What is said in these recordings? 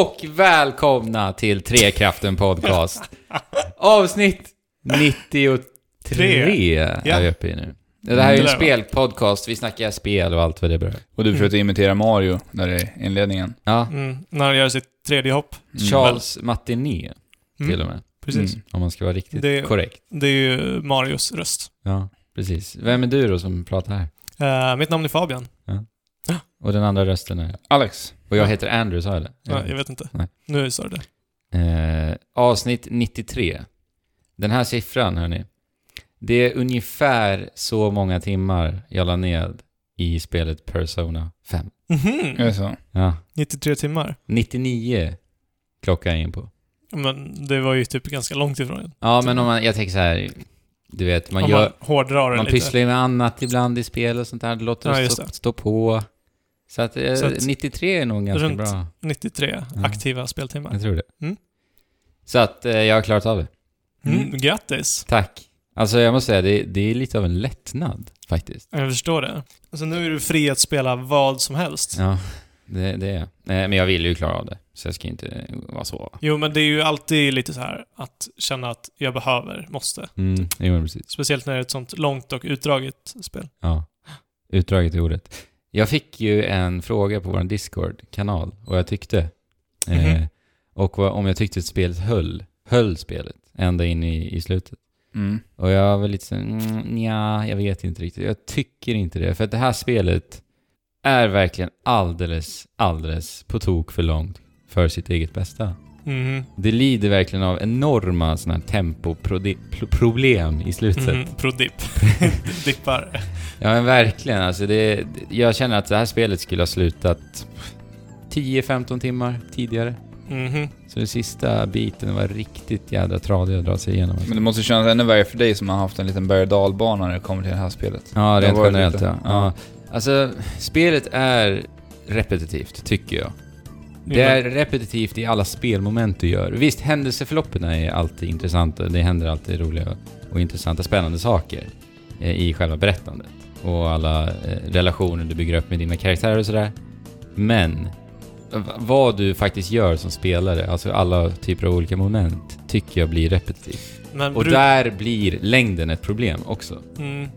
och välkomna till Trekraften Podcast. Avsnitt 93 är vi uppe i nu. Det här är ju en Mm, det där, va? spelpodcast, vi snackar spel och allt vad det berör. Och du försökte imitera Mario där i inledningen. Ja, Mm, när han gör sitt tredje hopp. Charles Martinet Mm, till och med. Precis. Mm. Om man ska vara riktigt Det- korrekt. Det är ju Marios röst. Ja, precis. Vem är du då som pratar här? Eh, mitt namn är Fabian. Och den andra rösten är... Alex. Och jag heter Andrew, sa jag det? Ja, jag vet inte. Nej. Nu sa du det. Eh, avsnitt 93. Den här siffran, hörni. Det är ungefär så många timmar jag la ned i spelet Persona 5. Mhm. Är det så? Ja, 93 timmar. 99 klockan jag in på. Men det var ju typ ganska långt ifrån. Ja, men om man, jag tänker så här, du vet, man Om gör... man hårdrar det Man lite. pysslar ju med annat ibland i spel och sånt där. Det låter Ja, det just stå, det. stå på. Så att, eh, Så att- 93 är nog ganska Runt- bra. 93 Ja. aktiva speltimmar. Jag tror det. Mm. Så att eh, jag har klarat av det. Mm. Mm. Grattis! Tack. Alltså jag måste säga, det, det är lite av en lättnad faktiskt. Jag förstår det. Alltså nu är du fri att spela vad som helst. Ja, det, det är jag. Men jag vill ju klara av det. Så jag ska inte vara så. Jo, men det är ju alltid lite så här att känna att jag behöver, måste. Mm, jo, precis. Speciellt när det är ett sånt långt och utdraget spel. Ja. Utdraget i ordet. Jag fick ju en fråga på vår Discord-kanal och jag tyckte. Eh, Mhm. och vad, om jag tyckte att spelet höll. Höll spelet ända in i, i slutet. Mm. Och jag var lite så mm, ja, jag vet inte riktigt. Jag tycker inte det. För att det här spelet är verkligen alldeles, alldeles på tok för långt för sitt eget bästa. Mhm. Det lider verkligen av enorma sådana här tempoproblem i slutet. Mhm. Prodip. Dippar. Ja men verkligen, alltså det, jag känner att det här spelet skulle ha slutat 10-15 timmar tidigare. Mhm. Så den sista biten var riktigt jädra tradig att dra sig igenom. Men det måste kännas ännu värre för dig som har haft en liten berg och dalbana när det kommer till det här spelet. Ja, rent generellt lite- ja. ja. Alltså, spelet är repetitivt, tycker jag. Det är repetitivt i alla spelmoment du gör. Visst, händelseförloppen är alltid intressanta. Det händer alltid roliga och intressanta, spännande saker eh, i själva berättandet. Och alla eh, relationer du bygger upp med dina karaktärer och sådär. Men vad du faktiskt gör som spelare, alltså alla typer av olika moment, tycker jag blir repetitivt. Och där blir längden ett problem också. mm.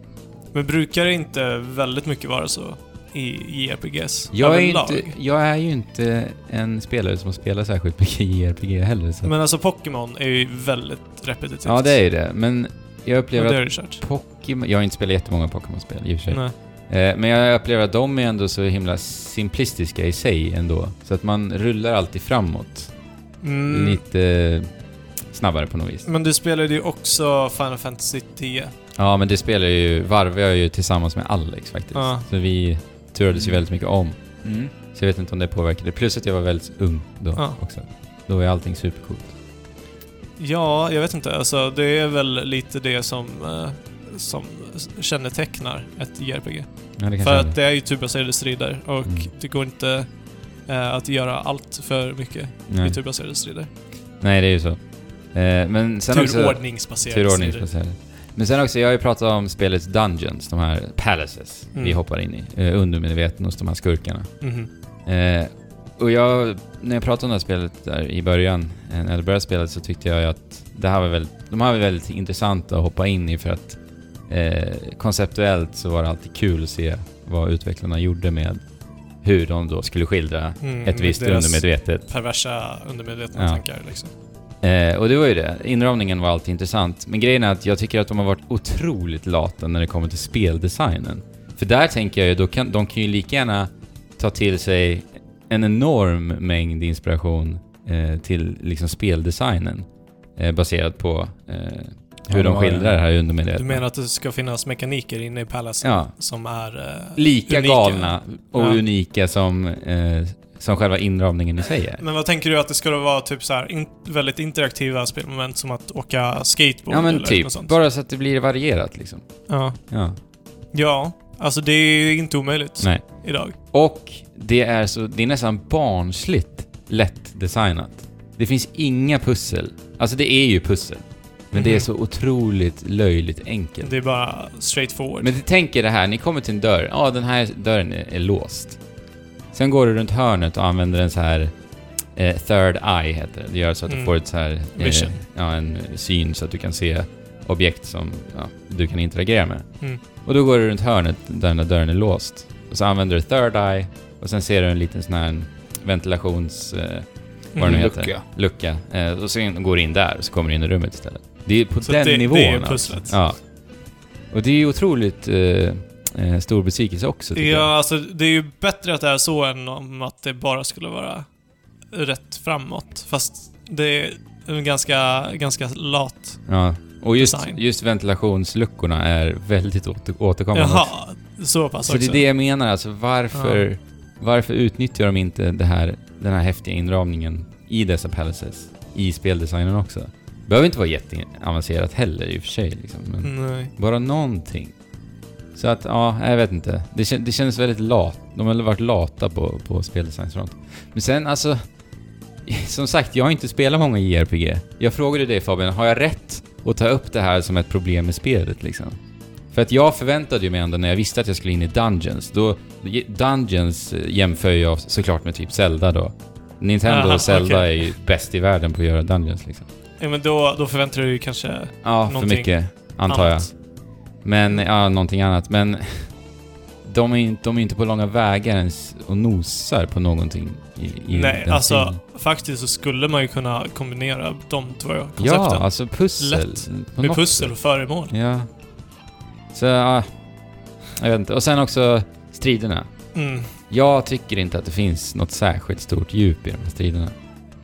Men brukar det inte väldigt mycket vara så i JRPGs? Jag är, inte, jag är ju inte en spelare som spelar särskilt mycket JRPG heller. Så. Men alltså Pokémon är ju väldigt repetitivt. ja, det är ju det. Men jag upplever att. Pokémon... Jag har inte spelat jättemånga Pokémon-spel i och för sig. Nej. Eh, men jag upplever att de är ändå så himla simplistiska i sig ändå. Så att man rullar alltid framåt. Mm. Lite snabbare på något vis. Men du spelade ju också Final Fantasy 10. Ja, men det spelar ju... Varvar jag ju tillsammans med Alex faktiskt. Ja. Så vi turades ju väldigt mycket om. Mm. Så jag vet inte om det påverkade. Plus att jag var väldigt ung då Ja. också. Då är allting supercoolt. Ja, jag vet inte. Alltså, det är väl lite det som, eh, som kännetecknar ett JRPG. Ja, För att det är ju turbaserade strider och Mm. det går inte eh, att göra allt för mycket Nej. i turbaserade strider. Nej, det är ju så. Eh, men sen också... Turordningsbaserade strider. Men sen också, jag har ju pratat om spelets Dungeons, de här palaces Mm. vi hoppar in i. Eh, undermedveten hos de här skurkarna. Mhm. Eh, och jag, när jag pratade om det här spelet där i början, eh, när jag började spelet, så tyckte jag ju att det här var väldigt, de här var väldigt intressanta att hoppa in i för att eh, konceptuellt så var det alltid kul att se vad utvecklarna gjorde med hur de då skulle skildra Mm, ett visst undermedvetet. Perversa undermedvetna Ja. tankar liksom. Eh, och det var ju det. Inramningen var alltid intressant. Men grejen är att jag tycker att de har varit otroligt lata när det kommer till speldesignen. För där tänker jag ju, då kan, de kan ju lika gärna ta till sig en enorm mängd inspiration eh, till liksom speldesignen. Eh, baserat på eh, hur Ja, de skildrar det här undermedvetna. Du menar att det ska finnas mekaniker inne i Palacen Ja. som är eh, Lika unika? galna och Ja. unika som, eh, som själva inramningen i sig är. Men vad tänker du att det ska vara typ så här in, väldigt interaktiva spelmoment som att åka skateboard Ja men eller typ, något sånt? bara så att det blir varierat liksom. Ja. Ja. ja, alltså det är inte omöjligt Nej. idag. Och det är så, det är nästan barnsligt lätt designat. Det finns inga pussel. Alltså det är ju pussel. Men det är Mhm. så otroligt löjligt enkelt. Det är bara straight forward. Men tänk er det här, ni kommer till en dörr. Ja, den här dörren är, är låst. Sen går du runt hörnet och använder en så här eh, third eye heter det. Det gör så att du Mm. får ett så här... Vision. ja, en syn så att du kan se objekt som ja, du kan interagera med. Mm. Och då går du runt hörnet där den där dörren är låst. Och så använder du third eye och sen ser du en liten sån här ventilations... Eh, vad det nu Mm. heter. Lucka. lucka. Eh, och sen går du in där och så kommer du in i rummet istället. Det är på Så den det- det nivån är alltså. pusslet. Ja. Och det är otroligt eh, eh, stor besvikelse också tycker jag. Ja, alltså det är ju bättre att det är så än om att det bara skulle vara rätt framåt. Fast det är en ganska, ganska lat. Ja. Och just, Design. just ventilationsluckorna är väldigt åter, återkommande. Jaha, så pass Så det är det jag menar, alltså varför, varför utnyttjar de inte det här, den här häftiga inramningen i dessa palaces i speldesignen också? Behöver inte vara jätteavancerat heller i och för sig liksom, men Nej. bara någonting. Så att, ja, jag vet inte. Det, kän, det känns väldigt lat. De har varit lata på, på speldesignsfront. Men sen alltså, som sagt, jag har inte spelat många JRPG. Jag frågade dig Fabian, har jag rätt att ta upp det här som ett problem med spelet liksom? För att jag förväntade ju mig ändå när jag visste att jag skulle in i Dungeons, då... Dungeons eh, jämför jag såklart med typ Zelda då. Nintendo Aha, och Zelda okej. är ju bäst i världen på att göra Dungeons liksom. Ja, men då, då förväntar du dig kanske Ja, för mycket, antar jag. Men, ja, någonting annat. Men de är ju de är inte på långa vägar ens och nosar på någonting i, i Nej, den alltså stilen. faktiskt så skulle man ju kunna kombinera de två koncepten. Ja, alltså pussel. Lätt. med pussel och föremål. Ja. Så, ja. Jag vet inte. Och sen också striderna. Mm. Jag tycker inte att det finns något särskilt stort djup i de här striderna.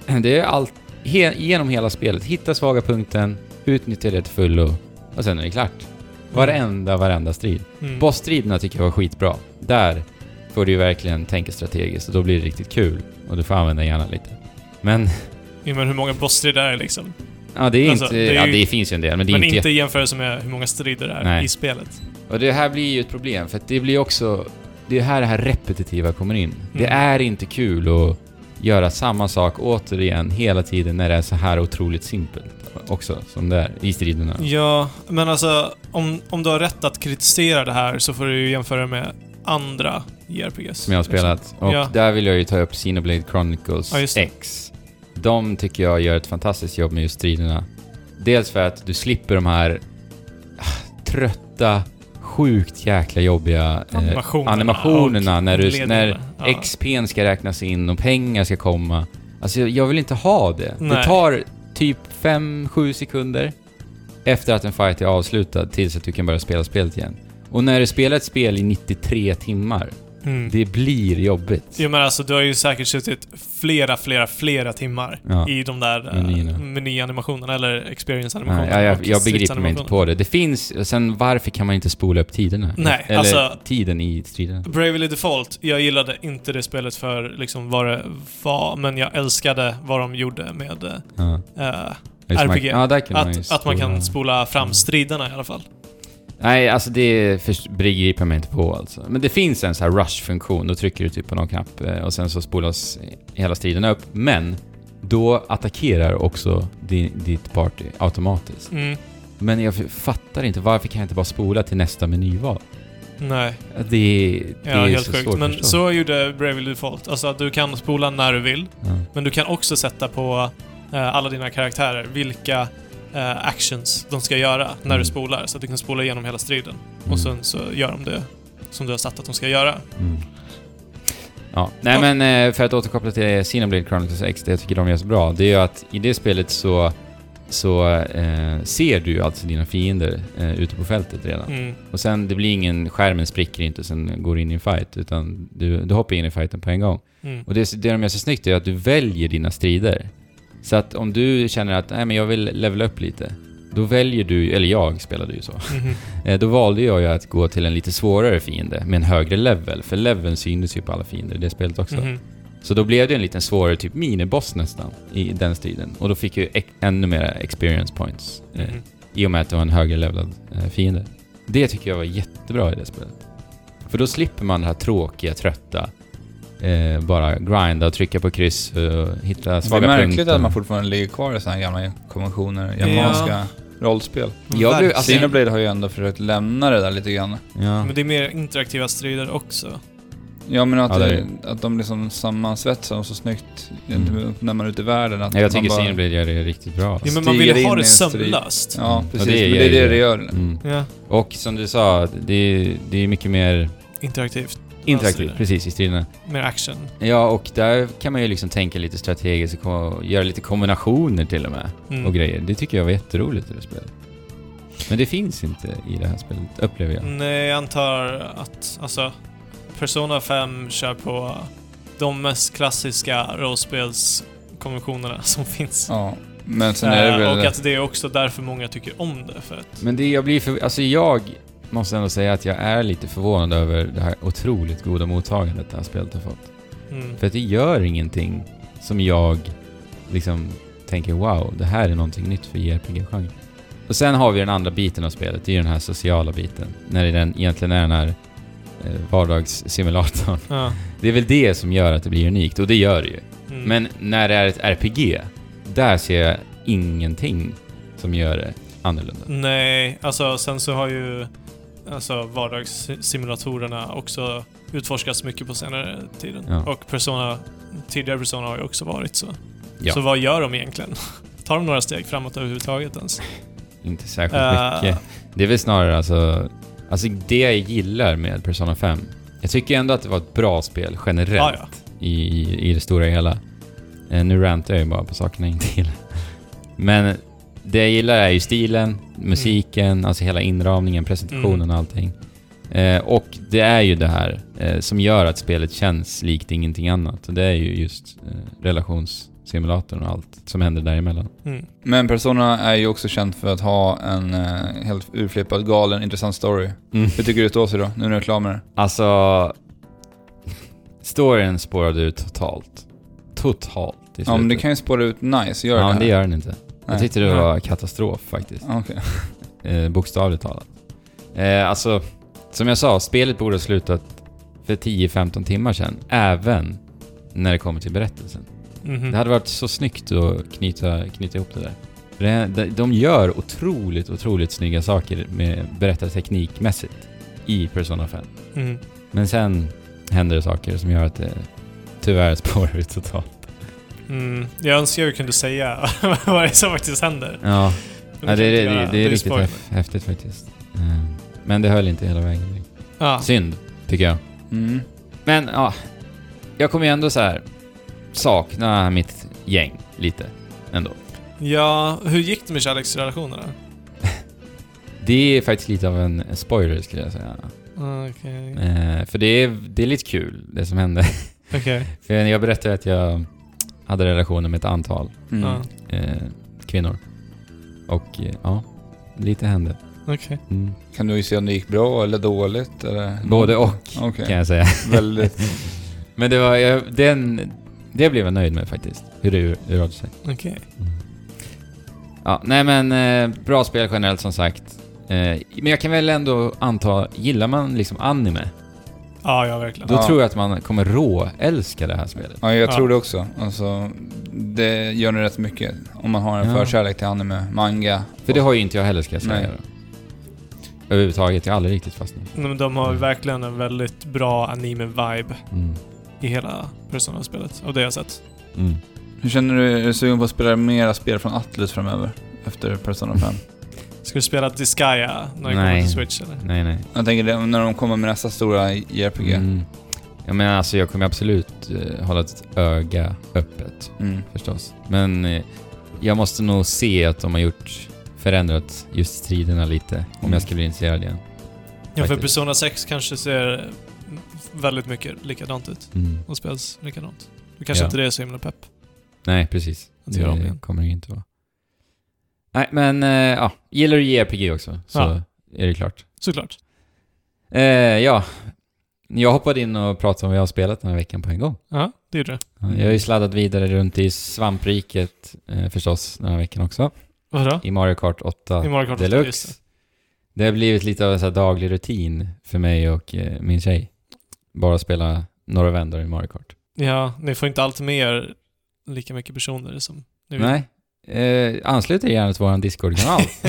Det är allt, he, genom hela spelet. Hitta svaga punkten, utnyttja det till fullo och sen är det klart. Varenda, varenda strid. Mm. Bossstriderna tycker jag var skitbra. Där får du ju verkligen tänka strategiskt och då blir det riktigt kul. Och du får använda hjärnan lite. Men, Ja, men hur många bossstrider är det liksom? ja det är Alltså, inte... det är ja, ju- det finns ju en del, men det är Men inte... inte i jämförelse med hur många strider det är Nej. i spelet. Och det här blir ju ett problem, för det blir också... Det är här det här repetitiva kommer in. Det Mm. är inte kul att göra samma sak återigen hela tiden när det är så här otroligt simpelt också, som det är i striderna. Ja, men alltså om, om du har rätt att kritisera det här så får du ju jämföra med andra JRPGs. Som jag har spelat. Och Ja. där vill jag ju ta upp Xenoblade Chronicles Ja, det. X. De tycker jag gör ett fantastiskt jobb med just striderna. Dels för att du slipper de här ah, trötta, sjukt jäkla jobbiga eh, Animationerna animationerna och när, du, när Ja. XP'n ska räknas in och pengar ska komma. Alltså jag, vill inte ha det. Det Nej. tar typ 5-7 sekunder efter att en fight är avslutad tills att du kan börja spela spelet igen. Och när du spelar ett spel i 93 timmar, Mm. det blir jobbigt. Jo men alltså du har ju säkert suttit flera, flera, flera timmar Ja. i de där Menyerna. uh, menyanimationerna eller experience-animationerna. Nej, jag, och jag begriper mig inte på det. Det finns... Sen varför kan man inte spola upp tiderna? Nej, Eller alltså- tiden i striderna. Bravely Default, jag gillade inte det spelet för liksom vad det var, men jag älskade vad de gjorde med Ja. Just man- RPG. Ja, där kan man att, att man kan spola- fram striderna i alla fall. Nej, alltså det begriper jag mig inte på alltså. Men det finns en sån här rush-funktion. Då trycker du typ på någon knapp eh, och sen så spolas hela striden upp. Men då attackerar också di, ditt party automatiskt. Mm. Men jag fattar inte, varför kan jag inte bara spola till nästa menyval? Nej, Det, det ja, är helt så sjukt. svårt Men förstå. så gjorde Bravely Default. Alltså att du kan spola när du vill, Ja. men du kan också sätta på eh, alla dina karaktärer vilka eh, actions de ska göra när Mm. du spolar. Så att du kan spola igenom hela striden. Mm. Och sen så gör de det som du har satt att de ska göra. Mm. Ja, nej Ja. men eh, för att återkoppla till Xenoblade Chronicles X, det jag tycker de gör så bra, det är ju att i det spelet så, så eh, ser du ju alltså dina fiender eh, ute på fältet redan. Mm. Och sen, det blir ingen, skärmen spricker inte sen går du in i en fight, utan du, du hoppar in i fighten på en gång. Mm. Och det, det de gör så snyggt är att du väljer dina strider. Så att om du känner att, nej men jag vill levela upp lite, då väljer du, eller jag spelade ju så, Mhm. Eh, Då valde jag ju att gå till en lite svårare fiende med en högre level, för leveln syntes ju på alla fiender i det spelet också. Mhm. Så då blev det en liten svårare, typ miniboss nästan, i den striden. Och då fick jag ju ännu mer experience points, eh, Mhm. i och med att det var en högre levelad eh, fiende. Det tycker jag var jättebra i det spelet. För då slipper man det här tråkiga, trötta, eh, bara grinda och trycka på kryss och hitta Det är svaga märkligt punkter. att man fortfarande ligger kvar i såna här gamla konventioner, japanska rollspel. Jag blev- alltså- Xenoblade har ju ändå försökt lämna det där lite grann. Ja. Men det är mer interaktiva strider också. Ja, men att, Ja, det att de liksom sammansvetsar dem så snyggt Mm. när man är ute i världen. Att Nej, jag tycker bara- Single Blade gör det riktigt bra. Ja, men man vill ha in det sömlöst. Ja, Mm. precis. Och det men det är det ju- det gör. Mm. Ja, Och som du sa, det är, det är mycket mer interaktivt. Interaktivt, Alltså, precis, i striderna. Mer action. Ja, och där kan man ju liksom tänka lite strategiskt och göra lite kombinationer till och med. Mm. Och grejer. Det tycker jag var jätteroligt i det spelet. Men det finns inte i det här spelet, upplever jag. Nej, jag antar att, alltså, Persona 5 kör på de mest klassiska rollspelskonventionerna som finns. Ja. Men sen är det Eh, väl... och att det är också därför många tycker om det, för att... Men det jag blir för... Alltså jag måste ändå säga att jag är lite förvånad över det här otroligt goda mottagandet det här spelet har fått. Mm. För att det gör ingenting som jag liksom tänker wow, det här är någonting nytt för JRPG-genren. Och sen har vi den andra biten av spelet, det är ju den här sociala biten. När det den egentligen är den här eh, vardagssimulatorn. Ja. Det är väl det som gör att det blir unikt, och det gör det ju. Mm. Men när det är ett RPG, där ser jag ingenting som gör det annorlunda. Nej, alltså sen så har ju alltså vardagssimulatorerna också utforskats mycket på senare tiden. Ja. Och Persona, tidigare Persona har ju också varit så. Ja. Så vad gör de egentligen? Tar de några steg framåt överhuvudtaget ens? Inte särskilt Eh, mycket. Det är väl snarare alltså... Alltså det jag gillar med Persona 5. Jag tycker ändå att det var ett bra spel generellt Ja, ja. I, i, det stora hela. Eh, nu rantar jag ju bara på sakerna jag inte gillar. Men det jag gillar är ju stilen, musiken, alltså hela inramningen, presentationen Mm. och allting. Eh, och det är ju det här eh, som gör att spelet känns likt ingenting annat. Och det är ju just eh, relationssimulatorn och allt som händer däremellan. Mm. Men Persona är ju också känt för att ha en eh, helt urflippad, galen, intressant story. Mm. Hur tycker du står sig då, nu när du är klar med det? Alltså... Storyn spårade ut totalt. Totalt. Ja, men det kan ju spåra ut nice, gör Ja, det men det gör den inte. Jag tyckte det var katastrof faktiskt. Ja, Okej. Eh, bokstavligt talat. Eh, alltså, som jag sa, spelet borde ha slutat för 10-15 timmar sedan. Även när det kommer till berättelsen. Mhm. Det hade varit så snyggt att knyta, knyta ihop det där. Det, de- de gör otroligt, otroligt snygga saker med berättarteknikmässigt i Persona 5. Mm. Men sen händer det saker som gör att det tyvärr spårar ut totalt. Mm. Jag önskar jag kunde säga vad det är som faktiskt händer. Ja, Men ja det, kan det, det, det är riktigt spoiler. häf- häftigt faktiskt. Eh, Men det höll inte hela vägen. Ja. Synd, tycker jag. Mm. Men ja, jag kommer ju ändå så här sakna mitt gäng lite ändå. ja, hur gick det med kärleksrelationerna? Det är faktiskt lite av en spoiler skulle jag säga. Okej. Eh, för det är, det är lite kul, det som hände. Okej. för jag berättade att jag hade relationer med ett antal Mm. Ja. eh, kvinnor. Och eh, ja, lite hände. Okej. Mm. Kan du ju se om det gick bra eller dåligt? Eller? Både och, Okej. kan jag säga. Väldigt... Men det var, jag, den, det blev jag nöjd med faktiskt. Hur det urartade sig. Okej. Ja, nej men eh, bra spel generellt som sagt. Eh, men jag kan väl ändå anta, gillar man liksom anime, Ja, ja verkligen. då Ja. tror jag att man kommer rå älska det här spelet. Ja, jag Ja. tror det också. Alltså, det gör nog rätt mycket. Om man har en Ja. förkärlek till anime, manga. För det har ju inte jag heller ska jag säga. Nej. då. Överhuvudtaget, jag har aldrig riktigt fastnat. Nej, Men de har verkligen en väldigt bra anime-vibe Mm. i hela Persona-spelet. Av det jag sett. Mm. Hur känner du? Är du sugen på att spela mera spel från Atlus framöver? Efter Persona 5? Ska du spela Disgaea när det Nej. kommer till Switch eller? Nej, nej. jag tänker det, när de kommer med nästa stora JRPG. Mm. Ja men alltså jag kommer absolut eh, hålla ett öga öppet, Mm. förstås. Men eh, jag måste nog se att de har gjort, förändrat just striderna lite, om Mm. jag ska bli intresserad igen. Ja, för. Persona 6 kanske ser väldigt mycket likadant ut. Mm. Och spelas likadant. Du kanske Ja. inte det är så himla pepp. Nej, precis. Om Det igen. kommer det inte vara. Nej, men eh, ja. Gillar du JRPG också så Ja. är det klart. Såklart. Eh, ja. Jag hoppade in och pratade om vad jag har spelat den här veckan på en gång. Ja, det gjorde. Ja, Jag har ju sladdat vidare runt i svampriket eh, förstås den här veckan också. Vadå? I Mario Kart 8 I Mario Kart 8, Deluxe. Det har blivit lite av en så daglig rutin för mig och eh, min tjej. Bara spela några vändor i Mario Kart. Ja, ni får inte alltid med er lika mycket personer som vill. Nej. Eh, anslut er gärna till vår Discord-kanal.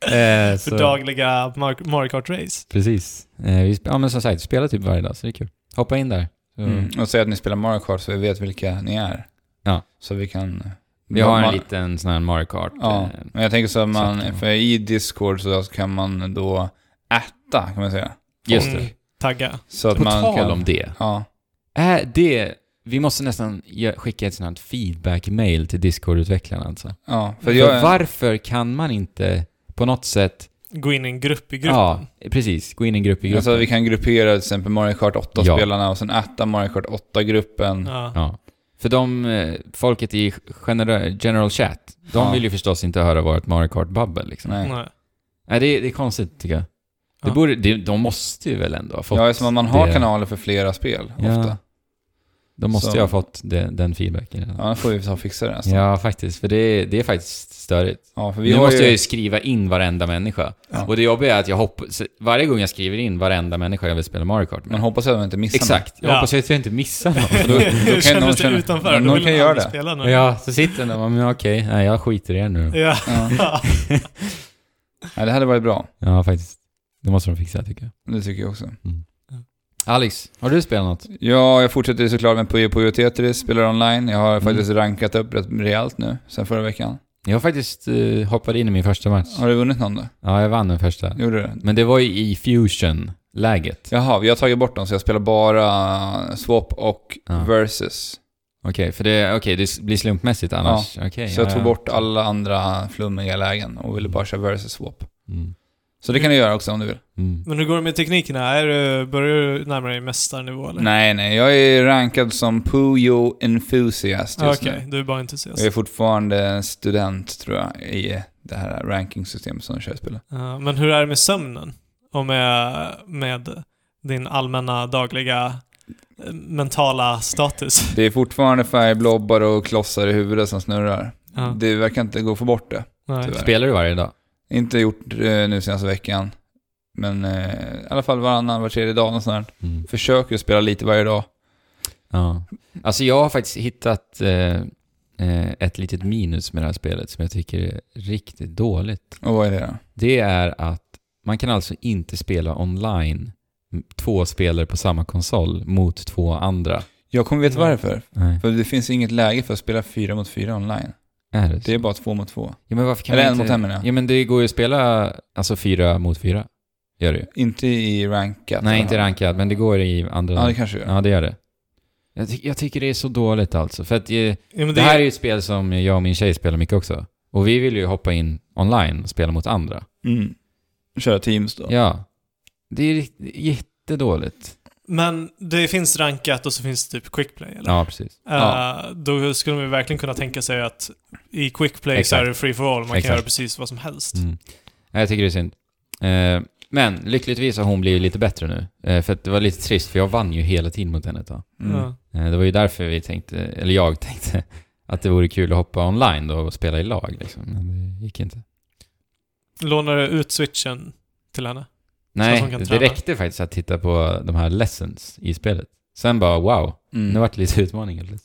eh, För dagliga Mar- Mario Kart-race. Precis. Eh, vi, ja men som sagt, vi spelar typ varje dag så det är kul. Hoppa in där. Mm. Och säg att ni spelar Mario Kart så vi vet vilka ni är. Ja. Så vi kan... Vi har en liten sån här Mario Kart. Ja, eh, men jag tänker så att man, för i Discord så kan man då äta, kan man säga. Just Mm. det. Tagga. Så att På man tal kan, om det. Ja. Är det... Vi måste nästan skicka ett sånt här feedback-mail till Discord-utvecklarna alltså. Ja, för För jag... varför kan man inte på något sätt... Gå in i en grupp i gruppen. Ja, precis. Gå in i en grupp i gruppen. Alltså vi kan gruppera till exempel Mario Kart Ja. 8-spelarna och sen äta Mario Kart 8-gruppen. Ja. Ja. För de, eh, folket i general, general chat, de Ja. vill ju förstås inte höra vårt Mario Kart-babbel liksom. Nej, Nej. Nej. det, är- det är konstigt tycker jag. Det Ja. borde, det, de måste ju väl ändå ha fått Ja, eftersom att man har det. kanaler för flera spel Ja. ofta. De måste Så- ju ha fått det, den feedbacken redan. Ja, då får vi ta och fixa det nästan. Ja, faktiskt. För det, är- det är faktiskt störigt. Ja, för vi nu måste ju... jag ju skriva in varenda människa. Ja. Och det jobbiga är att jag hoppas... Varje gång jag skriver in varenda människa jag vill spela Mario Kart med. Man hoppas att man inte missar Exakt. Jag Ja. hoppas att jag inte missar någon. Då, då kan någon Kändes det känna... utanför, då någon vill kan göra det. spela nu. ja, så sitter den där men okej, nej jag skiter i er nu då. Ja. Ja. Nej, det hade varit bra. Ja, faktiskt. Det måste de fixa tycker jag. Det tycker jag också. Alex, har du spelat något? Ja, jag fortsätter såklart med Puyo Puyo Tetris, spelar online. Jag har faktiskt rankat upp rätt rejält nu, sen förra veckan. Jag har faktiskt uh, hoppat in i min första match. Har du vunnit någon då? Ja, jag vann den första. Gjorde du? Men det var ju i Fusion-läget. Jaha, vi har tagit bort dem så jag spelar bara Swap och Ja. Versus. Okej, för det, okej, det blir slumpmässigt annars. Okej, Så jag ja, tog ja. bort alla andra flummiga lägen och ville bara köra Versus Swap. Mm. Så det kan du göra också om du vill. Mm. Men hur går det med teknikerna? Är du, börjar du närma dig mästarnivå eller? Nej, nej, jag är rankad som Puyo Enthusiast just Okej, nu. du är bara entusiast. Jag är fortfarande student, tror jag, i det här rankingsystemet som jag kör spelet. Ja, men hur är det med sömnen? Och med, med din allmänna dagliga eh, mentala status? Det är fortfarande färgblobbar och klossar i huvudet som snurrar. Ja. Det verkar inte gå att få bort det. Nej. tyvärr. Spelar du varje dag? Inte gjort eh, nu senaste veckan. Men eh, i alla fall varannan, var tredje dag och sånt där. Mm. Försöker spela lite varje dag. Ja. Alltså jag har faktiskt hittat eh, eh, ett litet minus med det här spelet som jag tycker är riktigt dåligt. Och vad är det då? Det är att man kan alltså inte spela online två spelare på samma konsol mot två andra. Jag kommer veta Nej. varför. Nej. För det finns inget läge för att spela fyra mot fyra online. Är det Det är bara två mot två. Ja, men varför kan Eller man en inte... mot en menar jag. Ja, men det går ju att spela alltså fyra mot fyra. Gör det ju. Inte i rankat. Nej, inte rankad, men det går i andra... Ja, det kanske gör. Ja, det gör det. Jag, ty- jag tycker det är så dåligt alltså. För att eh, Ja, men det här är ju ett spel som jag och min tjej spelar mycket också. Och vi vill ju hoppa in online och spela mot andra. Mm. Köra teams då. Ja. Det är rikt- jättedåligt. Men det finns rankat och så finns det typ quickplay, eller? Ja, precis. Eh, Ja. Då skulle man ju verkligen kunna tänka sig att i quickplay så är det free for all, man Exakt. kan göra precis vad som helst. Mm. Ja, Jag tycker det är synd. Eh, men lyckligtvis har hon blivit lite bättre nu. Eh, för att det var lite trist, för jag vann ju hela tiden mot henne ett tag. Mm. Eh, det var ju därför vi tänkte, eller jag tänkte, att det vore kul att hoppa online då och spela i lag liksom. Men det gick inte. Lånar du ut switchen till henne? Nej, det träna. räckte faktiskt att titta på de här lessons i spelet. Sen bara wow, Mm. nu vart det lite utmaning helt.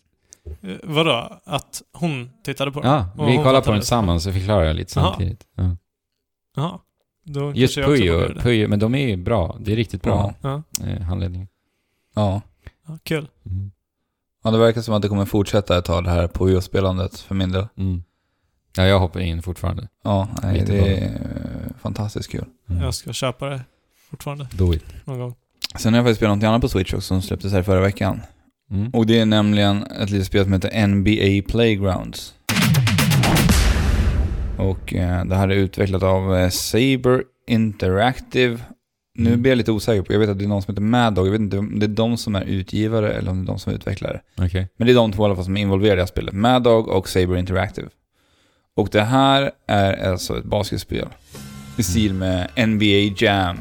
Eh, vadå? Att hon tittade på den? Ja, Och vi kollade på den tillsammans så förklarar jag lite samtidigt. Ja. Jaha. Då Just Puyo. Puyo, men de är ju bra. Det är riktigt bra Ja. eh, handledning. Ja. ja, kul. Mm. ja, det verkar som att det kommer fortsätta ett tag det här Puyo-spelandet för min del. Mm. Ja, jag hoppar in fortfarande. Ja, nej, det är eh, fantastiskt kul. Mm. Jag ska köpa det fortfarande, Do it. någon gång. Sen har jag faktiskt spelat något annat på Switch också som släpptes här förra veckan. Mm. Och det är nämligen ett litet spel som heter NBA Playgrounds. Och eh, det här är utvecklat av eh, Saber Interactive. Nu Mm. blir jag lite osäker på, jag vet att det är någon som heter Mad Dog. Jag vet inte om det är de som är utgivare eller om det är de som är utvecklare. Okej. Men det är de två i alla fall som är involverade i det här spelet. Mad Dog och Saber Interactive. Och det här är alltså ett basketspel. I stil med NBA Jam.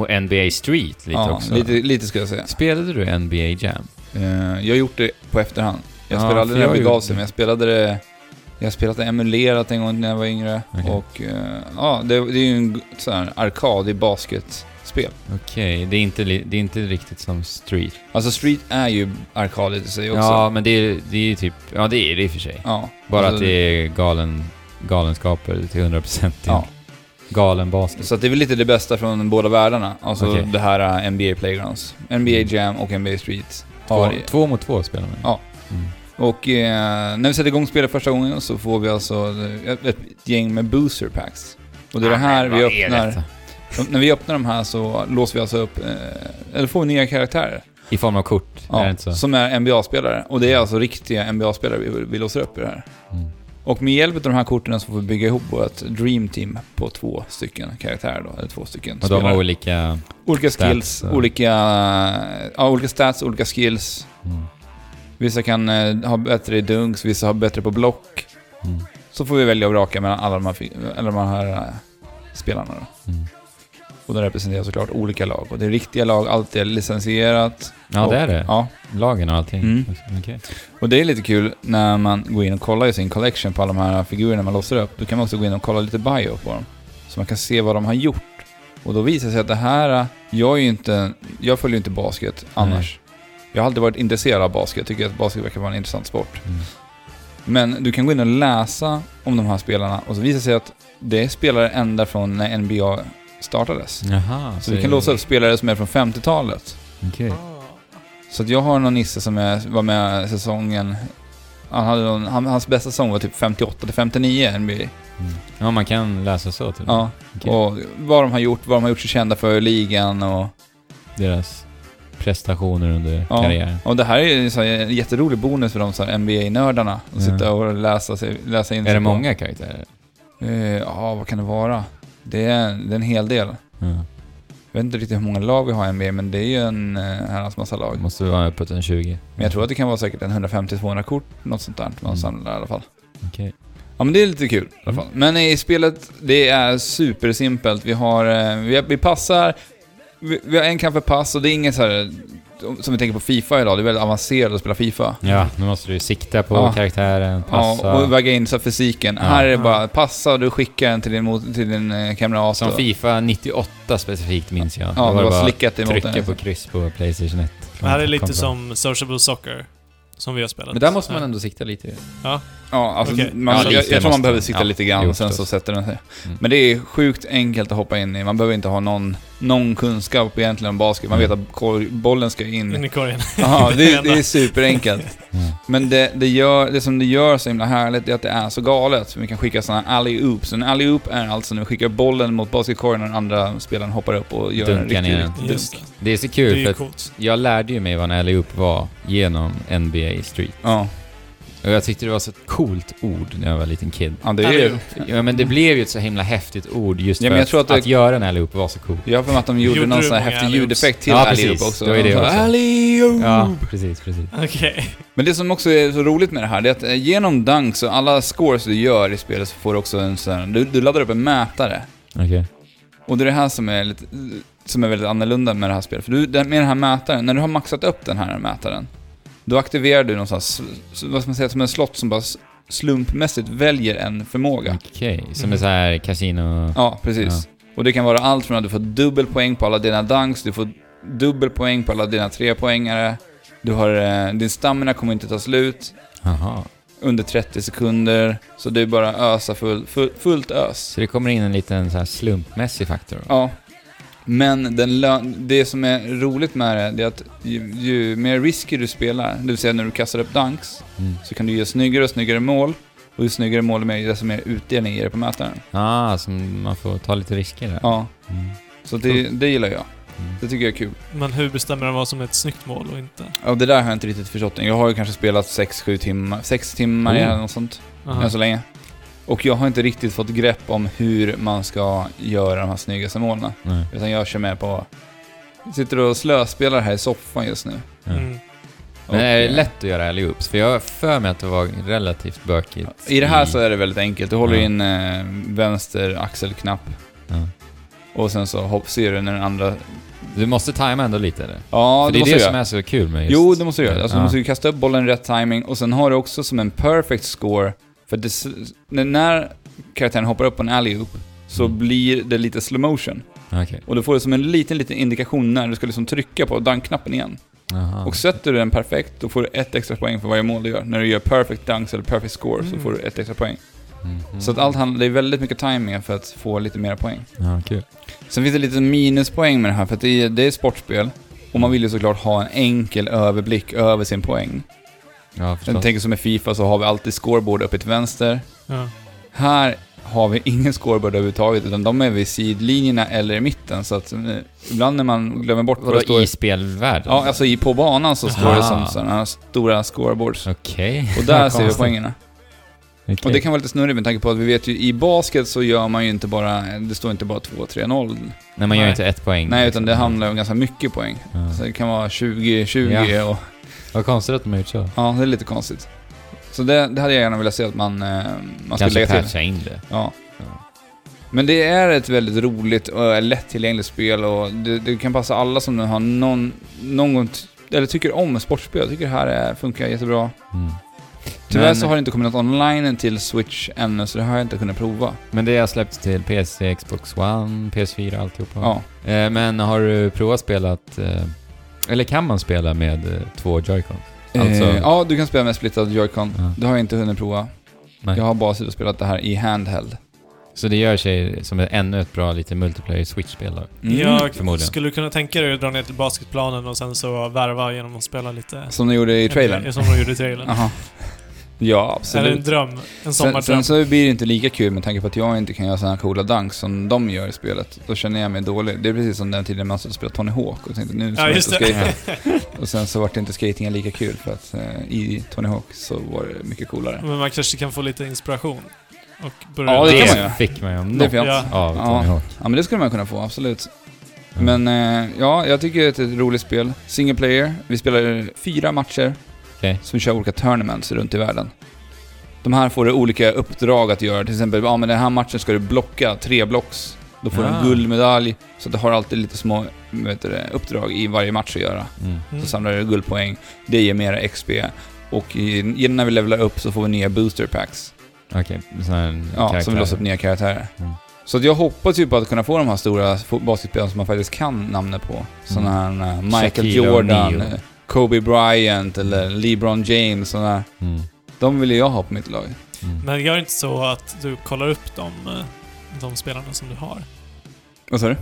Och NBA Street lite ja, också. Lite, lite ska jag säga. Spelade du NBA Jam? Eh, jag har gjort det på efterhand. Jag Ja, spelade aldrig när det jag begav sig, men jag spelade det... Jag spelat det emulerat en gång när jag var yngre. Okej. Och eh, ja, det, det är ju en sån här arkad i basketspel. Okej, det, är inte det är inte riktigt som Street. Alltså Street är ju arkadigt i sig också. Ja, men det är, det är typ... Ja, det är det i och för sig. Ja, Bara alltså, att det är galen, galenskaper till 100% Ja. Galen basket. Så det är väl lite det bästa från båda världarna. Alltså Okej. det här äh, NBA Playgrounds. NBA Jam och NBA Street. Två, har- två mot två spelar man. Ja. Mm. Och eh, när vi sätter igång spelet första gången så får vi alltså eh, ett, ett gäng med booster packs. Och det är det här vi Vad är öppnar. detta? De, när vi öppnar de här så låser vi alltså upp, eh, eller får vi nya karaktärer. I form av kort, är det Ja, inte så? som är NBA-spelare. Och det är alltså riktiga NBA-spelare vi, vi låser upp i det här. Mm. Och med hjälp av de här korten så får vi bygga ihop vårt Dream Team på två stycken karaktärer då, eller två stycken Och de har olika... olika stats, skills, ja. olika, ja, olika stats, olika skills. Mm. Vissa kan eh, ha bättre i dunks, vissa har bättre på block. Mm. Så får vi välja och vraka mellan alla de här, alla de här eh, spelarna då. Mm. Och de representerar såklart olika lag. Och det är riktiga lag, allt är licensierat. Ja, och, det är det. Ja, Lagen och allting. Mm. Okej. och det är lite kul när man går in och kollar i sin collection på alla de här figurerna man låser upp. Då kan man också gå in och kolla lite bio på dem. Så man kan se vad de har gjort. Och då visar det sig att det här, jag är ju inte, jag följer ju inte basket annars. Jag har alltid varit intresserad av basket, jag tycker att basket verkar vara en intressant sport. Mm. Men du kan gå in och läsa om de här spelarna och så visar det sig att det är spelare ända från när NBA startades. Jaha. Så vi kan låsa upp spelare som är från 50-talet. Okej. Så att jag har någon nisse som är, var med säsongen... Han hade någon, han, hans bästa säsong var typ 58 till 59 NBA. Mm. Ja, man kan läsa så till Ja, Okej. och vad de har gjort, vad de har gjort sig kända för i ligan och... Deras prestationer under Ja. karriären. Och det här är ju så här en jätterolig bonus för de så här NBA-nördarna. Att Ja. sitta och läsa, sig, läsa in Är sig det på. många karaktärer? Eh, Ja, vad kan det vara? Det är, det är en hel del. Ja. Jag vet inte riktigt hur många lag vi har i NBA, men det är ju en eh, herrans massa lag. Måste vara uppåt en 20. Men jag tror att det kan vara säkert en 150-200 kort, något sånt där, man Mm. samlar i alla fall. Okej. Ja men det är lite kul i alla Mm. fall. Men i spelet, det är supersimpelt. Vi har, eh, vi, vi passar, vi, vi har en kamp per pass och det är inget så här som vi tänker på Fifa idag, det är väldigt avancerat att spela Fifa. Ja, nu måste du sikta på Ja. karaktären, passa. Ja, och väga in så fysiken. Ja. Här är det bara passa och du skickar den till din, mot, till din eh, kamrat. Som Fifa 98 specifikt minns jag. Ja, det var var bara slickat emot trycka den. på kryss på Playstation 1. Det här är lite som Sociable Soccer, som vi har spelat. Men där måste man ändå sikta lite. Ja, Ja, alltså, Okej. man, Ja, jag, lite jag tror man behöver man. sitta Ja, lite grann jo, och sen förstås. så sätter den sig. Mm. Men det är sjukt enkelt att hoppa in i. Man behöver inte ha någon, någon kunskap egentligen om basket. Man vet Mm. att kor- bollen ska in in. i korgen. Ja, det, det är superenkelt. Mm. Men det, det, gör, det som det gör så himla härligt är att det är så galet. Vi kan skicka sådana alley-oops. En alley-oop är alltså när vi skickar bollen mot basketkorgen och den andra spelaren hoppar upp och gör en Dunkar riktig, den. riktig dunk. det. Är så Det är kul för jag lärde ju mig vad en alley-oop var genom NBA Street. Ja, jag tyckte det var så ett coolt ord när jag var liten kid. ja, det är ju... Ja men det blev ju ett så himla häftigt ord just Ja, för men jag att, tror att att, det- göra en alley-oop var så coolt. Jag har för mig att de gjorde, Gjorde någon sån här häftig alley-oops? ljudeffekt till Ja, precis. också. Det var det Så, också. Alley-oop! Ja, precis, precis. Okej. Men det som också är så roligt med det här, det är att eh, genom dunks och alla scores du gör i spelet så får du också en sån här, du, du laddar upp en mätare. Okej. Och det är det här som är lite, som är väldigt annorlunda med det här spelet. För du, med den här mätaren, när du har maxat upp den här mätaren, då aktiverar du någonstans, vad ska man säga, som en slott som bara slumpmässigt väljer en förmåga. Okej, som Mhm. är så här kasino... Ja, precis. Och det kan vara allt från att du får dubbel poäng på alla dina dunks, du får dubbel poäng på alla dina trepoängare, du har, eh, din stamina kommer inte ta slut Jaha. under 30 sekunder, så det är bara ösa full, full, fullt ös. Så det kommer in en liten så här slumpmässig faktor då? Ja. Men den det som är roligt med det, det är att ju, ju mer risky du spelar, det vill säga när du kastar upp dunks, Mm. så kan du göra snyggare och snyggare mål. Och ju snyggare mål, desto mer utdelning ger det på mätaren. Ah, så man får ta lite risker där. Ja, Mm. så det, det gillar jag. Mm. Det tycker jag är kul. Men hur bestämmer de vad som är ett snyggt mål och inte? Ja, det där har jag inte riktigt förstått. Jag har ju kanske spelat 6-7 timmar, 6 timmar Oh. eller något sånt, Aha. än så länge. Och jag har inte riktigt fått grepp om hur man ska göra de här snyggaste målen. Nej. Utan jag kör med på... Jag sitter och slöspelar här i soffan just nu. Ja. Mm. Men är det Och, eh, lätt att göra alley-oops? För jag har för mig att det var relativt bökigt. I det här så är det väldigt enkelt. Du håller Ja. in eh, vänster axelknapp Ja. och sen så hopp, ser du när den andra... Du måste tajma ändå lite eller? Ja, För det det är måste det som göra. är så kul med just... Jo, det måste du göra. Alltså, Ja. Du måste ju kasta upp bollen i rätt timing och sen har du också som en perfect score, för det, när- karaktären hoppar upp på en alley-oop så Mm. blir det lite slow motion. Okej. Och du får det som en liten, liten indikation när du ska liksom trycka på dunk-knappen igen. Jaha. Och sätter du den perfekt, då får du ett extra poäng för varje mål du gör. När du gör perfect dunks eller perfect score så Mm. får du ett extra poäng. Mhm. Så att allt handlar, det är väldigt mycket timing för att få lite mer poäng. Ja, kul. Sen finns det lite minuspoäng med det här, för att det är, det är sportspel. Och man vill ju såklart ha en enkel överblick över sin poäng. Ja, Jag tänker som i Fifa så har vi alltid scoreboard uppe till vänster. Ja. Här har vi ingen scoreboard överhuvudtaget, utan de är vid sidlinjerna eller i mitten. Så att eh, ibland när man glömmer bort vad det Vadå, står... i spelvärlden? Ja, alltså i, på banan så står det Aha. som sådana här stora scoreboards. Okej. Och där ser vi Konstigt. poängerna. Och det kan vara lite snurrigt med tanke på att vi vet ju i basket så gör man ju inte bara, det står inte bara 2-3-0. Nej, man gör Nej. inte ett poäng. Nej, utan det handlar om ganska mycket poäng. Ja. Så det kan vara 20-20 Ja. och Vad konstigt att de har gjort så. ja, det är lite konstigt. Så det, det hade jag gärna velat se att man, eh, man skulle Kanske lägga till. patcha in det. Ja. Ja. Men det är ett väldigt roligt och lättillgängligt spel och det, det kan passa alla som nu har någon, någon gång t- eller tycker om sportspel. Jag tycker det här är, funkar jättebra. Mm. Tyvärr Men- så har det inte kommit något online till Switch ännu, så det har jag inte kunnat prova. Men det har släppts till PC, Xbox One, PS4, alltihopa. Ja. Eh, men har du provat spelat... Eh, eller kan man spela med eh, två Joy-Con? Alltså- Eh, ja, du kan spela med splittad Joy-Con. Ja. Det har jag inte hunnit prova. Nej. Jag har bara suttit och spelat det här i handheld. Så det gör sig som ett, ännu ett bra lite multiplayer Switch-spel då? Mm. Jag förmodligen. skulle du kunna tänka dig att dra ner till basketplanen och sen så värva genom att spela lite... Som de gjorde i trailern. Som de gjorde i trailern. Ja, Eller en absolut. dröm. En Sen, sommardröm. sen så blir det inte lika kul med tanke på att jag inte kan göra sådana coola dunks som de gör i spelet. Då känner jag mig dålig. Det är precis som den tiden man spelade Tony Hawk och tänkte nu ska ja, jag det. skata. Och sen så vart inte skatingen lika kul för att eh, i Tony Hawk så var det mycket coolare. Men man kanske kan få lite inspiration. Och börja Ja, det kan man göra. fick man ju Det Ja. av. Tony Hawk. Ja men det skulle man kunna få, absolut. Ja. Men eh, ja, jag tycker det är ett roligt spel. Single player. Vi spelar fyra matcher. Så vi kör olika tournaments runt i världen. De här får du olika uppdrag att göra. Till exempel, ja men den här matchen ska du blocka tre blocks. Då får du Ah. en guldmedalj. Så du har alltid lite små vet du, uppdrag i varje match att göra. Mm. Mm. Så samlar du guldpoäng. Det ger mera XP. Och i, när vi levlar upp så får vi nya booster packs. Okej, här Ja, som låser upp nya karaktärer. Mm. Så jag hoppas ju på att kunna få de här stora basketspelen som man faktiskt kan namnet på. Sådana här uh, Michael Shaquille Jordan, eh, Kobe Bryant eller LeBron James. Sådana. Mm. De vill ju jag ha på mitt lag. Mm. Men gör inte så att du kollar upp de, eh, de spelarna som du har. Vad sa du?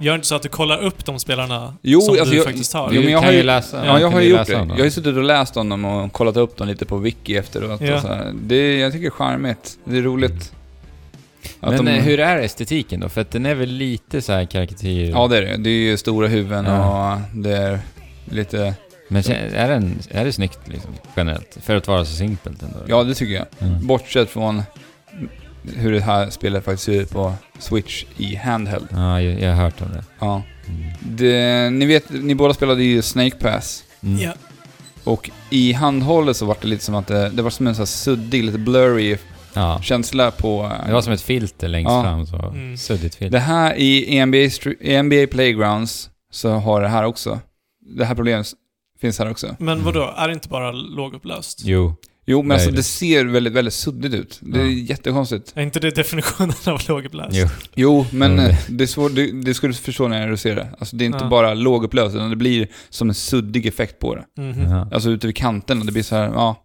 Gör inte så att du kollar upp de spelarna Jo, som alltså du jag- faktiskt har. Jo, men jag har ju ju- läsa. Ja, jag har ju gjort det. Jag har ju suttit och läst om dem och kollat upp dem lite på Wiki efteråt. Ja. Och så här. Det, jag tycker det är charmigt. Det är roligt. Att Men de- eh, hur är estetiken då? För att den är väl lite så här karikatyr... Ja, det är det. Det är ju stora huvuden Ja. och det är lite... Men är, den, är det snyggt liksom, generellt? För att vara så simpelt ändå? Ja, det tycker jag. Mm. Bortsett från hur det här spelet faktiskt ser ut på Switch i handheld. Ja, jag, jag har hört om det. Ja. Mm. Det, ni vet, ni båda spelade ju Snake Pass. Mm. Ja. Och i handhållet så var det lite som att det, det var som en sån här suddig, lite blurry Ja. känsla på... eh, Det var som ett filter längst Ja. fram, så Mm. suddigt filter. Det här i NBA, i NBA Playgrounds så har det här också. Det här problemet finns här också. Men vadå, är det inte bara lågupplöst? Jo. Jo, men Det är alltså det. det ser väldigt, väldigt suddigt ut. Det är Ja. jättekonstigt. Är inte det definitionen av lågupplöst? Jo. Jo, men Jo, eh, det- är svårt, det, det ska du förstå när du ser det. Alltså det är inte Ja. bara lågupplöst, utan det blir som en suddig effekt på det. Ja. Alltså ute vid kanten, det blir så här, ja.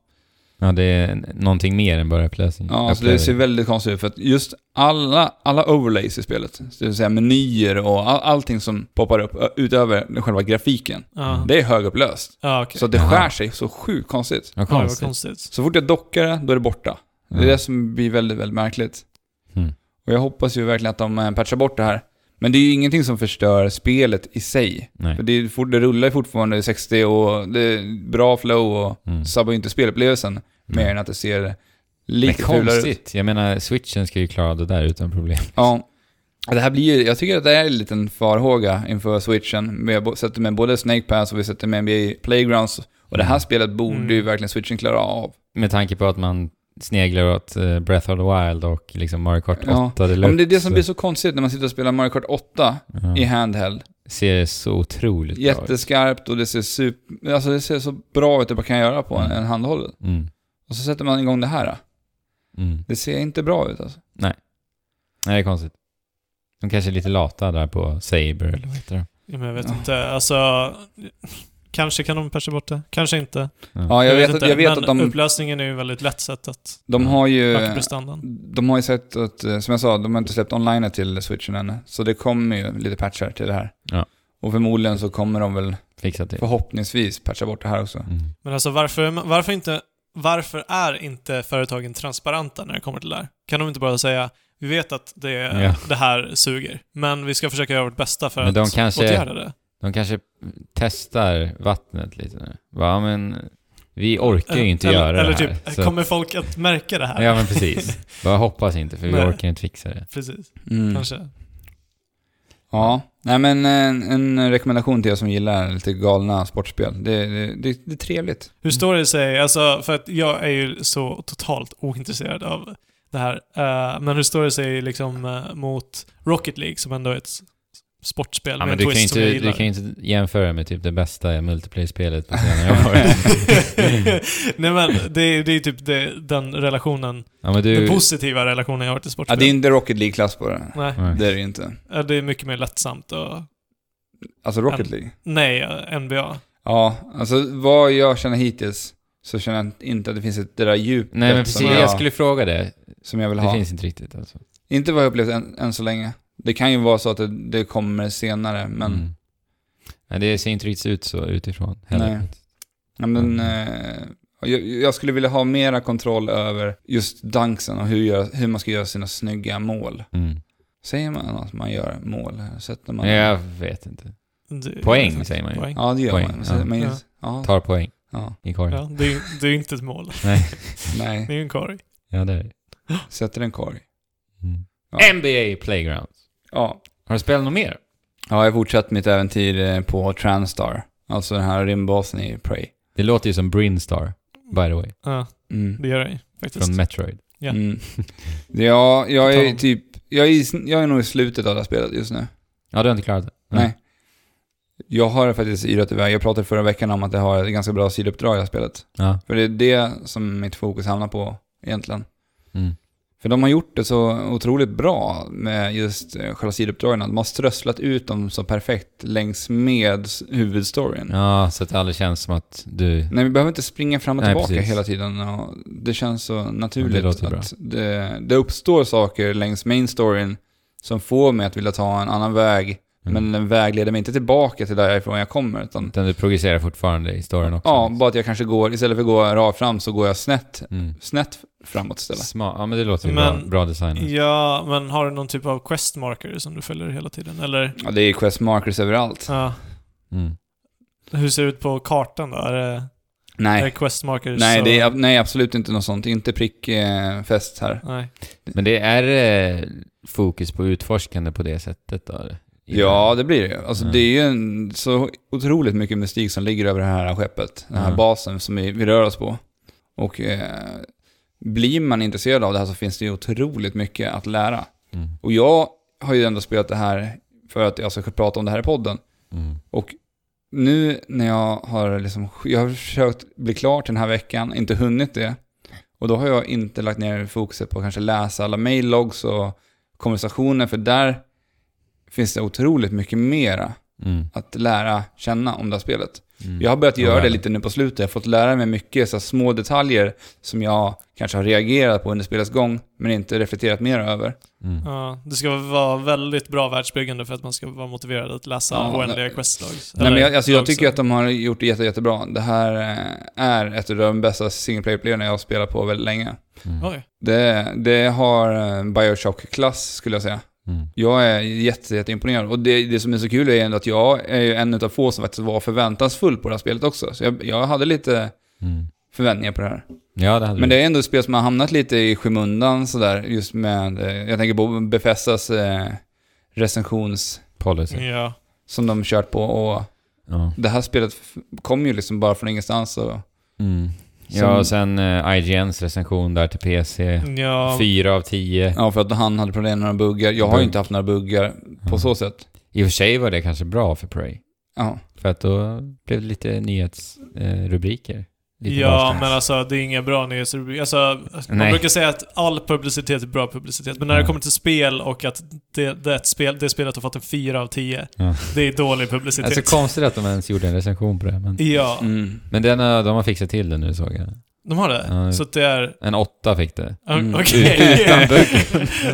Ja, det är någonting mer än bara upplösning. Ja, alltså det ser väldigt konstigt ut. För att just alla, alla overlays i spelet, det vill säga menyer och all, allting som poppar upp utöver själva grafiken, Ja, det är högupplöst. ja okej. Så att det skär sig så sjukt konstigt. Ja, konstigt. konstigt. Så fort jag dockar det, då är det borta. Det är Ja. det som blir väldigt, väldigt märkligt. Mm. Och jag hoppas ju verkligen att de eh, patchar bort det här. Men det är ju ingenting som förstör spelet i sig. Nej. För det, är, fort- det rullar ju fortfarande 60 och det är bra flow och Mm. sabbar ju inte spelupplevelsen mer Mm. än att det ser Men lite fulare ut. konstigt. Jag menar, switchen ska ju klara det där utan problem. Ja. Det här blir ju, jag tycker att det är en liten farhåga inför switchen. Vi har sett med både Snake Pass och vi sett det med NBA Playgrounds. Och det här Mm. spelet borde Mm. ju verkligen switchen klara av. Med tanke på att man sneglar åt eh, Breath of the Wild och liksom Mario Kart 8 Ja. Deluxe. Ja, men det är det som blir så konstigt när man sitter och spelar Mario Kart 8 Ja. i handheld. Ser så otroligt bra ut. Jätteskarpt och det ser super... Alltså det ser så bra ut det man kan göra på en, Mm. en handhållen. Mm. Och så sätter man igång det här. Mm. Det ser inte bra ut alltså. Nej, det är konstigt. De kanske är lite lata där på Saber, eller vad heter det? Ja, men jag vet Ja. inte, alltså... Kanske kan de patcha bort det, kanske inte. Ja, jag, vet, att, jag vet men att de, upplösningen är ju väldigt lätt sätt att de har ju... De har ju sett att, eh, som jag sa, de har inte släppt online till switchen än. Så det kommer ju lite patchar till det här. Ja. Och förmodligen så kommer de väl Fixa till. förhoppningsvis patcha bort det här också. Mm. Men alltså varför, varför inte... Varför är inte företagen transparenta när det kommer till det här? Kan de inte bara säga vi vet att det, Ja. det här suger, men vi ska försöka göra vårt bästa för Men de att kanske- åtgärda det. De kanske testar vattnet lite nu. Va, men vi orkar ju inte eller, göra eller det här. typ, så- kommer folk att märka det här? Ja, men precis. Bara hoppas inte, för vi Nej. orkar inte fixa det. Precis, Mm. kanske. Ja, nej men en, en rekommendation till er som gillar lite galna sportspel. Det, det, det, det är trevligt. Hur står det sig, alltså för att jag är ju så totalt ointresserad av det här. Eh, men hur står det sig liksom eh, mot Rocket League som ändå är ett sportspel Ja, med men en du kan, twist som jag inte, du kan ju inte jämföra med typ det bästa multiplayer-spelet på senare år. Nej men det är, det är typ det, den relationen, Ja, men den du... positiva relationen jag har till Ja, sportspel. det är inte Rocket League-klass på det. Nej, Nej. Det är det ju inte. eh, det är mycket mer lättsamt och... Alltså Rocket Ja. League. Nej, NBA. Ja, alltså vad jag känner hittills så känner jag inte att det finns ett det där djupet Nej, men precis. Jag jag, skulle fråga det. som jag vill Det ha. finns inte riktigt alltså. Inte vad jag upplevt än, än så länge. Det kan ju vara så att det, det kommer senare, men... Mm. Nej, det ser inte riktigt ut så utifrån heller. Nej. Ja, men eh, jag, jag skulle vilja ha mera kontroll över just dunksen och hur, gör, hur man ska göra sina snygga mål. Mm. Säger man att man gör mål? Sätter man... Jag vet inte. Det- Poäng säger man ju. Poäng. Ja, det gör Poäng, man. Ja. Men, Ja. ja. Tar poäng Ja, i korgen. Ja, det är ju det är ju inte ett mål. Nej. nej. Det är ju en korg. Ja, det är det. Sätter en korg. Mm. Ja. NBA Playgrounds. Ja. Har du spelat något mer? ja, jag har fortsatt mitt äventyr eh, på Transtar. Alltså den här rymdbasen i Prey. Det låter ju som Brinstar, by the way. Ja, Mm. det gör det faktiskt. Från Metroid. Ja. Mm. Ja, jag är typ... Jag är, jag är nog i slutet av det här spelet just nu. Ja, du har inte klarat det? Nej. Jag har faktiskt yrat iväg. Jag pratade förra veckan om att jag har ett ganska bra sidouppdrag i det här spelet. Ja. För det är det som mitt fokus hamnar på egentligen. Mm. För de har gjort det så otroligt bra med just eh, själva sidouppdragen. De har strösslat ut dem så perfekt längs med huvudstoryn. Ja, så att det aldrig känns som att du... Nej, vi behöver inte springa fram och Nej, tillbaka precis. hela tiden. Och det känns så Ja, det naturligt låter bra. att det, det uppstår saker längs main storyn som får mig att vilja ta en annan väg. Mm. Men den vägleder mig inte tillbaka till därifrån jag kommer. Utan, Utan du progresserar fortfarande i storyn också? ja, bara att jag kanske går, istället för att gå rakt fram så går jag snett, Mm. snett framåt istället. Smart. Ja, men det låter ju Men- bra, bra design. Ja, men har du någon typ av quest marker som du följer hela tiden? Eller? Ja, det är quest markers överallt. Ja. Mm. Hur ser det ut på kartan då? Är det, är det Nej. quest markers? Nej, det är, nej, absolut inte något sånt. Inte prickfest här. Nej. Men det är eh, fokus på utforskande på det sättet då? eller? Ja, det blir det. Alltså Ja. det är ju en, så otroligt mycket mystik som ligger över det här skeppet. Den här Ja. basen som vi, vi rör oss på. Och eh, blir man intresserad av det här så finns det ju otroligt mycket att lära. Mm. Och jag har ju ändå spelat det här för att jag ska prata om det här i podden. Mm. Och nu när jag har liksom, jag har försökt bli klar till den här veckan, inte hunnit det. Och då har jag inte lagt ner fokuset på att kanske läsa alla maillogs och konversationer, för där finns det otroligt mycket mera Mm. att lära känna om det här spelet. Mm. Jag har börjat Ja, göra det väl. lite nu på slutet. Jag har fått lära mig mycket så här, små detaljer som jag kanske har reagerat på under spelets gång, men inte reflekterat mer över. Mm. Ja, det ska vara väldigt bra världsbyggande för att man ska vara motiverad att läsa Ja, oändliga nej. questlogs. Nej, men jag, alltså, jag tycker att de har gjort det jätte, jättebra. Det här eh, är ett av de bästa single player-spelen jag har spelat på väldigt länge. Mm. Det, det har eh, Bioshock-klass skulle jag säga. Mm. Jag är jätte, jätte imponerad. Och det, det som är så kul är ändå att jag är ju en av få som faktiskt var förväntansfull på det här spelet också. Så jag, jag hade lite Mm. förväntningar på det här. Ja, det hade Men det är ändå ett spel som har hamnat lite i skymundan sådär, just med, eh, jag tänker på Befestas eh, recensions Policy. Ja. som de kört på och Ja. det här spelet kom ju liksom bara från ingenstans och Mm. Ja, och sen eh, IGNs recension där till PC. Ja. Fyra av tio. Ja, för att han hade problem med några buggar. Jag har ju inte haft några buggar på Ja. så sätt. I och för sig var det kanske bra för Prey. Ja. För att då blev det lite nyhetsrubriker. Eh, lite Ja, varstans. men alltså det är inga bra nyhetsrubriker. Alltså, man Nej. brukar säga att all publicitet är bra publicitet, men när det Ja. kommer till spel och att det, det, spel, det spelet har fått en 4 av 10, Ja. det är dålig publicitet. Alltså konstigt att de ens gjorde en recension på det. Men, ja, Mm. men den, har- de har fixat till det nu såg jag. de har det. Ja. Så att det är... En åtta fick det. Mm. Okej. Utan bugg.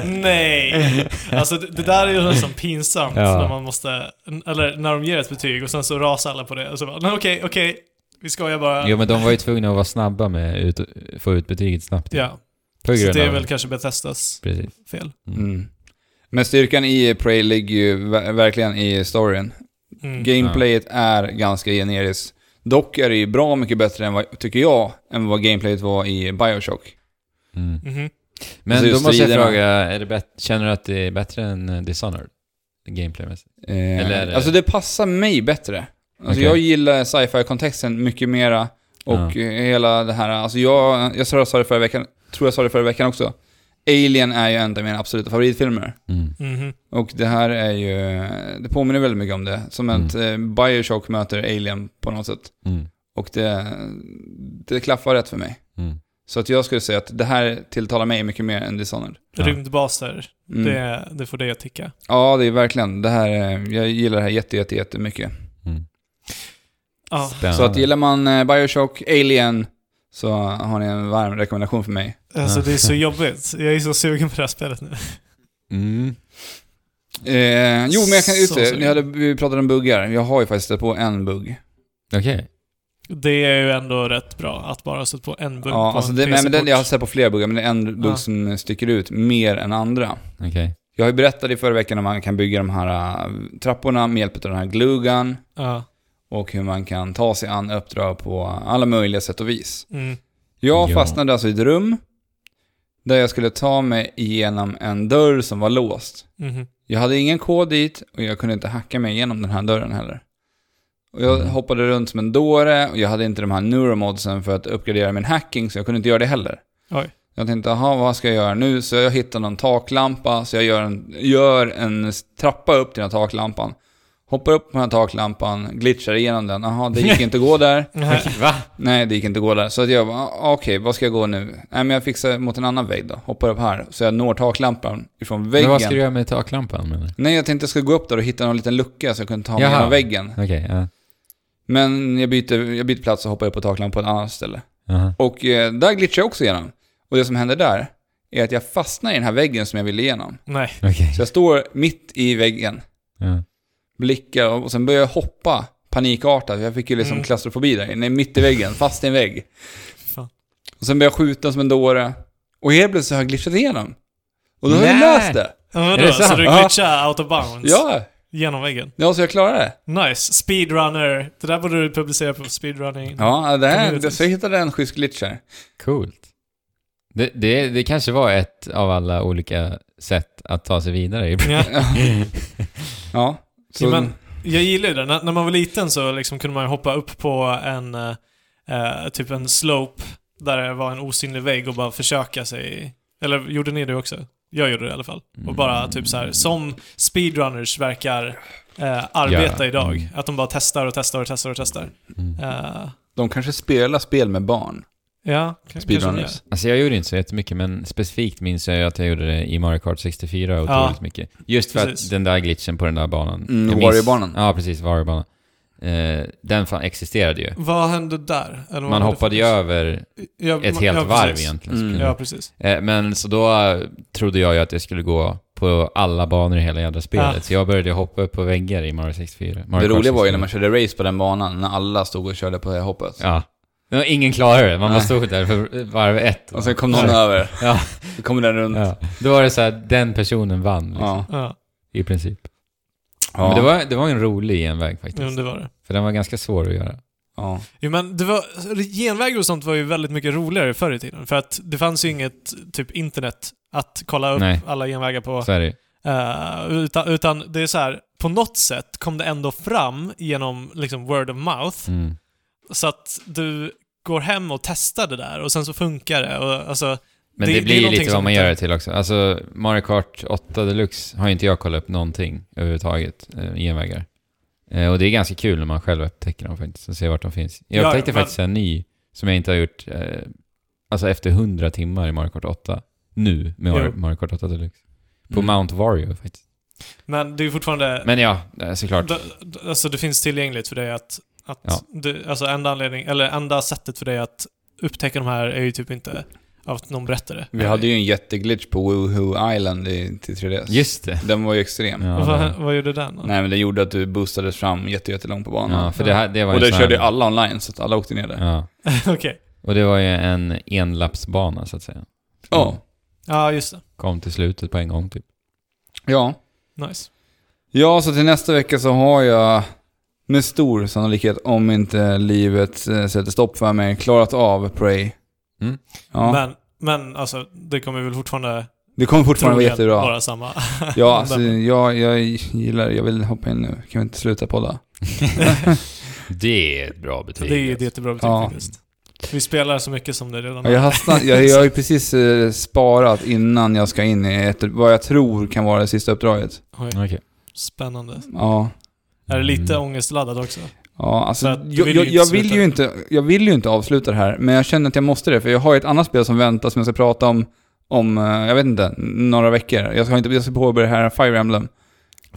Nej! Alltså det, det där är ju nästan pinsamt Ja. när man måste... Eller när de ger ett betyg och sen så rasar alla på det och så bara, okej, okej, vi skojar bara. Jo men de var ju tvungna att vara snabba med ut, få ut betyget snabbt. Ja, På så grund det är av- väl kanske Bethesdas Precis. fel. Mm. Men styrkan i Prey ligger ju ver- verkligen i storyn. Mm. Gameplayet är ganska generiskt. Dock är det ju bra mycket bättre än vad, tycker jag, än vad gameplayet var i Bioshock. Mm. Mhm. Men Alltså då måste jag fråga, är det bet- känner du att det är bättre än Dishonored? Gameplaymässigt? Eh, Eller är det- Alltså det passar mig bättre. Alltså Okej. jag gillar sci-fi-kontexten mycket mera. Och Ja. eh, hela det här, alltså jag, jag sa det förra veckan, tror jag sa det förra veckan också. Alien är ju en av mina absoluta favoritfilmer. Mm. Mhm. Och det här är ju, det påminner väldigt mycket om det. Som ett eh, Bioshock möter Alien på något sätt. Mm. Och det, det klaffar rätt för mig. Mm. Så att jag skulle säga att det här tilltalar mig mycket mer än Dishonored. Ja. Rymdbaser, Mm. det, det får det att ticka. Ja, det är verkligen, det här, är- jag gillar det här jätte, jätte, jättemycket. Mm. Ja. Spännande. Så att gillar man eh, Bioshock, Alien, så har ni en varm rekommendation för mig. Alltså det är så jobbigt. Jag är så sugen på det här spelet nu. Mm. Eh, jo, men jag kan, just det, ni hade, vi pratade om buggar. Jag har ju faktiskt stött på en bugg. Okej. Det är ju ändå rätt bra att bara sätta på en bugg Ja, på alltså en det, nej, men den, jag har sett på flera buggar, men det är en bugg Ja. som sticker ut mer än andra. Okej. Jag har ju berättat i förra veckan om man kan bygga de här äh, trapporna med hjälp av den här glugan Ja. Och hur man kan ta sig an uppdrag på alla möjliga sätt och vis. Mm. Jag Ja. fastnade alltså i ett rum där jag skulle ta mig igenom en dörr som var låst. Mhm. Jag hade ingen kod dit och jag kunde inte hacka mig igenom den här dörren heller. Och jag Mm. hoppade runt som en dåre och jag hade inte de här neuromodsen för att uppgradera min hacking så jag kunde inte göra det heller. Oj. Jag tänkte, jaha, vad ska jag göra nu? Så jag hittade någon taklampa, så jag gör en, gör en trappa upp till den här taklampan. Hoppar upp på den här taklampan, glitchar igenom den. Jaha, det gick inte att gå där. Nej. Va? Nej, det gick inte att gå där. Så att jag bara, ah, okej, vad ska jag gå nu? Nej, men jag fixar mot en annan vägg då. Hoppar upp här, så jag når taklampan ifrån väggen. Men vad ska du göra med taklampan menar? Nej, jag tänkte jag skulle gå upp där och hitta någon liten lucka så jag kunde ta mig Jaha. igenom väggen. Okej, ja. Men jag byter, jag byter plats och hoppar upp på taklampan på ett annat ställe. Jaha. Och eh, där glitchar jag också igenom. Och det som händer där är att jag fastnar i den här väggen som jag ville igenom. Nej. Okej. Så jag står mitt i väggen, Ja. Blickar och sen börjar jag hoppa panikartat. Jag fick ju liksom Mm. klaustrofobi där inne, mitt i väggen, fast i en vägg. Fan. Och sen börjar jag skjuta som en dåre. Och helt plötsligt har jag glitchat igenom. Och då har jag Nej. löst det. Ja, det Så du Ja. glitchar out of bounds? Ja, Genom väggen? ja så jag klarade det. Nice. Speedrunner. Det där borde du publicera på speedrunning. Ja, det här, så jag hittade en schysst glitch här. Coolt. Det, det, det kanske var ett av alla olika sätt att ta sig vidare i. Ja. Ja. Så, Ja, men jag gillar ju det. När, när man var liten så liksom kunde man hoppa upp på en, eh, eh, typ en slope där det var en osynlig vägg och bara försöka sig. Eller gjorde ni det också? Jag gjorde det i alla fall. Och bara typ så här, som speedrunners verkar eh, arbeta Ja. idag. Att de bara testar och testar och testar och testar. Mm. Eh, de kanske spelar spel med barn. Ja, kanske Alltså jag gjorde inte så jättemycket, men specifikt minns jag ju att jag gjorde det i Mario Kart 64 otroligt Ja. mycket. Just för Precis. att den där glitchen på den där banan. Mm, Wario-banan. Ja, precis. Wario-banan. Eh, den fan existerade ju. Vad hände där? Eller vad Man hoppade ju över Ja, ett man- helt ja, varv egentligen. Mm. Ja, precis. Eh, Men så då eh, trodde jag ju att jag skulle gå på alla banor i hela jävla spelet. Ja. Så jag började hoppa upp på väggar i Mario 64. Mario det roliga var ju 64. när man körde race på den banan, när alla stod och körde på det hoppet. Ja. Men ingen klarade det. Man bara stod där för varv ett. Och sen kom någon Ja. över. Ja. Då kom den runt. Ja. Då var det så här, den personen vann. Liksom, Ja. Ja, I princip. Ja. Men det var, det var en rolig genväg faktiskt. jo, det var det. För den var ganska svår att göra. ja. Jo men det var, genvägar och sånt var ju väldigt mycket roligare förr i tiden. För att det fanns ju inget typ internet att kolla upp Nej. alla genvägar på. Så är det ju. Eh, utan, utan det är så här, på något sätt kom det ändå fram genom liksom word of mouth. Mm. Så att du går hem och testar det där och sen så funkar det. Och, alltså, Men Det- det, blir ju lite vad man gör det till också. Alltså, Mario Kart 8 Deluxe har ju inte jag kollat upp någonting överhuvudtaget, eh, genvägar. Eh, och det är ganska kul när man själv upptäcker dem faktiskt, och ser vart de finns. Jag Ja, upptäckte men- faktiskt en ny som jag inte har gjort, eh, alltså efter 100 timmar i Mario Kart 8. Nu, med Jo. Mario Kart 8 Deluxe. På Mm. Mount Vario faktiskt. Men det är ju fortfarande... Men ja, såklart. alltså det finns tillgängligt för dig att... att Ja. du, alltså enda anledning, eller enda sättet för dig att upptäcka de här är ju typ inte att någon berättar det. Vi hade ju en jätteglitch på Woohoo Island i, till 3DS. Just det. Den var ju extrem. Ja, vad, det- vad gjorde den? då? Nej men det gjorde att du boostades fram jätte- jättelångt på banan. ja för det, här, det var och det körde här- ju alla online, så att alla åkte ner där. Ja. Okej. Och det var ju en enlappsbana så att säga. Ja. Ja, just det. Kom till slutet på en gång typ. Ja. Nice. Ja, så till nästa vecka så har jag med stor sannolikhet, om inte livet eh, sätter stopp för mig, klarat av Prey. Mm. Ja, Men, men alltså, det kommer väl fortfarande det kommer fortfarande vara jättebra. vara samma. Ja, alltså, jag, jag gillar jag vill hoppa in nu. Kan vi inte sluta podda? det är ett bra betyg. det är ett alltså. jättebra betyg Ja. faktiskt. Vi spelar så mycket som det redan Ja, jag, har snart, jag, jag har ju precis eh, sparat innan jag ska in i ett, vad jag tror kan vara det sista uppdraget. Oj, Okej. spännande. Ja. Är det lite Mm. ångestladdat också? Ja, alltså, jag, vill jag, ju jag, inte vill ju inte, jag vill ju inte avsluta det här, men jag känner att jag måste det, för jag har ju ett annat spel som väntar som jag ska prata om, om, eh, jag vet inte, några veckor. Jag ska inte, jag ska påbörja det här Fire Emblem.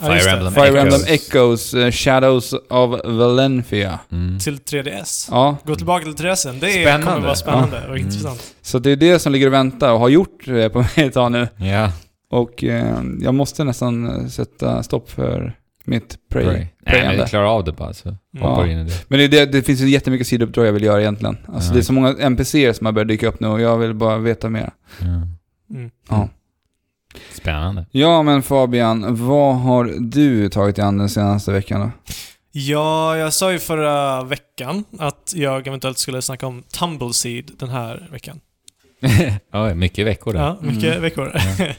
Ja, det. Fire Emblem Fire Emblem Echoes. Echoes, eh, Shadows of Valencia. Mm. Till 3DS. Ja, Gå tillbaka till 3DSen. Det är, Spännande. kommer vara spännande och Mm. intressant. så det är det som ligger och väntar och har gjort eh, på mig ett tag nu. Ja. Och eh, jag måste nästan sätta stopp för mitt Prey. Pray. Nej, men klarar av det bara så. Ja. Hoppar in i det. Men det, det, det finns ju jättemycket sidouppdrag jag vill göra egentligen. Alltså Ja. det är så många NPCer som har börjat dyka upp nu och jag vill bara veta mer. Ja. Mm. Ja. Spännande. Ja men Fabian, vad har du tagit dig an den senaste veckan då? Ja, jag sa ju förra veckan att jag eventuellt skulle snacka om Tumbleseed den här veckan. Oj, mycket veckor där. Ja, mycket Mm. veckor.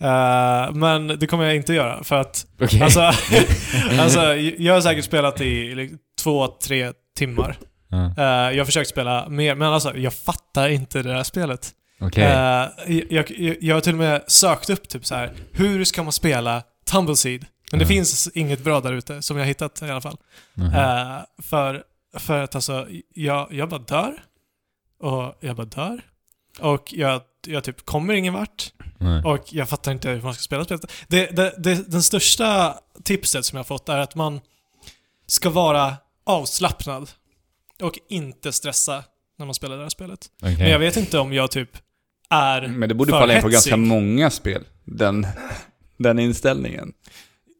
Eh, men det kommer jag inte göra för att Okej. Alltså, alltså, jag har säkert spelat i liksom två, tre timmar. Ja. Eh, jag har försökt spela mer, men alltså jag fattar inte det här spelet. Okej. Eh, jag, jag, jag har till och med sökt upp typ så här. hur ska man spela Tumbleseed? Men det Ja. finns inget bra där ute, som jag har hittat i alla fall. Eh, för, för att alltså, jag, jag bara dör. Och jag bara dör. Och jag, jag typ kommer ingen vart. Nej. Och jag fattar inte hur man ska spela spelet. Det, det, det, den största tipset som jag har fått är att man ska vara avslappnad. Och inte stressa när man spelar det här spelet. Okej. Men jag vet inte om jag typ är Men det borde falla in på ganska många spel, den, den inställningen.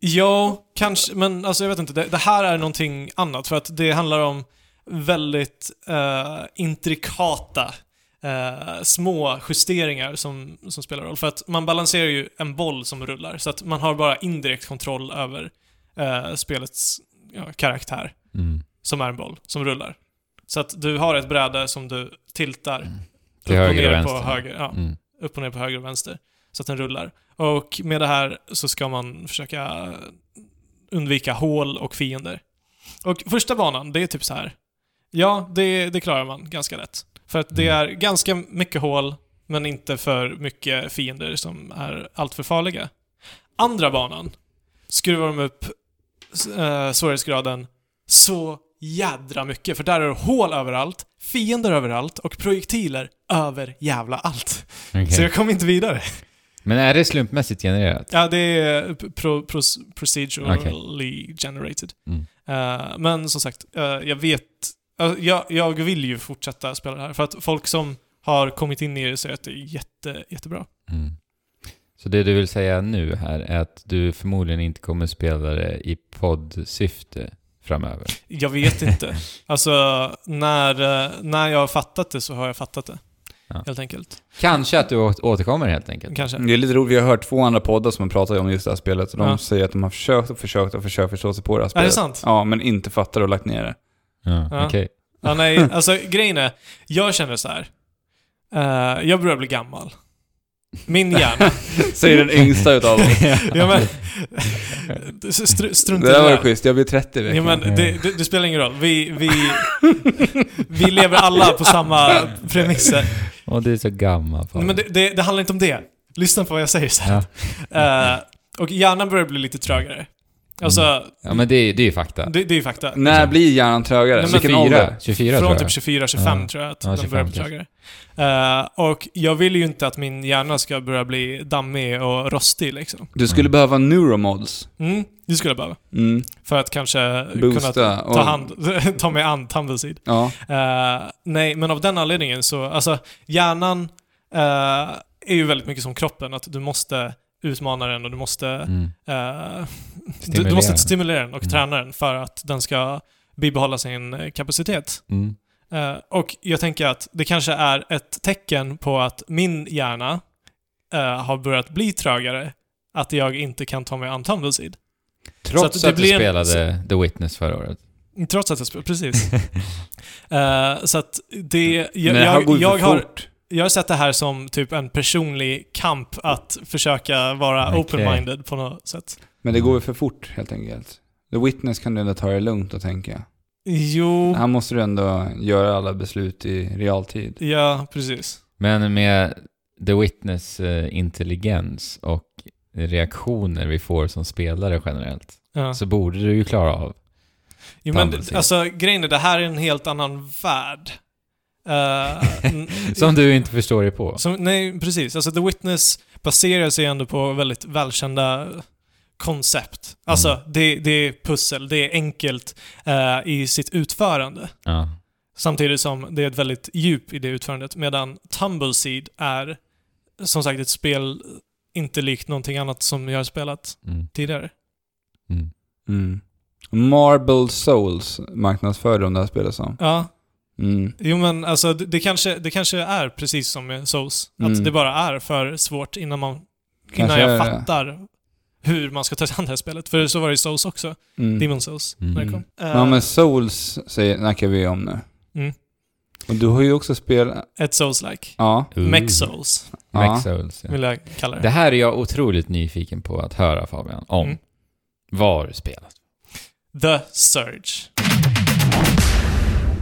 Jo, kanske, men alltså jag vet inte. Det, det här är någonting annat för att det handlar om väldigt eh, intrikata eh, små justeringar som, som spelar roll. För att man balanserar ju en boll som rullar, så att man har bara indirekt kontroll över eh, spelets ja, karaktär, Mm. som är en boll som rullar. Så att du har ett bräde som du tiltar Till upp och höger och ner på vänster. höger. Ja, Mm. upp och ner på höger och vänster. Så att den rullar. Och med det här så ska man försöka undvika hål och fiender. Och första banan, det är typ så här. Ja, det, det klarar man ganska lätt. För att det Mm. är ganska mycket hål, men inte för mycket fiender som är alltför farliga. Andra banan skruvar de upp äh, svårighetsgraden så jädra mycket, för där är det hål överallt, fiender överallt och projektiler över jävla allt. Okej. Så jag kom inte vidare. Men är det slumpmässigt genererat? Ja, det är pro, pros, procedurally generated. Mm. Eh, men som sagt, eh, jag vet... eh, jag, jag vill ju fortsätta spela det här, för att folk som har kommit in i det säger att det är jätte, jättebra. Mm. Så det du vill säga nu här är att du förmodligen inte kommer spela det i poddsyfte framöver? Jag vet inte. alltså, när, när jag har fattat det så har jag fattat det. Ja. Helt enkelt. Kanske att du återkommer helt enkelt? Kanske. Det är lite roligt, vi har hört två andra poddar som har pratat om just det här spelet och de Ja. säger att de har försökt och försökt och försökt förstå sig på det här Är spelet. det sant? Ja, men inte fattar och lagt ner det. Ja, Ja. okej. Ja, nej, alltså grejen är, jag känner så här. Eh, jag börjar bli gammal. Min hjärna. Säger den yngsta utav oss. ja, men, str strunt i Det där var där. schysst, jag blir 30 i Ja, veckan. men det, det, det spelar ingen roll. Vi, vi, vi lever alla på samma premisser. Och du är så gammal. fan. Men det, det, det handlar inte om det. Lyssna på vad jag säger sen. Ja. Eh, och hjärnan börjar bli lite trögare. Alltså, Ja, men det, är- det är ju fakta. det, det är ju fakta. När blir hjärnan trögare? Nej, men Vilken ålder? 24 Från typ jag. 24-25 Ja. tror jag att Ja, den 25 börjar bli trögare. Eh, och jag vill ju inte att min hjärna ska börja bli dammig och rostig liksom. Du skulle Mm. behöva neuromods. Mm, det skulle jag behöva. Mm. För att kanske Boosta. kunna ta, och- hand, ta mig an Tumbleseed. Ja. Eh, nej, men av den anledningen så, alltså hjärnan eh, är ju väldigt mycket som kroppen, att du måste utmana den och du måste, Mm. eh, du, du måste stimulera den och Mm. träna den för att den ska bibehålla sin eh, kapacitet. Mm. Eh, och jag tänker att det kanske är ett tecken på att min hjärna eh, har börjat bli trögare, att jag inte kan ta mig an Tumbleseed. Trots att att, det du blir en- spelade The Witness förra året. Trots att jag spelar, precis. Eh, så att det, jag, Men jag, går ju jag, för har, fort. Jag har sett det här som typ en personlig kamp att försöka vara Okej. open-minded på något sätt. Men det går ju för fort helt enkelt. The Witness kan du ändå ta det lugnt och tänka. Jo, Här måste du ändå göra alla beslut i realtid. ja precis. Men med The Witness eh, intelligens och reaktioner vi får som spelare generellt, Ja. så borde du ju klara av. Jo, men alltså grejen är, det här är en helt annan värld. Eh, Som du inte förstår dig på. Som, nej, precis. Alltså The Witness baserar sig ändå på väldigt välkända koncept. Alltså, Mm. det, det är pussel, det är enkelt eh, i sitt utförande. Ja. Samtidigt som det är ett väldigt djup i det utförandet. Medan Tumbleseed är, som sagt, ett spel inte likt någonting annat som jag har spelat Mm. tidigare. Mm. Mm. Marble Souls marknadsför de det här spelet som. Ja, Mm. jo men alltså det, det, kanske, det kanske är precis som med Souls. Mm. Att det bara är för svårt innan man Kanske innan jag fattar hur man ska ta sig an det här spelet. För så var det i Souls också. Mm. Demon Souls, Mm. när det kom. Ja Eh, men Souls säger, snackar vi om nu. Mm. Och du har ju också spelat... Ett Souls-like. Ja. Mech Souls, Ja. Souls, ja. vill jag kalla det. Det här är jag otroligt nyfiken på att höra Fabian, om. Mm. Var du spelat? The Surge.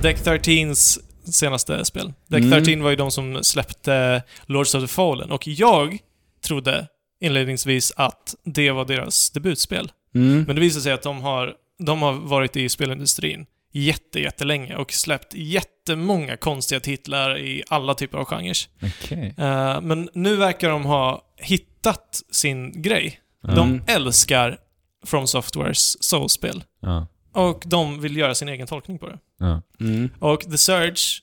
Deck 13s senaste spel. Deck Mm. 13 var ju de som släppte Lords of the Fallen och jag trodde inledningsvis att det var deras debutspel. Mm. Men det visar sig att de har, de har varit i spelindustrin jätte, jättelänge och släppt jättemånga konstiga titlar i alla typer av genrer. Okej. Eh, men nu verkar de ha hittat sin grej. Ja. De Mm. älskar From Softwares Soul-spel. Ja. Och de vill göra sin egen tolkning på det. Ja. Mm. Och The Surge,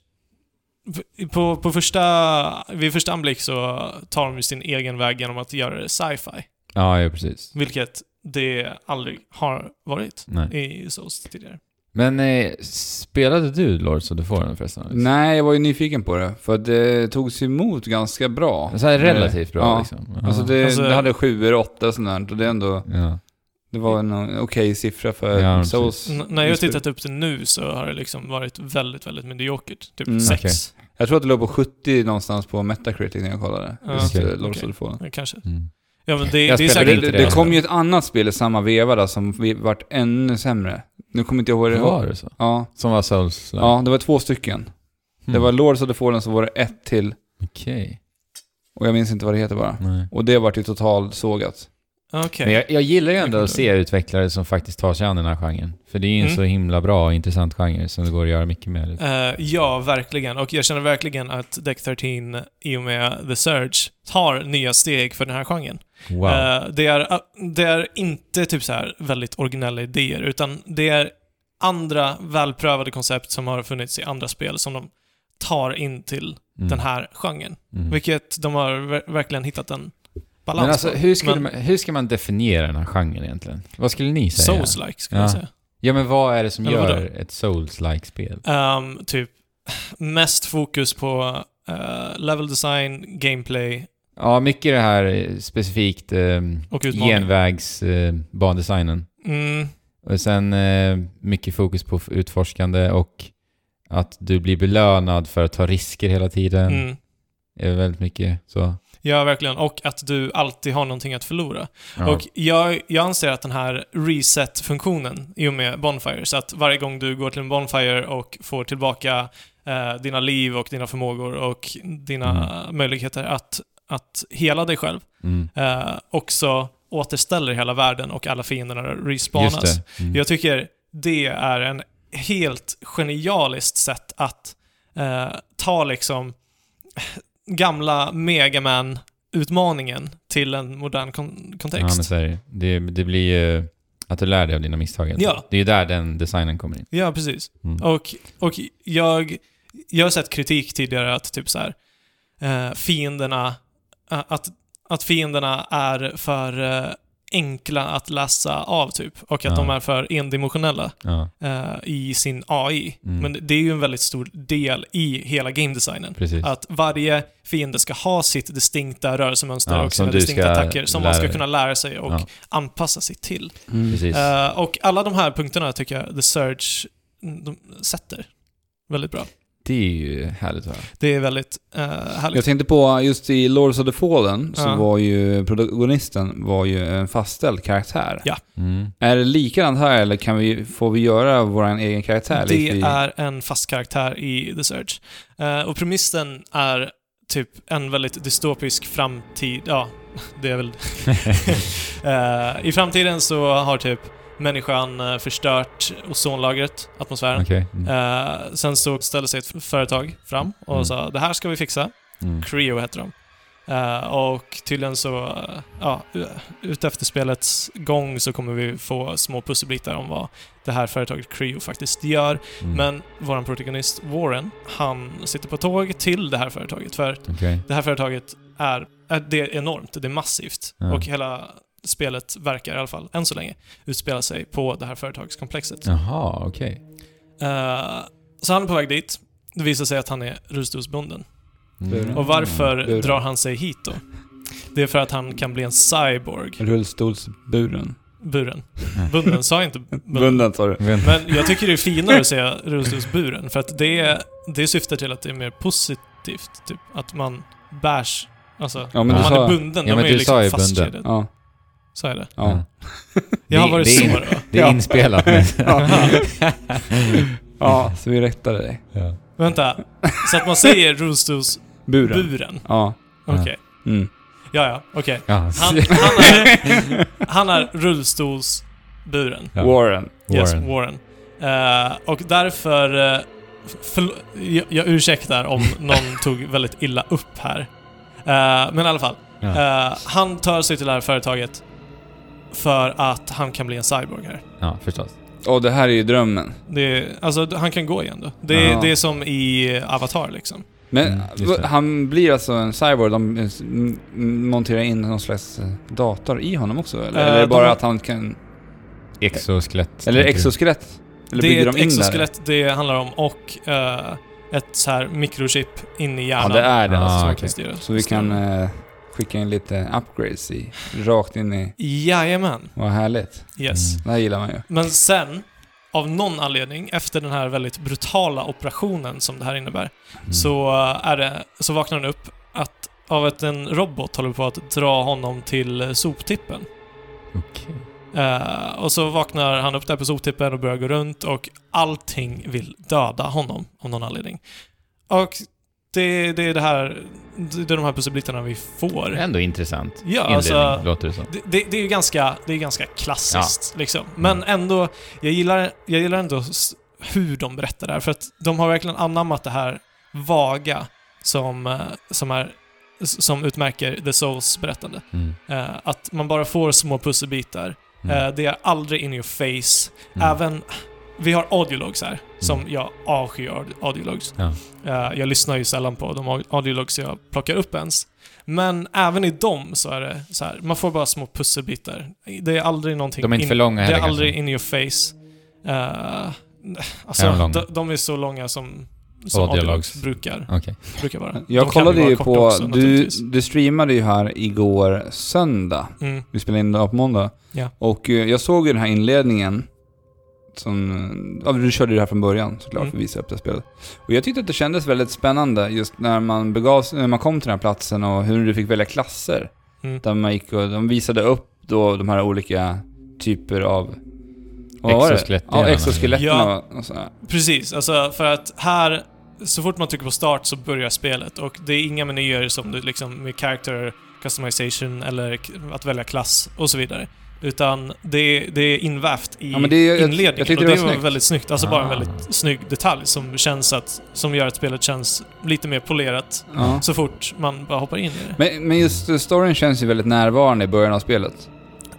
på, på första, vid första anblick så tar de ju sin egen väg genom att göra det sci-fi. ja, ja, precis. Vilket det aldrig har varit Nej. i Souls tidigare. Men eh, spelade du Lords of the Fallen förresten? Alex? Nej, jag var ju nyfiken på det. För det togs emot ganska bra. Så här relativt bra Ja. liksom? Alltså det, Alltså- det hade sjuor och åtta och sånt där. Och det är ändå... Ja. Det var en okej siffra för Ja, Souls. N- när jag har tittat upp det nu så har det liksom varit väldigt, väldigt mediokert. Typ Mm. 6. Okej. Jag tror att det låg på 70 någonstans på Metacritic när jag kollade. Ja, Just okej. eh, Lords Fallen. Kanske. Mm. Ja men det, Jag det är Det, säkert... inte det, det det kom ju ett annat spel i samma veva där som vart ännu sämre. Nu kommer inte jag ihåg det. Var det så? Ja. Som var Souls? ja, det var två stycken. Det Mm. var Lords of the Fallen så var det ett till. Okej. Och jag minns inte vad det heter bara. Nej. Och det vart ju totalt sågat. Okej. Men jag, jag gillar ju ändå att se utvecklare som faktiskt tar sig an den här genren. För det är ju en Mm. så himla bra och intressant genre som det går att göra mycket med. Eh, ja, verkligen. Och jag känner verkligen att Deck 13 i och med The Surge tar nya steg för den här genren. Wow. Eh, det, är, uh, det är inte typ så här väldigt originella idéer, utan det är andra välprövade koncept som har funnits i andra spel som de tar in till Mm. den här genren. Mm. Vilket de har ver- verkligen hittat en balans Men alltså, hur, skulle Men man, hur ska man definiera den här genren egentligen? Vad skulle ni säga? Souls-like, skulle Ja. jag säga. Ja, men vad är det som Eller vadå? gör ett Souls-like spel? Ehm, typ, mest fokus på eh, level design, gameplay Ja, mycket det här eh, specifikt eh, och utmaning. genvägs eh, bandesignen. Mm, Och sen eh, mycket fokus på utforskande och att du blir belönad för att ta risker hela tiden. mm. är väldigt mycket så. Ja, verkligen. Och att du alltid har någonting att förlora. Ja. Och jag, jag anser att den här reset-funktionen i och med Bonfire, så att varje gång du går till en Bonfire och får tillbaka eh, dina liv och dina förmågor och dina möjligheter att, att hela dig själv, mm. eh, också återställer hela världen och alla fienderna respawnas. Mm. Jag tycker det är en helt genialiskt sätt att eh, ta liksom gamla Megaman-utmaningen till en modern kon- Ja, kontext. men så är det. det. Det blir ju att du lär dig av dina misstag. Ja. Det är ju där den designen kommer in. Ja, precis. Mm. Och, och jag, jag har sett kritik tidigare att typ så här, eh, fienderna, eh, att, att fienderna är för eh, enkla att läsa av typ. Och att Ja. de är för endimensionella Ja, eh, i sin AI. Mm. Men det är ju en väldigt stor del i hela game designen. precis. Att varje fiende ska ha sitt distinkta rörelsemönster Ja, och sina distinkta attacker som man ska kunna lära sig och Ja. anpassa sig till. Mm. Eh, och alla de här punkterna tycker jag The Surge mm, de sätter väldigt bra. Det är ju härligt att höra. Det är väldigt uh, härligt. Jag tänkte på, just i Lords of the Fallen så Ja. var ju protagonisten var ju en fastställd karaktär. Ja. Mm. Är det likadant här eller kan vi, får vi göra vår egen karaktär? det likt i- är en fast karaktär i The Surge. Eh, och premissen är typ en väldigt dystopisk framtid. Ja, det är väl... Eh, I framtiden så har typ människan eh, förstört ozonlagret, atmosfären. Okej. Mm. Eh, sen så ställde sig ett företag fram och Mm. sa det här ska vi fixa. Mm. Creo heter de. Eh, och tydligen så, ja, ut efter spelets gång så kommer vi få små pusselbitar om vad det här företaget Creo faktiskt gör. Mm. Men vår protagonist Warren, han sitter på tåg till det här företaget. För Okej. det här företaget är, är, det är enormt, det är massivt. Ja. Och hela spelet verkar i alla fall, än så länge, utspela sig på det här företagskomplexet. Jaha, okej. Eh, så han är på väg dit. Det visar sig att han är rullstolsbunden. Mm. Och varför Buren. drar han sig hit då? Det är för att han kan bli en cyborg. Rullstolsburen. Buren. Bunden, sa jag inte bunden. Bunden sa du. Men, jag tycker det är finare att säga rullstolsburen, för att det, det syftar till att det är mer positivt. Typ att man bärs. Alltså, Ja, men om man sa- är bunden, Ja, de men är ju liksom bunden. Ja. Sa jag det? Ja. Jag har Det- varit det är- så då. det är inspelat. Men... ja, så vi rättade dig. ja. Vänta. Så att man säger rullstolsburen? Buren. Ja. Okej. Mm. Ja, ja. Okej. Ja. Han, han, är, han är rullstolsburen. Ja. Warren. Yes, Warren. Warren. Eh, och därför... Uh, jag, jag ursäktar om någon tog väldigt illa upp här. Eh, men i alla fall. Ja. Han tar sig till det här företaget för att han kan bli en cyborg här. ja, förstås. Och det här är ju drömmen. Det är, alltså, han kan gå igen då. Det, är- Ja. det är som i Avatar liksom. Men Mm, han blir alltså en cyborg, de eh, monterar in någon slags eh, dator i honom också? Eller, Eh, eller är det de bara har- att han kan... Exoskelett. Eller exoskelett? Eller det bygger är de ett där? exoskelett det handlar om och eh, ett så här mikrochip in i Ja, hjärnan. det är det Ah, alltså. som okej. kan styra- Så vi kan den. Skicka in lite upgrades i, rakt in i... Jajamän. Vad härligt. Yes. Mm. Det här gillar man ju. Men sen, av någon anledning, efter den här väldigt brutala operationen som det här innebär, Mm. så, eh, är det, så vaknar han upp att, av att en robot håller på att dra honom till soptippen. Okej. Eh, och så vaknar han upp där på soptippen och börjar gå runt och allting vill döda honom av någon anledning. Och det, det är det här, det är de här pusselbitarna vi får. Ändå intressant. Ja, Inledning, alltså- låter det som. Det, det, det är ju ganska, det är ganska klassiskt liksom. Men ändå, jag gillar, jag gillar ändå hur de berättar det här. För att de har verkligen anammat det här vaga som, eh, som, är, som utmärker The Souls berättande. Mm. Eh, att man bara får små pusselbitar. Mm. Eh, det är aldrig in your face. Mm. Även... Vi har audiologs här, som jag avskyr aud- audiologs. Ja. Eh, jag lyssnar ju sällan på de au- audiologs jag plockar upp ens. Men även i dem så är det så här, man får bara små pusselbitar. Det är aldrig någonting... De är inte in, för långa Det heller är aldrig kanske. in your face. Uh, Är alltså, de långa? de, de är så långa som, som Audiologs. audiologs brukar, Okej. brukar vara. Jag De kollade ju på... också, du, du streamade ju här igår söndag. Mm. Vi spelade in det på måndag. Ja. Och eh, jag såg ju den här inledningen. Som, eh, ja, du körde ju det här från början såklart Mm. för att visa upp det här spelet. Och jag tyckte att det kändes väldigt spännande just när man begav när man kom till den här platsen och hur du fick välja klasser. Mm. Där man gick och de visade upp då de här olika typer av... Exoskelettdelarna. Ja, exoskeletten Ja. och, och sådär. Precis, alltså för att här, så fort man trycker på start så börjar spelet och det är inga menyer som du liksom med character customization eller att välja klass och så vidare. Utan det, det är invävt i Ja, men det är- jag- inledningen. jag tyckte och det det var snyggt. väldigt snyggt. Alltså bara en Ah. väldigt snygg detalj som känns att, som gör att spelet känns lite mer polerat Ja. så fort man bara hoppar in i det. Men, men just storyn känns ju väldigt närvarande i början av spelet.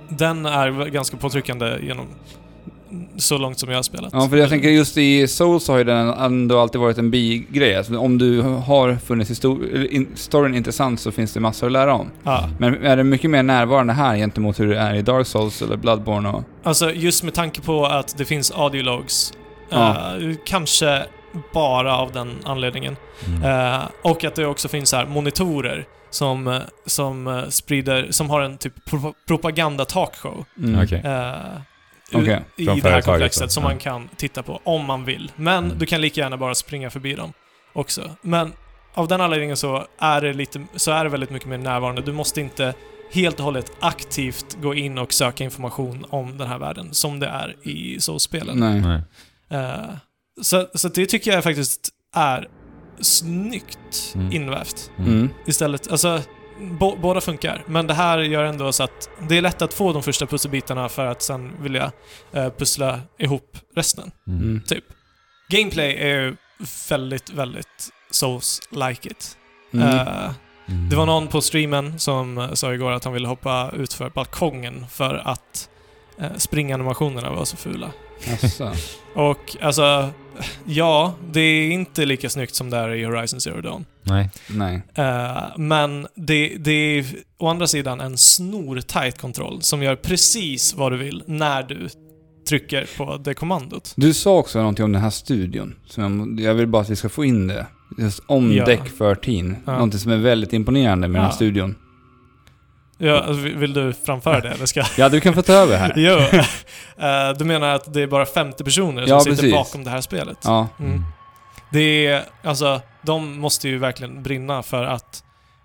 Den är ganska påtryckande genom så långt som jag har spelat. Ja, för jag tänker just i Souls har ju den ändå alltid varit en bigrej. Alltså, om du har funnit storyn intressant så finns det massor att lära om. Ja. Men är det mycket mer närvarande här gentemot hur det är i Dark Souls eller Bloodborne och... Alltså just med tanke på att det finns audiologs. Ja. eh, kanske bara av den anledningen. Mm. Eh, och att det också finns här monitorer som, eh, som sprider, som har en typ pro propaganda-talkshow. Mm. Okej. eh, Okej, i från det här komplexet som Ja. man kan titta på om man vill. Men Mm. du kan lika gärna bara springa förbi dem också. Men av den anledningen så är det lite, så är det väldigt mycket mer närvarande. Du måste inte helt och hållet aktivt gå in och söka information om den här världen som det är i Souls-spelen. Nej. Nej. Eh, så, så det tycker jag faktiskt är snyggt Mm. invävt. Mm. Istället, alltså, bo, båda funkar. Men det här gör ändå så att det är lätt att få de första pusselbitarna för att sen vilja eh, pussla ihop resten. Mm. Mm. Typ. Gameplay är ju väldigt, väldigt Souls-like it. Mm. Eh, det var någon på streamen som eh, sa igår att han ville hoppa ut för balkongen för att eh, springanimationerna var så fula. Jaså. Och alltså, ja, det är inte lika snyggt som det är i Horizon Zero Dawn. Nej. Nej. Eh, men det, det är å andra sidan en snortajt kontroll som gör precis vad du vill när du trycker på det kommandot. Du sa också någonting om den här studion. Som jag, jag vill bara att vi ska få in det. Just om Ja. Deck 13. Ja. Någonting som är väldigt imponerande med den här Ja. studion. Ja, alltså, vill du framföra det? Eller ska Ja, du kan få ta över här. Jo. Eh, du menar att det är bara 50 personer som Ja, sitter precis. bakom det här spelet? Ja. Mm. Det är, alltså, de måste ju verkligen brinna för att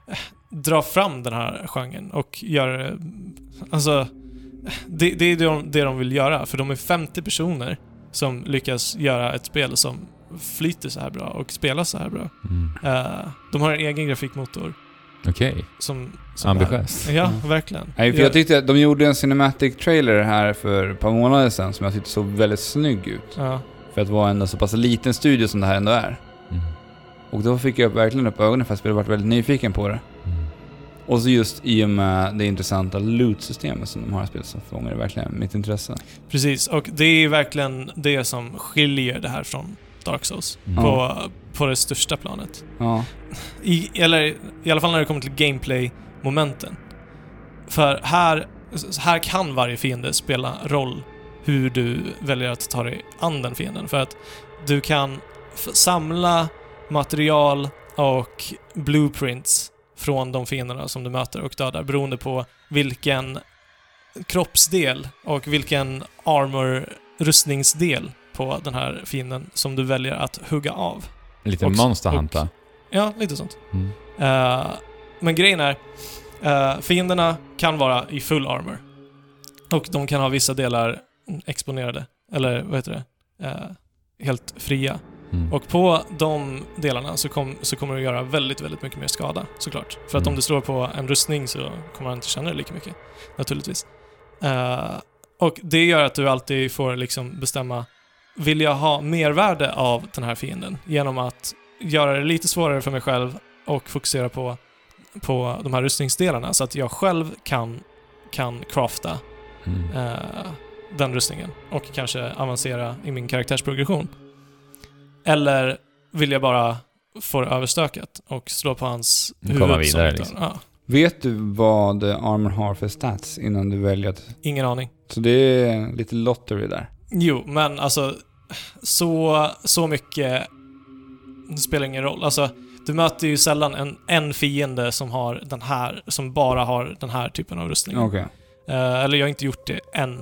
eh, dra fram den här genren och göra Alltså, det, det är det de, det de vill göra, för de är 50 personer som lyckas göra ett spel som flyter så här bra och spelar så här bra. Mm. Eh, de har en egen grafikmotor Okej. som... som Ambitiöst. Ja, Mm. verkligen. Nej, för jag tyckte att de gjorde en cinematic trailer här för ett par månader sedan som jag tyckte såg väldigt snygg ut. Ja. För att vara en så pass liten studio som det här ändå är. Mm. Och då fick jag verkligen upp ögonen för att jag varit väldigt nyfiken på det. Mm. Och så just i och med det intressanta loot-systemet som de har i spelet så fångar det verkligen mitt intresse. Precis, och det är verkligen det som skiljer det här från Dark Souls. Mm. På, på det största planet. Ja. I, eller i alla fall när det kommer till gameplay-momenten. För här, här kan varje fiende spela roll hur du väljer att ta dig an den fienden. För att du kan samla material och blueprints från de fienderna som du möter och dödar beroende på vilken kroppsdel och vilken armor-rustningsdel på den här fienden som du väljer att hugga av. Lite Och- Monster och- Hunter. Ja, lite sånt. Mm. Eh, men grejen är, uh, fienderna kan vara i full armor. Och de kan ha vissa delar exponerade, eller vad heter det? Eh, helt fria. Mm. Och på de delarna så, kom, så kommer du göra väldigt, väldigt mycket mer skada, såklart. För att Mm. om du slår på en rustning så kommer han inte känna det lika mycket, naturligtvis. Eh, och det gör att du alltid får liksom bestämma, vill jag ha mervärde av den här fienden genom att göra det lite svårare för mig själv och fokusera på, på de här rustningsdelarna så att jag själv kan, kan crafta Mm. eh, den rustningen och kanske avancera i min karaktärsprogression. Eller vill jag bara få det överstökat och slå på hans huvud? Komma vidare, liksom. Ja, Vet du vad Armor har för stats innan du väljer att... ingen aning. Så det är lite lottery där. Jo, men alltså så, så mycket det spelar ingen roll. Alltså, du möter ju sällan en, en fiende som har den här, som bara har den här typen av rustning. Okej. Eh, eller jag har inte gjort det än.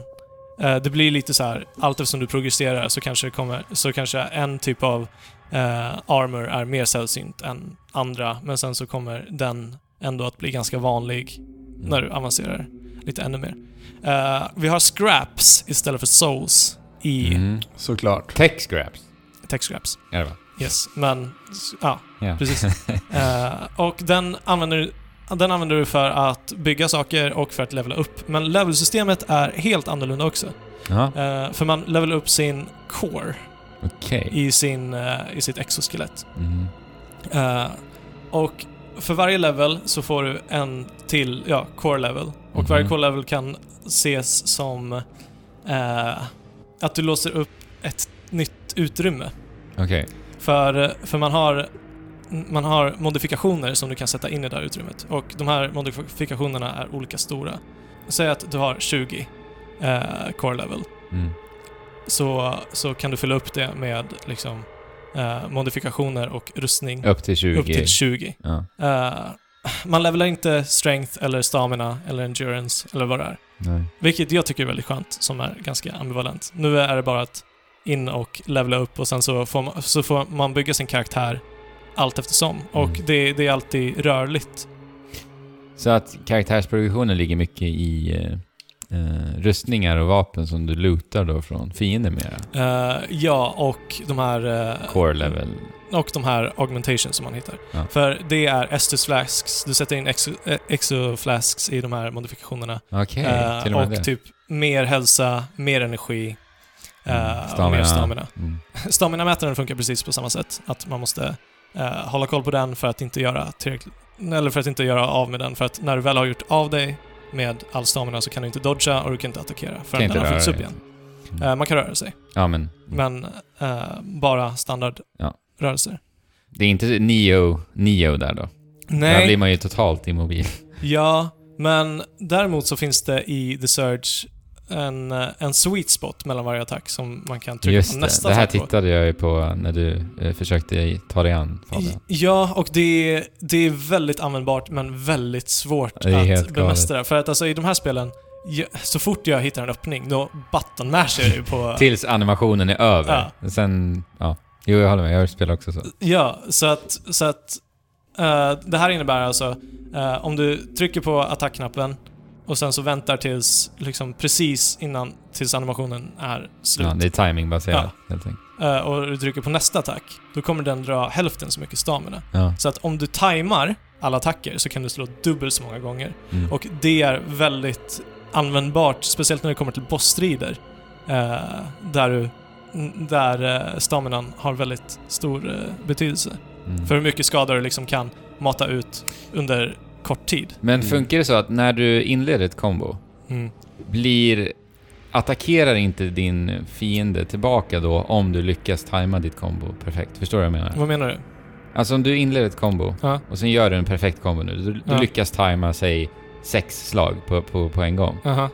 Eh, det blir lite så här, allt eftersom du progresserar så kanske kommer, så kanske en typ av eh, armor är mer sällsynt än andra, men sen så kommer den ändå att bli ganska vanlig när du avancerar lite ännu mer. Vi har scraps istället för souls i Mm. Såklart. Tech scraps. tech scraps. Är det va? Yes, men ja, Ja. precis. Eh, och den använder, den använder du för att bygga saker och för att levela upp. Men levelsystemet är helt annorlunda också. Ja, Eh, för man levelar upp sin core okej. i, sin, eh, i sitt exoskelett. Mm. Eh, och för varje level så får du en till, ja, core level. Och varje Mhm. core level kan ses som eh, att du låser upp ett nytt utrymme. Okej. För, för man har man har modifikationer som du kan sätta in i det här utrymmet. Och de här modifikationerna är olika stora. Säg att du har 20 eh, core level. Mm. Så, så kan du fylla upp det med liksom, eh, modifikationer och rustning Upp till 20. upp till 20. Ja. Eh, man levelar inte strength eller stamina eller endurance eller vad det är. Nej. Vilket jag tycker är väldigt skönt, som är ganska ambivalent. Nu är det bara att in och levela upp och sen så får man, så får man bygga sin karaktär allt eftersom. Och Mm. det, det är alltid rörligt. Så att karaktärsprogressionen ligger mycket i eh, eh, rustningar och vapen som du lootar då från fiender mera. Eh, ja, och de här... eh, Core level. Och de här augmentations som man hittar. Ja. För det är Estus flasks. Du sätter in exo, eh, exoflasks i de här modifikationerna. Okej, Eh, till och med och det. typ mer hälsa, mer energi eh, Mm, och mer stamina. Mm. Stamina-mätaren funkar precis på samma sätt. Att man måste eh, hålla koll på den för att inte göra tillräckligt... Eller för att inte göra av med den. För att när du väl har gjort av dig med all stamina så kan du inte dodga och du kan inte attackera förrän inte den har fyllts upp igen. Mm. Eh, man kan röra sig, Ja, men... men eh, bara standard Ja. Rörelser. Det är inte Neo, Neo där då? Där Nej, blir man ju totalt immobil. ja, men däremot så finns det i The Surge en, eh, en sweet spot mellan varje attack som man kan trycka Just på det, nästa det här attack på. tittade jag ju på när du eh, försökte ta dig an Fabian. Ja, och det är, det är väldigt användbart men väldigt svårt Det att galet. bemästra. För att alltså i de här spelen, ja, så fort jag hittar en öppning, då button-mashar jag ju på... Tills animationen är över. Sen, ja. Jo, jag håller med. Jag spelar också så. Ja, så att... Så att eh, det här innebär alltså, eh, om du trycker på attackknappen och sen så väntar tills, liksom precis innan, tills animationen är slut. Ja, det är timingbaserat helt enkelt. eh, och du trycker på nästa attack, då kommer den dra hälften så mycket stamina. Ja. Så att om du tajmar alla attacker så kan du slå dubbelt så många gånger. Mm. Och det är väldigt användbart, speciellt när det kommer till bossstrider. Eh, där du, där eh, staminan har väldigt stor eh, betydelse. Mm. För hur mycket skada du liksom kan mata ut under kort tid. Men Mm. funkar det så att när du inleder ett combo, blir... Attackerar inte din fiende tillbaka då om du lyckas tajma ditt combo perfekt? Förstår du vad jag menar? Vad menar du? Alltså om du inleder ett combo Ja. och sen gör du en perfekt combo nu. Du, du Ja. lyckas tajma, säg, sex slag på, på, på en gång. Aha.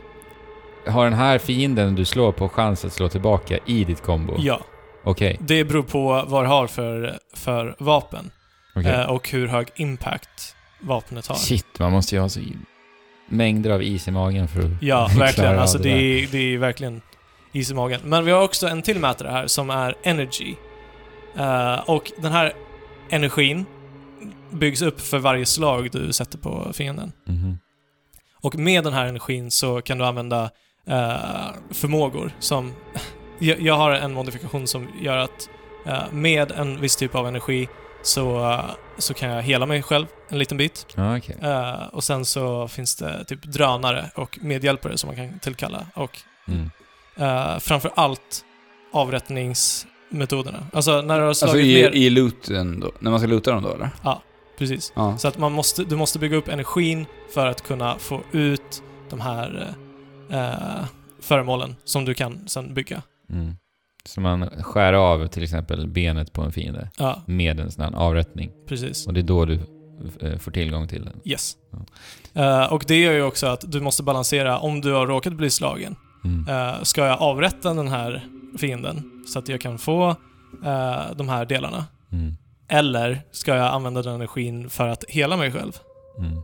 Har den här fienden du slår på chans att slå tillbaka i ditt combo? Ja. Okej. Det beror på vad du har för, för vapen. okej. Eh, och hur hög impact vapnet har. Shit, man måste ju ha så mängder av is i magen för att Ja, verkligen. av Alltså det det där. är, det är verkligen is i magen. Men vi har också en till mätare här som är energy. Eh, och den här energin byggs upp för varje slag du sätter på fienden. Mhm. Och med den här energin så kan du använda eh, förmågor som... jag, jag har en modifikation som gör att eh, med en viss typ av energi så, eh, så kan jag hela mig själv en liten bit. Ja, okej. Eh, och sen så finns det typ drönare och medhjälpare som man kan tillkalla. Och Mm. uh, framför allt avrättningsmetoderna. Alltså när du har slagit Alltså ner... i, i looten då? När man ska loota dem då eller? Precis. Ja. Så att man måste, du måste bygga upp energin för att kunna få ut de här uh, föremålen som du kan sen bygga. Mm. Så man skär av till exempel benet på en fiende Ja, med en sån här avrättning. precis. Och det är då du eh, får tillgång till den. Yes. Eh, och det gör ju också att du måste balansera om du har råkat bli slagen. Mm. Eh, ska jag avrätta den här fienden så att jag kan få eh, de här delarna? Mm. Eller ska jag använda den energin för att hela mig själv? Mm.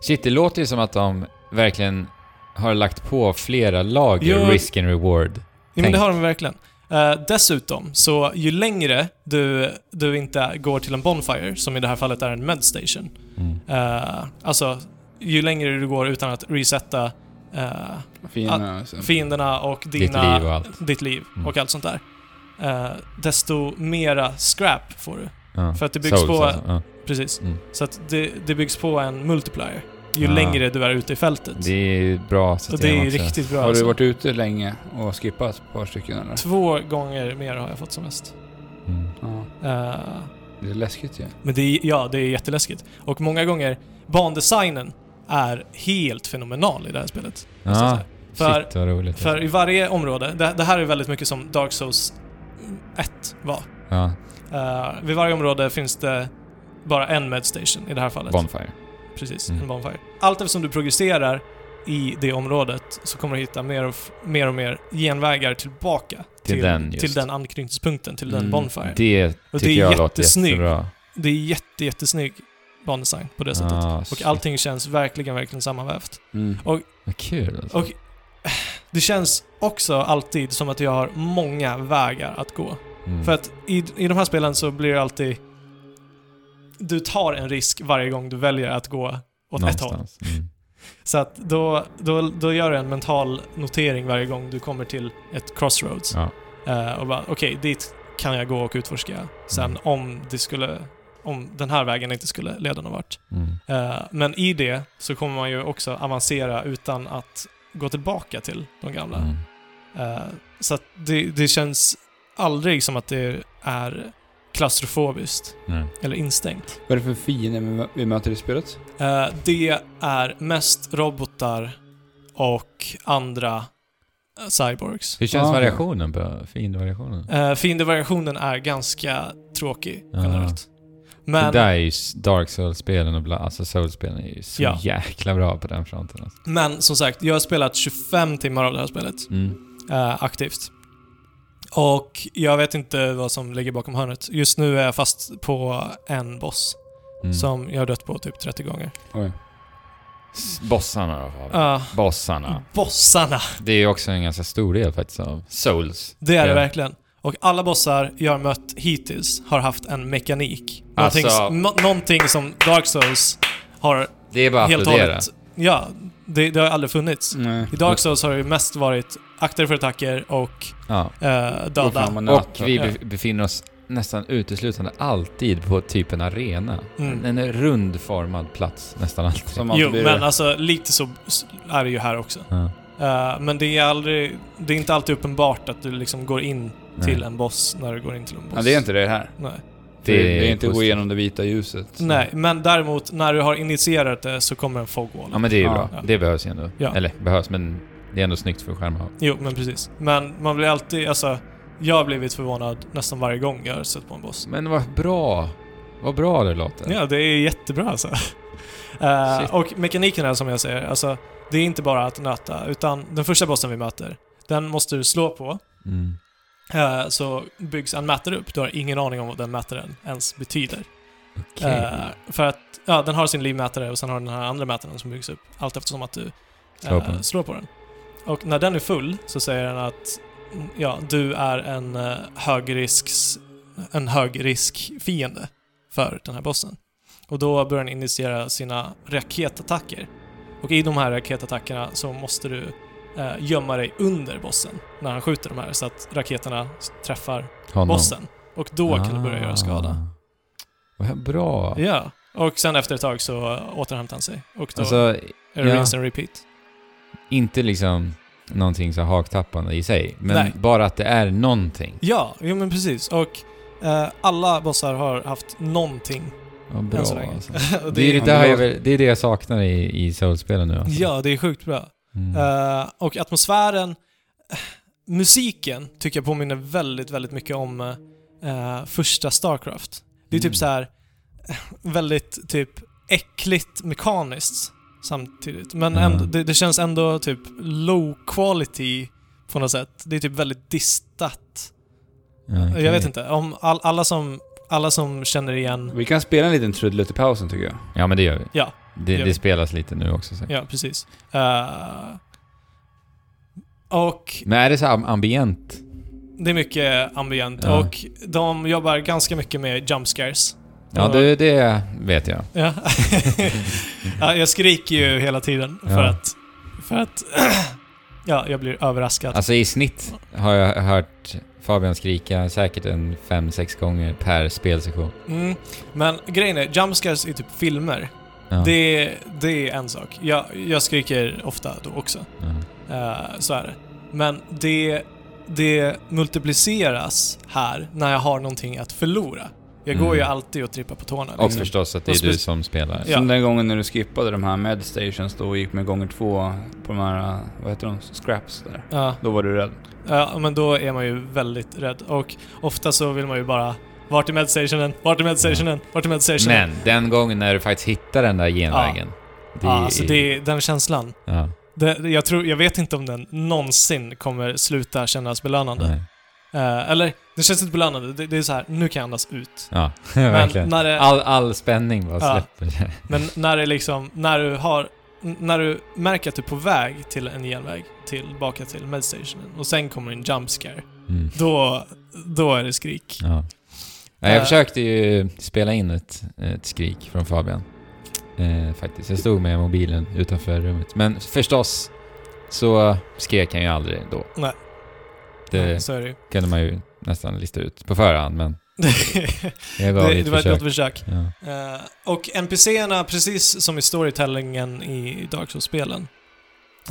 Shit, det låter ju som att de verkligen har lagt på flera lager Jo. risk and reward. Ja, men det har de verkligen. Eh, dessutom, så ju längre du, du inte går till en Bonfire, som i det här fallet är en Medstation, Mm. uh, alltså ju längre du går utan att resetta eh, Fina, fienderna och Ditt dina, liv och allt. ditt liv Mm. och allt sånt där, desto mera scrap får du. För att det byggs Souls på- alltså. Precis. Mm. Så att det, det byggs på en multiplier ju Ah. längre du är ute i fältet. Det är bra och system det är också. riktigt bra. Har du alltså. varit ute länge och skippat ett par stycken eller? Två gånger mer har jag fått som mest. Mm. Ja. Eh, Det är läskigt ju. men det är, ja, det är jätteläskigt. Och många gånger, bandesignen är helt fenomenal i det här spelet. Ja. För, shit vad roligt. för i varje område, det, det här är väldigt mycket som Dark Souls 1 var. Ja, Eh, vid varje område finns det bara en medstation i det här fallet. Bonfire. Precis, Mm. en bonfire. Allt eftersom du progresserar i det området så kommer du hitta mer och, mer, och mer genvägar tillbaka Till den, till den anknytningspunkten, till den Mm, bonfire. Det Och det tycker är jag låter jättesnygg. jättebra. Det är jätte, jättesnygg bandesign på det sättet. Ah, Och allting känns verkligen, verkligen sammanvävt. Mm. Vad kul alltså. Och det känns också alltid som att jag har många vägar att gå. Mm. För att i, i de här spelen så blir det alltid... Du tar en risk varje gång du väljer att gå åt ett håll. Någonstans. Mm. Så att då, då, då gör du en mental notering varje gång du kommer till ett crossroads. Ja. Eh, och bara, okej, dit kan jag gå och utforska sen Mm. om det skulle... Om den här vägen inte skulle leda någon vart. Mm. Eh, men i det så kommer man ju också avancera utan att gå tillbaka till de gamla. Mm. Eh, så att det, det känns aldrig som att det är klaustrofobiskt Nej. eller instängt. Vad är det för fiender vi- möter i spelet? Eh, det är mest robotar och andra eh, cyborgs. Hur känns Ah, variationen på fiendevariationen? Uh, Fiendevariationen är ganska tråkig Ja. generellt. Det Men, där är ju s- Dark Souls-spelen och bla, alltså Souls-spelen är ju så Ja. jäkla bra på den fronten. Alltså. men som sagt, jag har spelat 25 timmar av det här spelet Mm. eh, aktivt. Och jag vet inte vad som ligger bakom hörnet. Just nu är jag fast på en boss Mm. som jag har dött på typ 30 gånger. Oj. Bossarna då Fabian. Ja, Bossarna. bossarna! Det är också en ganska stor del faktiskt av Souls. Det är det verkligen. Och alla bossar jag har mött hittills har haft en mekanik. Alltså- Någonting, nå- någonting som Dark Souls har Det är bara helt och hållet... Ja, det, det har aldrig funnits. Nej. I Dark Souls har det mest varit dig för attacker och Ja. eh, döda. och. Och vi be- befinner oss nästan uteslutande alltid på typ en arena. Mm. En, en rundformad plats nästan alltid. Som alltid Jo, blir men alltså lite så är det ju här också. Ja. Eh, men det är aldrig... Det är inte alltid uppenbart att du liksom går in Nej. till en boss när du går in till en boss. Ja, det är inte det här. Nej. Det, det är inte gå positivt. igenom det vita ljuset. Nej, men däremot när du har initierat det så kommer en fogwall. Ja men det är ju Ja. bra. Ja. Det behövs ju ändå. Ja. Eller behövs, men det är ändå snyggt för skärmar. Jo, men precis. Men man blir alltid, alltså... Jag har blivit förvånad nästan varje gång jag har sett på en boss. Men vad bra! Vad bra det låter. Ja, det är jättebra alltså. Shit. och mekaniken är som jag säger, alltså det är inte bara att nöta, utan den första bossen vi möter, den måste du slå på, Mm. Eh, så byggs en mätare upp. Du har ingen aning om vad den mätaren ens betyder. Okej. Eh, för att, ja, den har sin livmätare och sen har den här andra mätaren som byggs upp allt eftersom att du Slår på eh, den. slår på den. Och när den är full så säger den att ja, du är en högrisks, en högriskfiende för den här bossen. Och då börjar den initiera sina raketattacker. Och i de här raketattackerna så måste du eh, gömma dig under bossen när han skjuter de här så att raketerna träffar Honom. bossen. Och då kan du börja göra skada. Ah. Vad bra. Ja. Och sen efter ett tag så återhämtar han sig. Och då Alltså, är det ja. rinse and repeat. inte liksom någonting så haktappande i sig, men Nej. bara att det är någonting. Ja, jo men precis. Och eh, alla bossar har haft någonting Vad bra alltså. Det är det, Ja, där jag, det är det jag saknar i, i Souls-spelen nu alltså. Ja, det är sjukt bra. Mm. Eh, och atmosfären, eh, musiken tycker jag påminner väldigt, väldigt mycket om eh, första Starcraft. Det är typ Mm. så här väldigt typ äckligt mekaniskt samtidigt. Men Ja. ändå, det, det känns ändå typ low quality på något sätt. Det är typ väldigt distat. Okej. Jag vet inte, om all, alla, som, alla som känner igen... Vi kan spela en liten trudelutt i pausen tycker jag. Ja, men det gör vi. Ja, Det, det spelas lite nu också säkert. ja precis. Eh, och Men är det så ambient? Det är mycket ambient Ja. och de jobbar ganska mycket med jump scares. Ja, det, det vet jag. Ja. ja, jag skriker ju hela tiden för Ja. att... För att... Ja, jag blir överraskad. Alltså i snitt har jag hört Fabian skrika säkert en 5-6 gånger per spelsession. Mm. Men grejen är, jumpscares i typ filmer, Ja. det, det är en sak. Jag, jag skriker ofta då också. Ja. Eh, så är det. Men det, det multipliceras här när jag har någonting att förlora. Jag går Mm. ju alltid och trippar på tårna. Och liksom. förstås att det Och är du som spelar. Ja. Som den gången när du skippade de här medstations då och gick med gånger två på de här, vad heter de, scraps där. Ja, Då var du rädd. ja, men då är man ju väldigt rädd. Och ofta så vill man ju bara vart är medstationen? Vart är medstationen? Vart är medstationen? Men den gången när du faktiskt hittar den där genvägen. Det, Ja, alltså det, den känslan. Ja, Det, jag, tror, jag vet inte om den någonsin kommer sluta kännas belönande. nej. Eh, eller, det känns inte belönande. Det, det är så här, nu kan jag andas ut. Ja, Men verkligen. när det, All, all spänning bara Ja. släpper. men när det liksom, när du har, när du märker att du är på väg till en genväg, tillbaka till medstationen, och sen kommer en jump scare, Mm. då, då är det skrik. Ja. Ja, jag försökte ju spela in ett, ett skrik från Fabian. Eh, faktiskt. Jag stod med mobilen utanför rummet. Men förstås så skrek han ju aldrig då. Nej. Det Så är det kunde man ju nästan lista ut på förhand, men jag gav det, det det var ett ett gott försök. försök. Ja. Eh, och NPCerna, precis som i storytellingen i Dark Souls-spelen,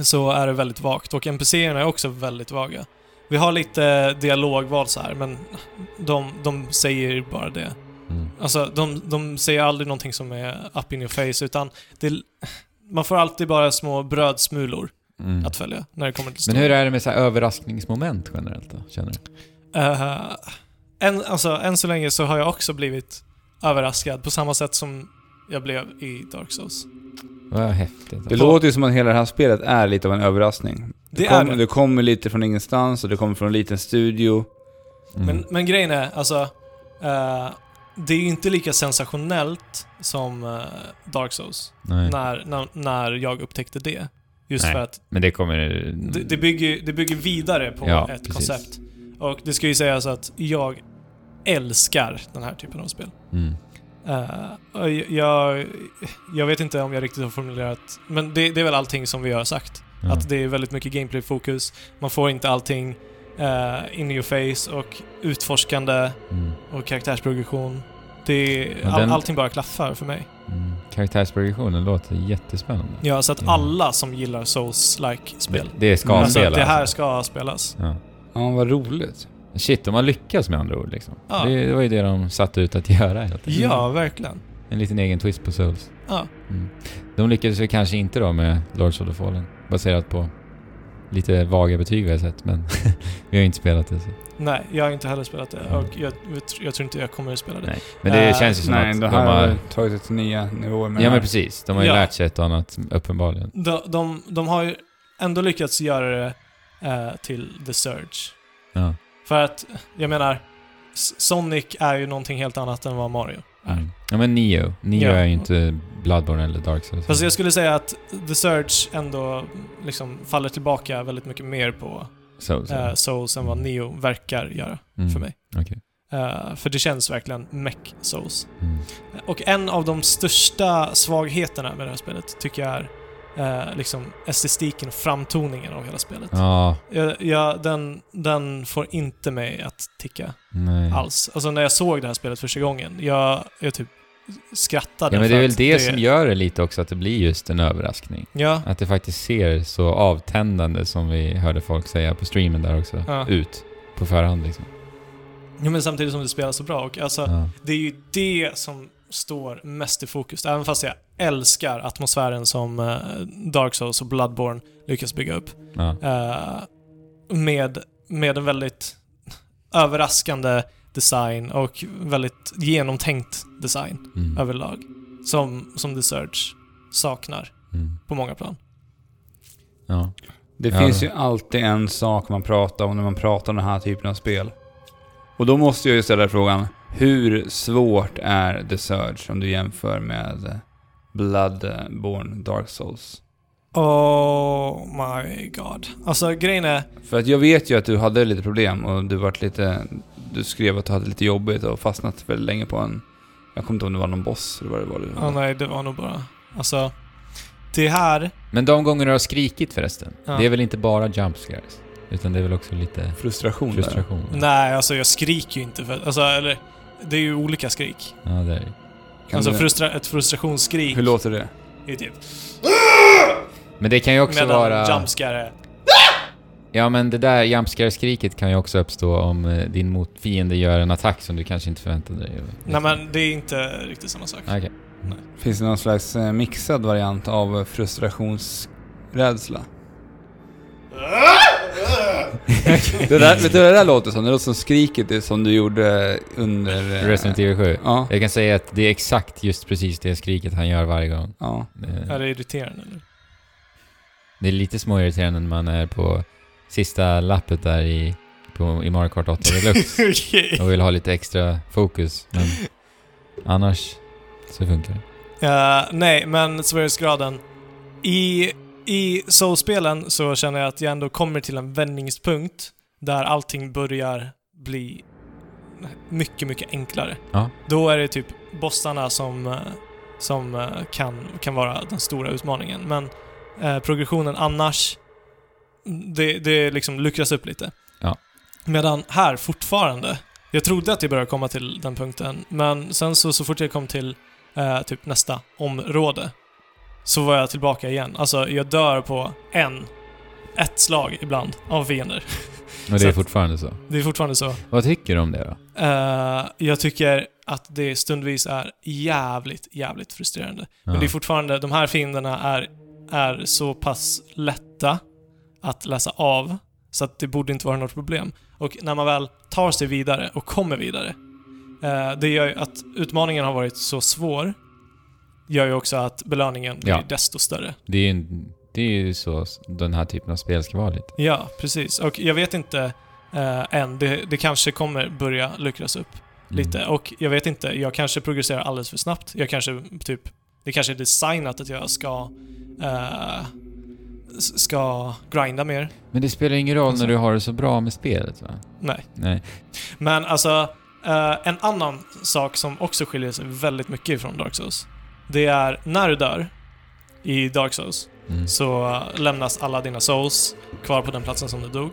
så är det väldigt vagt. Och NPCerna är också väldigt vaga. Vi har lite dialogval så här, men de, de säger bara det. Mm. Alltså, de, de säger aldrig någonting som är up in your face, utan det, man får alltid bara små brödsmulor Mm. att följa när det kommer till Men story. hur är det med så här överraskningsmoment generellt då, känner du? Eh, än, alltså, än så länge så har jag också blivit överraskad på samma sätt som jag blev i Dark Souls. Vad häftigt. Det låter ju som att hela det här spelet är lite av en överraskning. Det kom, är det. det kommer lite från ingenstans och det kommer från en liten studio. Mm. Men, men grejen är, alltså... eh, det är ju inte lika sensationellt som eh, Dark Souls. Nej. När, när, när jag upptäckte det. Just Nej. för att Men det kommer... det, det, bygger, det bygger vidare på Ja, ett precis. koncept. Och det ska ju sägas att jag älskar den här typen av spel. Mm. Och jag, jag vet inte om jag riktigt har formulerat, men det, det är väl allting som vi har sagt. Ja. Att det är väldigt mycket gameplay-fokus. Man får inte allting uh, in your face och utforskande Mm. och karaktärsprogression. Det, Ja, all, den- Allting bara klaffar för mig. Mm. Karaktärsprogressionen låter jättespännande. Ja, så att Ja. alla som gillar Souls-like spel, Det, det ska alltså, spelas. det här ska spelas. Ja. Ja, vad roligt. Shit, de har lyckats med andra ord liksom. Ja. Det, det var ju det de satte ut att göra helt enkelt. Ja, verkligen. En liten egen twist på Souls. Ja. Mm. De lyckades ju kanske inte då med Lords of the Fallen. Baserat på lite vaga betyg vi har sett, men vi har ju inte spelat det. Så. Nej, jag har inte heller spelat det Ja. och jag, jag tror inte jag kommer att spela det. Nej. Men det Eh, känns ju som Nej, att de har har... tagit det till nya nivåer med Ja men precis. De har ju Ja. lärt sig ett annat, uppenbarligen. De, de, de har ju ändå lyckats göra det eh, till The Surge. Ja. För att, jag menar, Sonic är ju någonting helt annat än vad Mario. Mm. Ja men Neo. Neo Ja. är ju inte Bloodborne eller Dark Souls. Fast jag skulle säga att The Surge ändå liksom faller tillbaka väldigt mycket mer på Souls. eh, Souls än vad Neo verkar göra Mm. för mig. Okej. Eh, för det känns verkligen mech Souls. Mm. Och en av de största svagheterna med det här spelet tycker jag är eh, liksom estetiken och framtoningen av hela spelet. Ja, Jag, jag, den, den får inte mig att ticka nej. alls. Alltså när jag såg det här spelet första gången, jag, jag typ skrattade. Ja men det är väl att det, som gör det lite också, att det blir just en överraskning. Ja, Att det faktiskt ser så avtändande, som vi hörde folk säga på streamen där också, Ja. ut på förhand liksom. ja, men samtidigt som det spelar så bra. Och alltså, Ja. det är ju det som står mest i fokus. Även fast jag älskar atmosfären som eh, Dark Souls och Bloodborne lyckas bygga upp. Ja. Eh, med, med en väldigt överraskande design och väldigt genomtänkt design Mm. överlag. Som, som The Surge saknar Mm. på många plan. Ja. Det Ja, finns ju alltid en sak man pratar om när man pratar om den här typen av spel. Och då måste jag ju ställa frågan, hur svårt är The Surge om du jämför med Bloodborne Dark Souls? Oh my god. Alltså grejen är, För att jag vet ju att du hade lite problem och du vart lite... Du skrev att du hade lite jobbigt och fastnat väldigt länge på en... Jag kommer inte ihåg om det var någon boss eller vad det var. oh, nej det var nog bara, alltså det här... Men de gånger du har skrikit förresten, Ja. det är väl inte bara jump scares? Utan det är väl också lite Frustration, där. frustration? Nej, alltså jag skriker ju inte för... Alltså, eller... Det är ju olika skrik. Ja, det är det. Kan alltså du- frustra, ett frustrationsskrik Hur låter det? är typ... Men det kan ju också medan vara... jumpscare. Ja, men det där jump scare-skriket kan ju också uppstå om eh, din mot fiende gör en attack som du kanske inte förväntade dig. Nej men det är inte riktigt samma sak. Okej. Finns det någon slags eh, mixad variant av frustrationsrädsla? det där, vet du vad det där låter som? Det låter som skriket det som du gjorde under... eh, Resident Evil 7. Ja. Jag kan säga att det är exakt just precis det skriket han gör varje gång. ja. Det- Är det irriterande eller? Det är lite småirriterande när man är på sista lappet där i, på, i Mario Kart 8 Deluxe Okej. och vill ha lite extra fokus. Men annars så funkar det. Eh, nej, men svårighetsgraden. I, i Soul-spelen så känner jag att jag ändå kommer till en vändningspunkt där allting börjar bli mycket, mycket enklare. Ja. Då är det typ bossarna som, eh, som eh, kan, kan vara den stora utmaningen. Men eh, progressionen annars, det, det liksom luckras upp lite. Ja. Medan här fortfarande, jag trodde att jag började komma till den punkten, men sen så, så fort jag kom till eh, typ nästa område så var jag tillbaka igen. Alltså, jag dör på en, ett slag ibland av fiender. Och det är fortfarande så. Det är fortfarande så. Vad tycker du om det då? Eh, jag tycker att det stundvis är jävligt, jävligt frustrerande. Men det är fortfarande, de här fienderna är, är så pass lätta att läsa av så att det borde inte vara något problem. Och när man väl tar sig vidare och kommer vidare, eh, det gör ju att utmaningen har varit så svår, gör ju också att belöningen blir Ja. desto större. Det är ju det är ju så den här typen av spel ska vara lite. Ja, precis. Och jag vet inte eh, än, det, det kanske kommer börja luckras upp Mm. lite. Och jag vet inte, jag kanske progresserar alldeles för snabbt. Jag kanske typ, det kanske är designat att jag ska eh, ska grinda mer. Men det spelar ingen roll Alltså. när du har det så bra med spelet va? Nej. Nej. Men alltså, eh, en annan sak som också skiljer sig väldigt mycket från Dark Souls. Det är när du dör i Dark Souls Mm. så lämnas alla dina souls kvar på den platsen som du dog.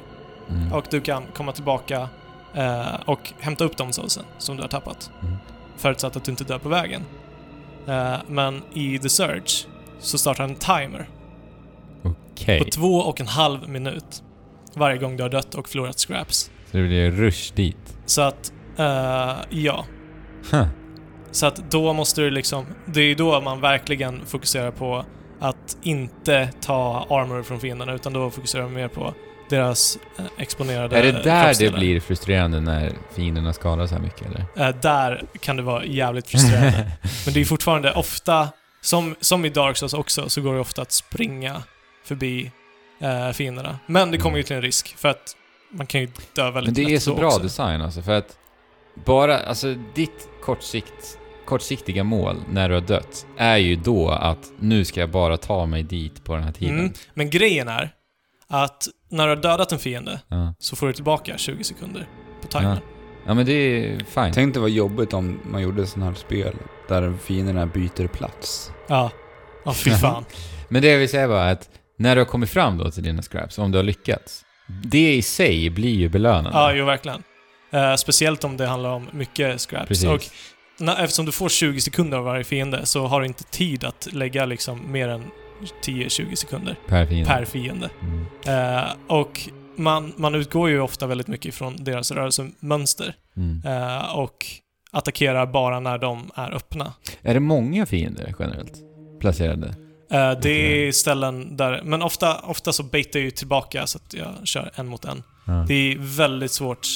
Mm. Och du kan komma tillbaka eh, och hämta upp de soulsen som du har tappat. Mm. Förutsatt att du inte dör på vägen. Eh, men i The Surge så startar en timer Okej. på två och en halv minut varje gång du har dött och förlorat scraps. Så det blir rush dit. Så att, eh, ja. Huh. Så att då måste du liksom, det är då man verkligen fokuserar på att inte ta armor från fienderna utan då fokuserar man mer på deras eh, exponerade Är det där det blir frustrerande när fienderna skadar så här mycket eller? Eh, där kan det vara jävligt frustrerande. Men det är fortfarande ofta, som, som i Dark Souls också, så går det ofta att springa förbi eh, fienderna. Men det kommer ju till en risk, för att man kan ju dö väldigt Men det är så bra också. design alltså, för att bara, alltså ditt kortsikt, kortsiktiga mål när du har dött är ju då att nu ska jag bara ta mig dit på den här tiden. Mm. Men grejen är att när du har dödat en fiende Ja. så får du tillbaka 20 sekunder på timern. ja, men det är fine. Tänk dig vad jobbigt om man gjorde sådana här spel där fienderna byter plats. Ja. Ja, fy fan. Men det jag vill säga bara att när du har kommit fram då till dina scraps, om du har lyckats, det i sig blir ju belönande. ja, jo verkligen. Eh, speciellt om det handlar om mycket scraps. Precis. Och när, eftersom du får 20 sekunder av varje fiende så har du inte tid att lägga liksom mer än 10-20 sekunder per fiende. per fiende. Mm. Eh, och man, man utgår ju ofta väldigt mycket från deras rörelsemönster Mm. eh, och attackerar bara när de är öppna. Är det många fiender generellt placerade? Eh, det är ställen där, men ofta, ofta så baitar jag ju tillbaka så att jag kör en mot en. Ja. Det är väldigt svårt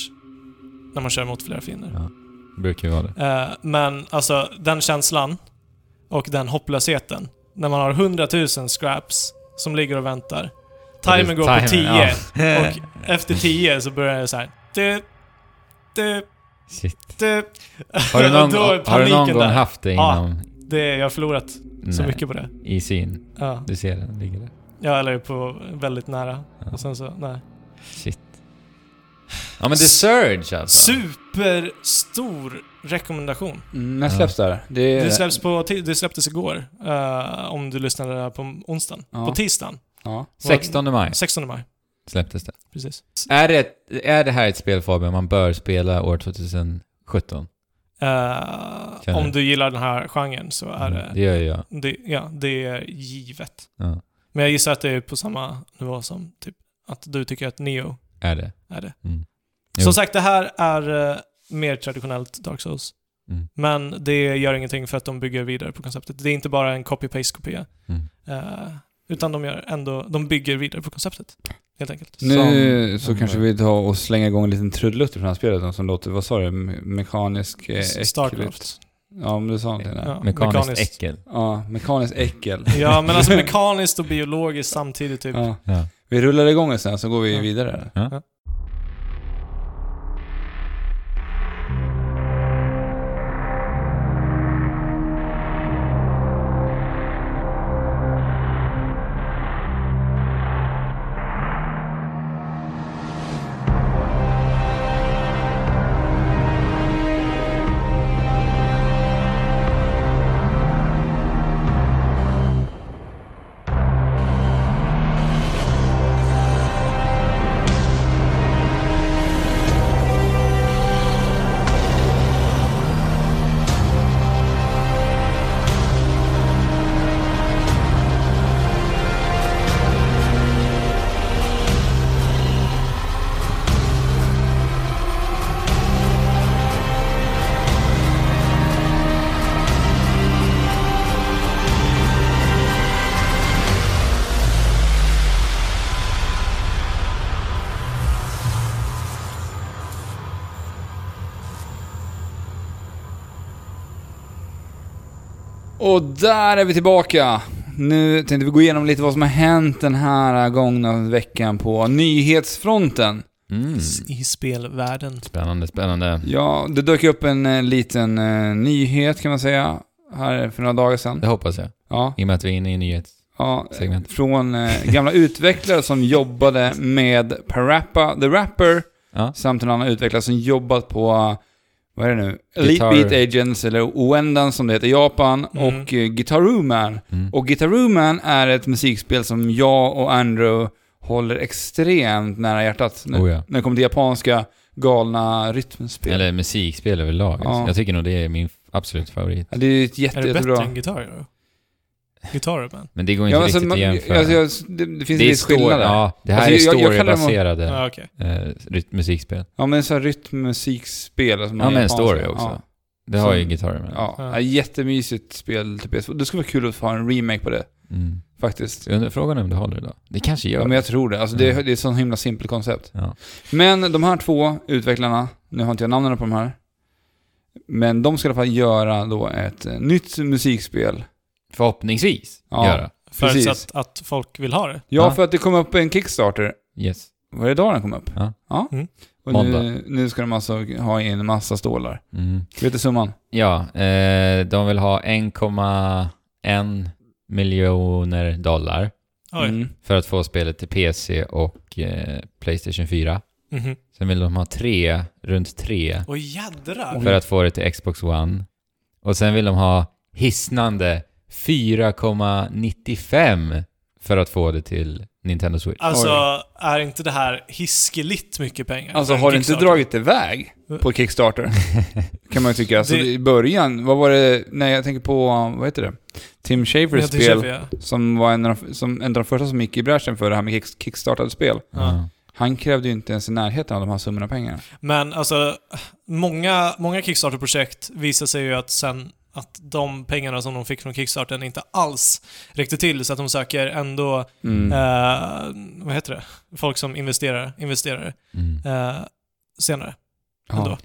när man kör mot flera fiender. Ja. Det brukar ju vara det. Eh, men alltså den känslan och den hopplösheten. När man har 100 000 scraps som ligger och väntar. Timern går på 10 ja. och efter 10 så börjar det så här. Du, du, Shit. du. Har du någon, har du någon gång där. haft det Ja. inom... Det, jag har förlorat så Nej, mycket på det. I sin... Ja. Du ser den ligger där. ja, eller på väldigt nära. Ja. Och sen så, nej. Shit. Ja men The Surge alltså. Super stor rekommendation. Mm, när släpps det här? Det, är, Det, släpps på, det släpptes igår, eh, om du lyssnade på onsdagen. Ja. På tisdagen, Ja. 16 maj 16 maj. släpptes det. Precis. Är det, är det här ett spel Fabian man bör spela år 2017? Eh, Känner om du? gillar den här genren så är Mm, det, det gör jag. det, ja, det är givet. Ja, Men jag gissar att det är på samma nivå som typ att du tycker att Neo är det. är det. Mm. Som sagt, det här är eh, mer traditionellt Dark Souls. Mm. Men det gör ingenting för att de bygger vidare på konceptet. Det är inte bara en copy-paste-kopia. Mm. Eh, utan de gör ändå, de bygger vidare på konceptet. Helt enkelt. Nu så Som- kanske vi tar och slänger igång en liten trudelutt för det här spelet som låter, vad sa du, Me- mekanisk eh? Starcraft. Ja, men du sa någonting där. Ja, Mekaniskt äckel. Ja, mekaniskt äckel. Ja, men alltså mekaniskt och biologiskt samtidigt typ. Ja. Ja. Vi rullar igång en sen så går vi Ja. vidare. Ja. Och där är vi tillbaka! Nu tänkte vi gå igenom lite vad som har hänt den här gångna veckan på nyhetsfronten. Mm. I spelvärlden. Spännande, spännande. Ja, det dök upp en eh, liten eh, nyhet kan man säga, här för några dagar sedan. Det hoppas jag. Ja, I och med att vi är inne i nyhets... ja Segment. från eh, gamla utvecklare som jobbade med Parappa the Rapper, Ja. samt en annan utvecklare som jobbat på, vad är det nu? Elite Guitar- Beat Agents, eller Oendan som det heter i Japan, Mm. och eh, Guitaroo Man. Mm. Och Guitaroo Man är ett musikspel som jag och Andrew håller extremt nära hjärtat. När, Oh ja. när det kommer till japanska galna rytmspel. Eller musikspel överlag. Ja. Jag tycker nog det är min absolut favorit. Ja, det är ett jätte, Är det jättebra... bättre än gitarrer då? Gitarrer, men. Men det går inte Ja, alltså, riktigt man, att jämföra. alltså, jag, det, det finns det en är viss skillnad där. Ja, det här Alltså, är storybaserade Ja, okej. eh, musikspel. Ja, men så här rytmmusikspel. Alltså, Ja, med en japanska. story också. Ja, Det har Så- ju gitarrer med. ja. Ja. ja. jättemysigt spel till PS2. Det skulle vara kul att få en remake på det, Mm. faktiskt. Jag undrar, frågan är om det håller idag. Det kanske gör. Ja, men jag tror det. Alltså, det, Ja. är- det är ett sånt himla simpelt koncept. Ja. Men de här två utvecklarna, nu har inte jag namnen på de här, men de ska i alla fall göra då ett eh, nytt musikspel. Förhoppningsvis Ja. göra. Precis. Förutsatt att folk vill ha det. Ja, Ja. för att det kom upp en Kickstarter. Yes. Var det idag den kom upp? Ja. ja. Mm. Och nu, nu ska de alltså ha in en massa stålar. Mm. Vet du summan? Ja, eh, de vill ha 1,1 miljoner dollar Oj. Mm. för att få spelet till PC och eh, Playstation 4. Mhm. Sen vill de ha tre, runt tre, Åh jädrar! för att få det till Xbox One. Och sen vill de ha hisnande 4,95 för att få det till Nintendo Switch. Alltså, är inte det här hiskeligt mycket pengar? Alltså har det inte dragit iväg på Kickstarter? kan man ju tycka. Alltså Det- i början, vad var det, nej jag tänker på, vad heter det? Tim Schafers Ja, spel, köper jag. som var en av, de- som en av de första som gick i bräschen för det här med kick, kickstartade spel. Ja. Han krävde ju inte ens i närheten av de här summorna pengar. Men alltså, många, många Kickstarter-projekt visar sig ju att sen att de pengarna som de fick från Kickstarten inte alls räckte till, så att de söker ändå, Mm. eh, vad heter det? Folk som investerar, investerare, Mm. eh, senare. Ändå. ja.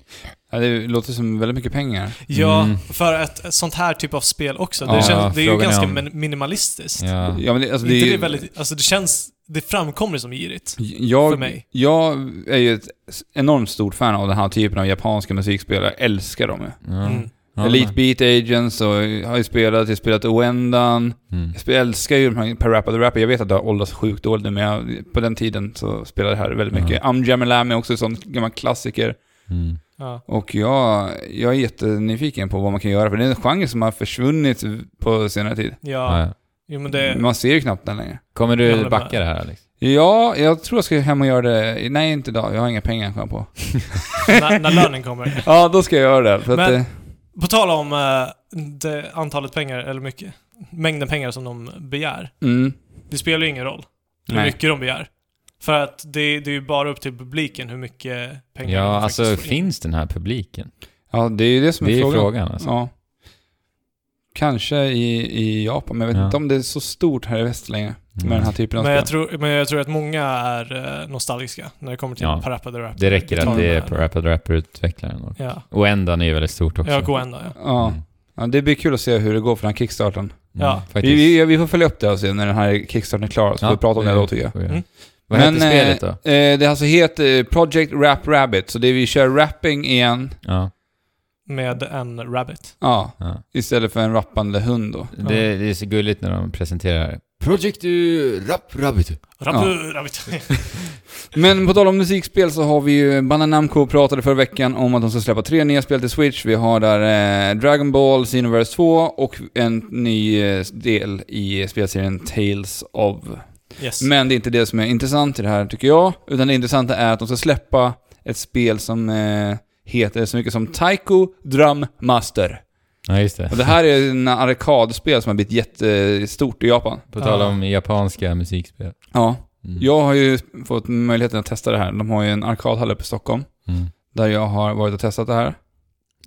ja, det låter som väldigt mycket pengar. Ja, Mm. för ett, sånt här typ av spel också. Ja, det, känns, det är ju ganska om- min- minimalistiskt. Ja. Ja, men det, alltså, det, är det väldigt, alltså det känns, det framkommer som girigt. jag, för mig. Jag är ju ett enormt stort fan av den här typen av japanska musikspel. Jag älskar dem ju. Ja. Mm. Ja, Elite Beat Agents och jag har ju spelat, jag har spelat Oendan. Mm. Jag älskar ju de här Parappa the Rapper. Jag vet att det har åldrats sjukt dåligt nu, men jag, på den tiden så spelade jag det här väldigt Ja. mycket. I'm Jamalami är också en sån gammal klassiker. Mm. Ja. Och jag, jag är jättenyfiken på vad man kan göra, för det är en genre som har försvunnit på senare tid. Ja. Ja. ja. Jo men det... Man ser ju knappt den längre. Kommer du backa det här Alex? Ja, jag tror jag ska hem och göra det. Nej, inte idag. Jag har inga pengar jag på. när, när lönen kommer. Ja, då ska jag göra det. För att, Men- eh, På tal om det antalet pengar, eller mycket, mängden pengar som de begär. mm, Det spelar ju ingen roll hur Nej. mycket de begär. För att det, det är ju bara upp till publiken hur mycket pengar Ja, de alltså får in. finns den här publiken? ja, det är ju det som är, Det är frågan. frågan alltså. Ja. Kanske i, i Japan, men jag vet Ja. inte om det är så stort här i väst längre. Mm. Med den här typen av Men jag, spel. tror, men jag tror att många är eh, nostalgiska när det kommer till Ja. Parappa the Rapper. Det räcker att det är på. Rapid Rapper-utvecklaren. Och, Ja, och ändan är ju väldigt stort också. ja Goenda ja. Ja. Mm. ja, det blir kul att se hur det går för den här kickstarten. Mm, Ja. faktiskt. Vi, vi, vi får följa upp det och se när den här kickstarten är klar, så får vi prata om det då tycker jag. får vi göra. Mm. Vad heter spelet då? Eh, eh, det alltså heter Project Rap Rabbit, så det vi kör rapping igen, Ja, Med en rabbit. ja, ja. istället för en rappande hund då. Det, det är så gulligt när de presenterar Project Rap Rabbit. Rabbit, rabbit. Men på tal om musikspel så har vi ju Bandai Namco pratade förra veckan om att de ska släppa tre nya spel till Switch. Vi har där eh, Dragon Ball Xenoverse 2 och en ny eh, del i spelserien Tales of. Yes. Men det är inte det som är intressant i det här tycker jag, utan det intressanta är att de ska släppa ett spel som eh, heter så mycket som Taiko Drum Master. Ja, just det. Och det här är en arkadspel som har blivit jättestort i Japan. På tal Ja. om japanska musikspel. Ja, Mm. jag har ju fått möjligheten att testa det här. De har ju en arkadhall uppe i Stockholm. Mm. Där jag har varit och testat det här.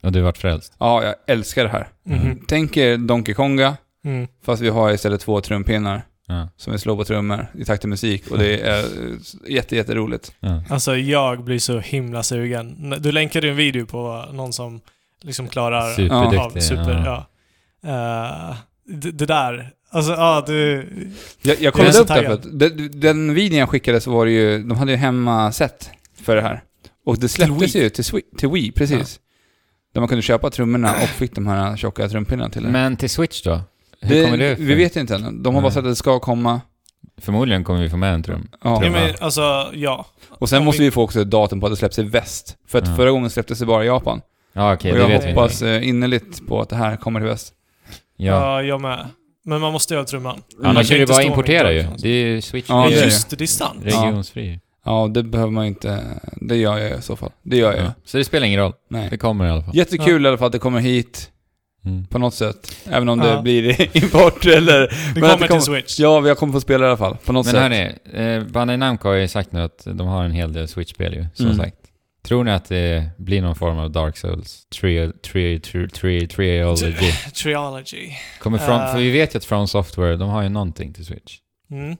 Och du vart frälst? Ja, jag älskar det här. Mhm. Tänk er Donkey Konga, Mm. fast vi har istället två trumpinnar Ja. som vi slår på trummor i takt till musik. Och det är jätte, jätteroligt. ja. Alltså jag blir så himla sugen. Du länkade ju en video på någon som liksom klarar Superduktig, av super, ja. ja. Eh, det, det där, alltså ja du... Jag, jag kollade upp det för att den, den videon jag skickade så var det ju, de hade ju hemma-set för det här. Och det släpptes Wii. ju till, Swi- till Wii, precis. Där man kunde köpa trummorna och fick de här tjocka trumpinnarna till det. Men till Switch då? Hur det, kommer det? Vi vet inte än. De har bara sagt att det ska komma. Förmodligen kommer vi få med en trum. Ja. Ja, men, alltså, ja. Och sen Om måste vi- vi få också datum på att det släpps i väst. För att Ja. förra gången släpptes det bara i Japan. Ja, okej, och det jag vet vi hoppas inte. eh, innerligt på att det här kommer till väst. Ja. Ja. jag med. Men man måste ju ha trumman. Annars kan är det inte bara stå med importera ju. en Det är ju Switch. Ja, Ja, det är det. just det, det är sant. Regionsfri. Ja, det behöver man inte. Det gör jag i så fall. Det gör jag. Ja. Så det spelar ingen roll. Nej. Det kommer i alla fall. Jättekul i alla fall att det kommer hit Mm. på något sätt. Även om Ja. det blir import eller... Det att kommer det kommer- till Switch. Ja, vi kommer få spela i alla fall. På något Men sätt. hörni, eh, Bandai Namco har ju sagt nu att de har en hel del Switch-spel ju, som Mm. sagt. Tror ni att det blir någon form av Dark Souls? Tri- tri- tri- tri- Triology? Triology. Kommer från, Eh. för vi vet ju att From Software, de har ju någonting till Switch. Mm.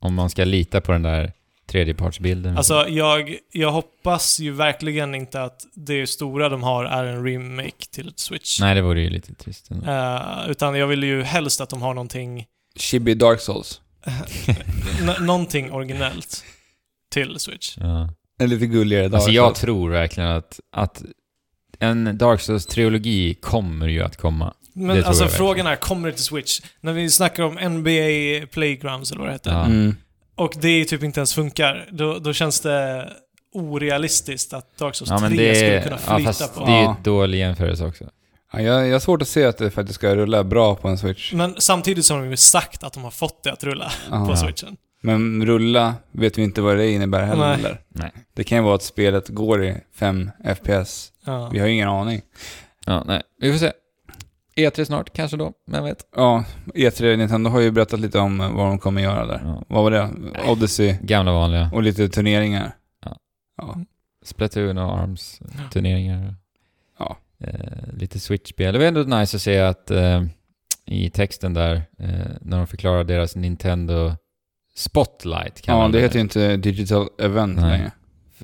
Om man ska lita på den där tredjepartsbilden. Alltså, jag, jag hoppas ju verkligen inte att det stora de har är en remake till ett Switch. Nej, det vore ju lite trist ändå. Eh, utan jag vill ju helst att de har någonting, Chibi Dark Souls. någonting originellt till Switch. Ja. En lite gulligare Dark Alltså jag Souls. tror verkligen att, att en Dark Souls-trilogi kommer ju att komma. Men alltså frågan är, kommer det till Switch? När vi snackar om NBA Playgrounds eller vad det heter, Ja. Mm. och det typ inte ens funkar, då, då känns det orealistiskt att Dark Souls Ja, 3 men det skulle kunna ja, flyta fast på. det är ju Ja. en dålig jämförelse också. Ja, jag, jag har svårt att se att det faktiskt ska rulla bra på en Switch. Men samtidigt så har de ju sagt att de har fått det att rulla Ja. på Switchen. Men rulla vet vi inte vad det innebär heller. Nej. eller? Nej. Det kan ju vara att spelet går i 5 FPS. Ja. Vi har ingen aning. Ja, nej. Vi får se. E3 snart, kanske då. Vem vet? Ja, E3 Nintendo har ju berättat lite om vad de kommer göra där. Ja. Vad var det? Odyssey Gamla vanliga. och lite turneringar. Ja. Ja. Splatoon och Arms turneringar. Ja. Eh, lite Switch-spel. Det var ändå nice att se att eh, i texten där, eh, när de förklarar deras Nintendo Spotlight. Ja, kallar de det heter ju inte Digital Event Nej. längre.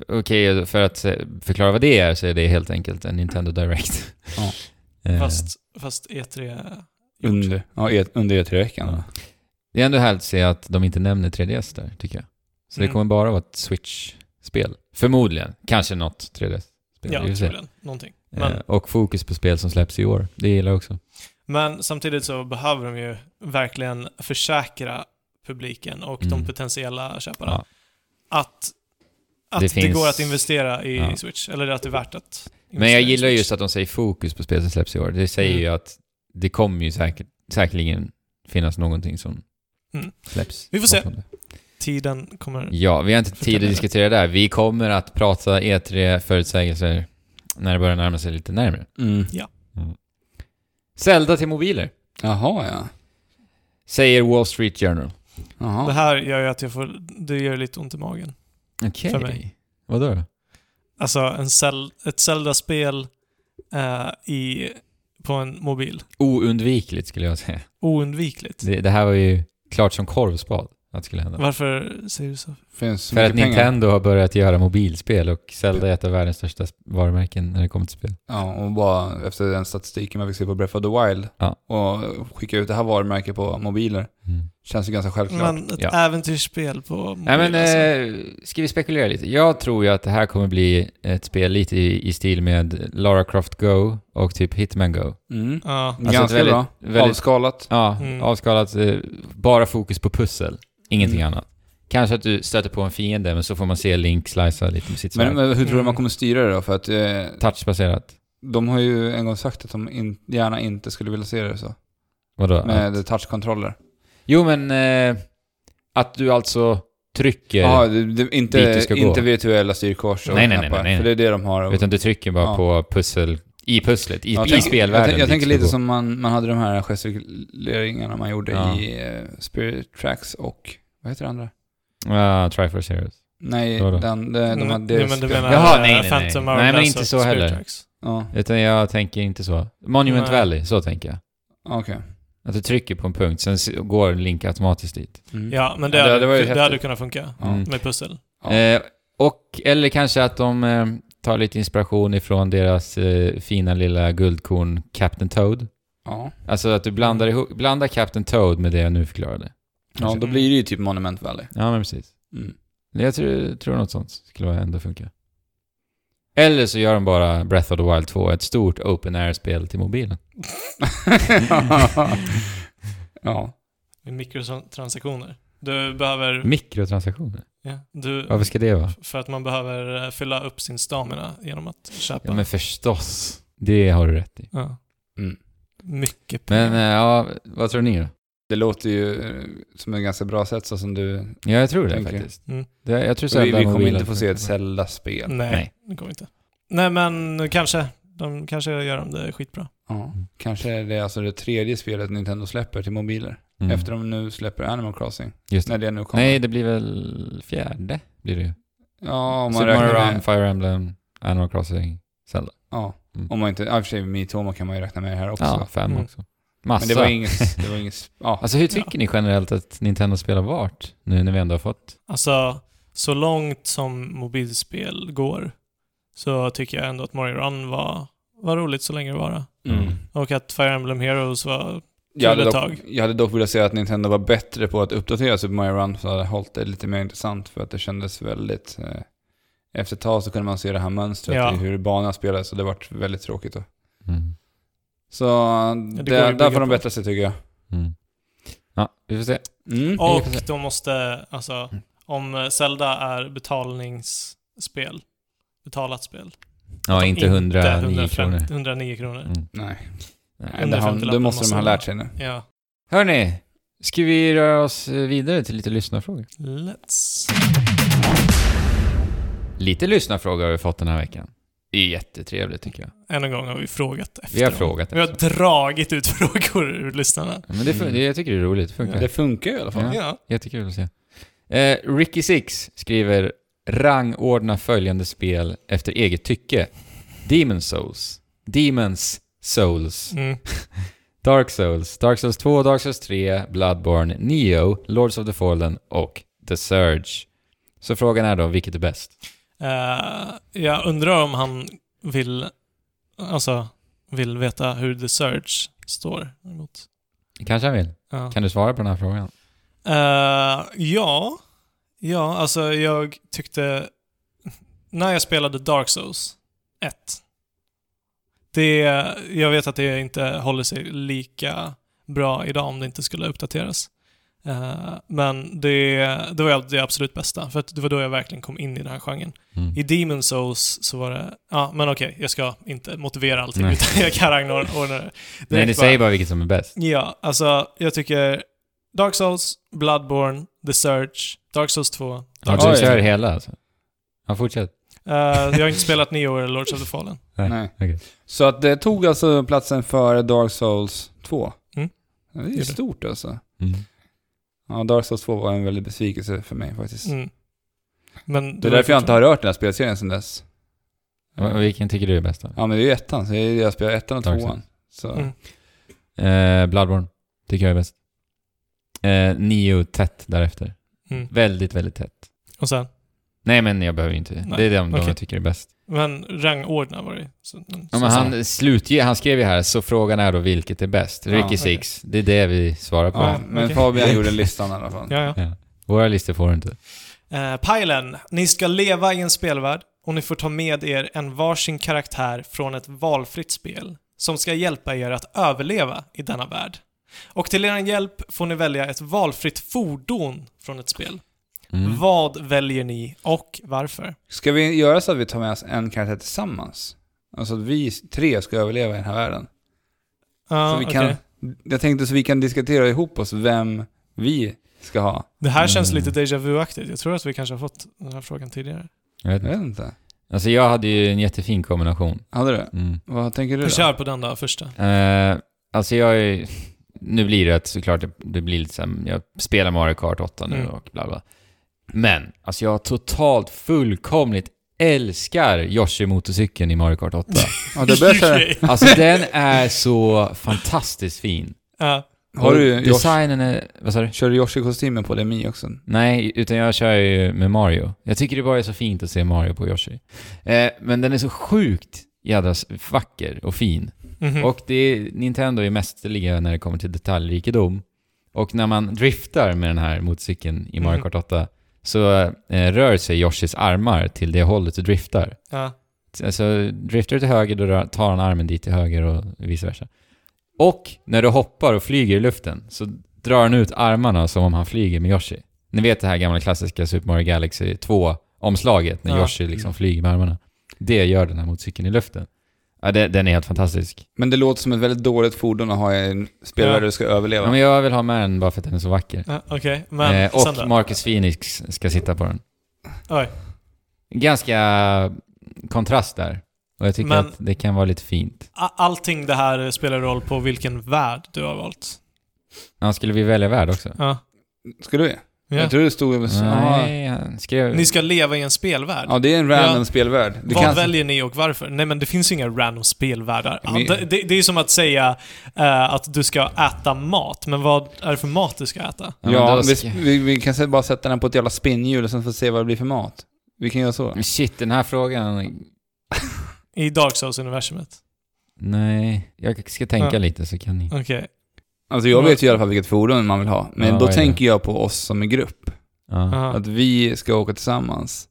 Okej, för att förklara vad det är så är det helt enkelt en Nintendo Direct. Ja. Eh, Fast, fast E E3... Under, ja, e, under E3-veckan. Ja. Det är ändå härligt att se att de inte nämner 3DS där, tycker jag. Så det Mm. kommer bara vara ett Switch-spel. Förmodligen. Kanske något 3DS-spel. Ja, troligen. Någonting. Men, Eh, och fokus på spel som släpps i år. Det gillar jag också. men samtidigt så behöver de ju verkligen försäkra publiken och Mm. de potentiella köparna Ja. att Att Det det, finns- går att investera i Ja. Switch, eller att det är värt att investera Men jag gillar just att de säger fokus på spel som släpps i år. Det säger Mm. ju att det kommer ju säkert, säkerligen finnas någonting som Mm. släpps. Vi får se. Tiden kommer... Ja, vi har inte tid att diskutera det där. Vi kommer att prata E3-förutsägelser när det börjar närma sig lite närmare. Mm. Zelda till mobiler, Jaha, ja. säger Wall Street Journal. Jaha. Det här gör ju att jag får... Det gör lite ont i magen. Okej. För mig. Vadå då? Alltså, en Zel- ett Zelda-spel eh, i, på en mobil. Oundvikligt skulle jag säga. Oundvikligt. Det, det här var ju klart som korvspad att det skulle hända. Varför säger du så? Finns För att mycket pengar. Nintendo har börjat göra mobilspel och Zelda är ett av världens största varumärken när det kommer till spel. Ja, och bara efter den statistiken man fick se på Breath of the Wild Ja. och skicka ut det här varumärket på mobiler. Mm. Känns ju ganska självklart. Men ett Ja. äventyrsspel på mobil. Nej men, alltså. eh, ska vi spekulera lite? Jag tror ju att det här kommer bli ett spel lite i, i stil med Lara Croft Go och typ Hitman Go. Mm. Ja. Alltså Ganska väldigt- bra. väldigt- Avskalat. Ja, Mm. avskalat. Eh, bara fokus på pussel. Ingenting Mm. annat. Kanske att du stöter på en fiende, men så får man se Link slicea lite med sitt svärd. Men, men hur tror du Mm. man kommer styra det då? För att eh, Touchbaserat. de har ju en gång sagt att de in, gärna inte skulle vilja se det så. Vadå? Med touchkontroller. Jo men, eh, att du alltså trycker, Ja, det, det, dit inte, du ska gå. inte virtuella styrkors och Nej, nej, nej, knappar, nej, nej. För det är det de har. Utan du trycker bara Ja. på pussel, i pusslet, i, Ja, i tänk- spelvärlden. Jag, tänk- jag tänker du ska lite gå. som man, man hade de här gestikuleringarna man gjorde Ja. i eh, Spirit Tracks och, vad heter det andra? Ja, Triforce Heroes. Nej, Vadå? den, de, de Nej, hade... nej, men du menar Jaha, nej, nej, nej. Phantom Nej, Hourglass men inte och så Spirit heller. Tracks. Ja, Utan jag tänker inte så. Monument Nej. Valley, så tänker jag. okej. Att du trycker på en punkt, sen går Link automatiskt dit. Mm. Ja, men det, Ja, det- hade, det det hade kunnat funka. Mm. Med pussel. Ja. Eh, och, eller kanske att de eh, tar lite inspiration ifrån deras eh, fina lilla guldkorn Captain Toad. Ja. Alltså att du blandar, ihop, blandar Captain Toad med det jag nu förklarade. ja, då blir det ju typ Monument Valley. Ja, men precis. Mm. Jag tror, tror något sånt skulle ändå funka. Eller så gör de bara Breath of the Wild 2, ett stort open air-spel till mobilen. ja. Med mikrotransaktioner. Du behöver... Mikrotransaktioner. Ja, du, Varför ska det vara? för att man behöver eh, fylla upp sin stamina genom att köpa. Ja, men förstås. Det har du rätt i. Ja. Mm. Mycket Men pengar. eh, ja, vad tror ni då? Det låter ju eh, som ett ganska bra sätt så som du... Ja, jag tror det Tänker. faktiskt. Mm. Det, jag tror vi, Zelda vi kommer mobilen inte få se ett. Zelda-spel. Nej, Nej. det kommer inte. Nej, men kanske. De kanske gör de det skitbra. Ja. Kanske är det alltså det tredje spelet Nintendo släpper till mobiler. Mm. Efter de nu släpper Animal Crossing. Just det. När det nu kommer. Nej, det blir väl fjärde? Blir det ju. Ja, om man Super Mario räknar Run, med... Fire Emblem, Animal Crossing, Zelda. Ja. Mm. Om man inte... I och för sig, Miitomo kan man ju räkna med här också. Ja, fem Mm. också. Massa. Men det var inget... Det var inget ja. Alltså hur tycker ni generellt att Nintendo-spel har varit? Nu när vi ändå har fått... Alltså, så långt som mobilspel går så tycker jag ändå att Mario Run var, var roligt så länge det var. Mm. Och att Fire Emblem Heroes var... Jag hade, ett dock, tag. jag hade dock velat säga att Nintendo var bättre på att uppdatera Super Mario Run så hade hållit det lite mer intressant för att det kändes väldigt... Eh, efter ett tag så kunde man se det här mönstret Ja. i hur banan spelades och det vart väldigt tråkigt då. Mm. Så att där bygga får de bättra sig tycker jag. Mm. Ja, vi får se. Mm. Och får se. de måste, alltså, om Zelda är betalningsspel, betalat spel. Ja, de inte 109 150 kronor. 109 kronor. Mm. Nej. Nej. Det, har, 50 det måste de ha lärt sig nu. Ja. Hörni, ska vi röra oss vidare till lite lyssnarfrågor? Let's. Lite lyssnarfrågor har vi fått den här veckan. Det är jättetrevligt tycker jag. Än en gång har vi frågat efter Vi har frågat Vi har efter. dragit ut frågor ur lyssnarna. Ja, Men det, Mm. det, jag tycker det är roligt. Det funkar. Det funkar ju i alla fall. Ja. Ja. Jättekul att se. Eh, Ricky Six skriver rangordna följande spel efter eget tycke. Demon Souls. Demons Souls. Mm. Dark Souls. Dark Souls 2, Dark Souls 3, Bloodborne, Neo, Lords of the Fallen och The Surge. Så frågan är då, vilket är bäst? Eh, jag undrar om han vill, alltså, vill veta hur The Surge står emot. Kanske han vill. Ja. Kan du svara på den här frågan? Eh, ja. Ja, alltså jag tyckte... När jag spelade Dark Souls 1. Det, jag vet att det inte håller sig lika bra idag om det inte skulle uppdateras. Eh, men det, det var det absolut bästa, för att det var då jag verkligen kom in i den här genren. Mm. I Demon Souls så var det... Ja, men okej, jag ska inte motivera allting, Nej. utan jag kan ordna ordna det. Nej, ni säger bara vilket som är bäst. Ja, alltså jag tycker Dark Souls, Bloodborne, The Search, Dark Souls 2. Ja, Dark du Oj. kör hela alltså? Ja, fortsätt. Eh, jag har inte spelat Neo eller Lords of the Fallen. Nej. Okej. Så att det tog alltså platsen för Dark Souls 2? Mm. Ja, det är Gjorde. stort alltså. Mm. Ja, Dark Souls 2 var en väldig besvikelse för mig faktiskt. Mm. Men Det är därför jag inte har rört den här spelserien sedan dess. Och Vilken tycker du är bäst då? Ja, men det är ju ettan, så det är jag spelar ettan och Dark tvåan. Så. Mm. Eh, Bloodborne, tycker jag är bäst. Eh, Nio tätt därefter. Mm. Väldigt, väldigt tätt. Och sen? Nej, men jag behöver inte. Nej, Det är de, de okej. jag tycker är bäst. Men rangordna var det så, Ja, men han, slutge, han skrev ju här, så frågan är då vilket är bäst? Ja, Ricky okej. Six, det är det vi svarar på. Ja, men okej. Fabian gjorde listan i alla fall. Ja, ja. Våra listor får du inte. Eh, Pilen, ni ska leva i en spelvärld och ni får ta med er en varsin karaktär från ett valfritt spel som ska hjälpa er att överleva i denna värld. Och till er hjälp får ni välja ett valfritt fordon från ett spel. Mm. Vad väljer ni och varför? Ska vi göra så att vi tar med oss en karaktär tillsammans? Alltså att vi tre ska överleva i den här världen. Ja, så vi kan, okej. Jag tänkte så vi kan diskutera ihop oss vem vi ska ha. Det här känns Mm. lite déjà vu-aktigt. Jag tror att vi kanske har fått den här frågan tidigare. Jag vet Jag inte. vet inte. Alltså jag hade ju en jättefin kombination. Hade du? Mm. Vad tänker du då? Kör på den då, första. Eh, alltså jag är... Nu blir det såklart det, det blir lite så här, jag spelar Mario Kart 8 nu Mm. och bla bla. Men, alltså jag totalt fullkomligt älskar Yoshi-motorcykeln i Mario Kart 8. Ja, det börjar. Alltså den är så fantastiskt fin. Ja. Har du Yoshi, Designen är... Vad sa du? kör du Yoshi-kostymen på det Mi också? Nej, utan jag kör ju med Mario. Jag tycker det bara är så fint att se Mario på Yoshi. Eh, men den är så sjukt jädra vacker och fin. Mhm. Och det är, Nintendo är mästerliga när det kommer till detaljrikedom. Och när man driftar med den här motorcykeln i Mario Mhm. Kart 8 så eh, rör sig Yoshis armar till det hållet du driftar. ja. Alltså, driftar du till höger då tar han armen dit till höger och vice versa. Och när du hoppar och flyger i luften så drar han ut armarna som om han flyger med Yoshi. Ni vet det här gamla klassiska Super Mario Galaxy 2-omslaget när Ja. Yoshi liksom flyger med armarna. Det gör den här motorcykeln i luften. Ja, det, den är helt fantastisk. Men det låter som ett väldigt dåligt fordon att ha i en spelvärld Ja. där du ska överleva. Ja, men jag vill ha med den bara för att den är så vacker. ja Okej, men eh, sen då? och Marcus Phoenix ska sitta på den. Oj. Ganska kontrast där. Och jag tycker Men- att det kan vara lite fint. A- Allting det här spelar roll på vilken värld du har valt. Ja, skulle vi välja värld också? Ja. Ska du? Ja. Jag tror det stod... Ja. Nej, han skrev... Ni ska leva i en spelvärld. ja, det är en random Ja. spelvärld. Du Vad kan... väljer ni och varför? Nej men det finns ju inga random spelvärldar. Ja, men- Det, det, det är som att säga eh, att du ska äta mat, men vad är det för mat du ska äta? Ja, vi, ska- vi, vi kan bara sätta den på ett jävla spinnhjul och sen få se vad det blir för mat. Vi kan göra så. Shit, den här frågan... I Dark Souls-universumet. Nej, jag ska tänka Ja. lite så kan ni... Okej. Alltså jag vet ju i alla fall vilket fordon man vill ha. Men Ja, då är tänker jag på oss som en grupp. Ja. Att vi ska åka tillsammans.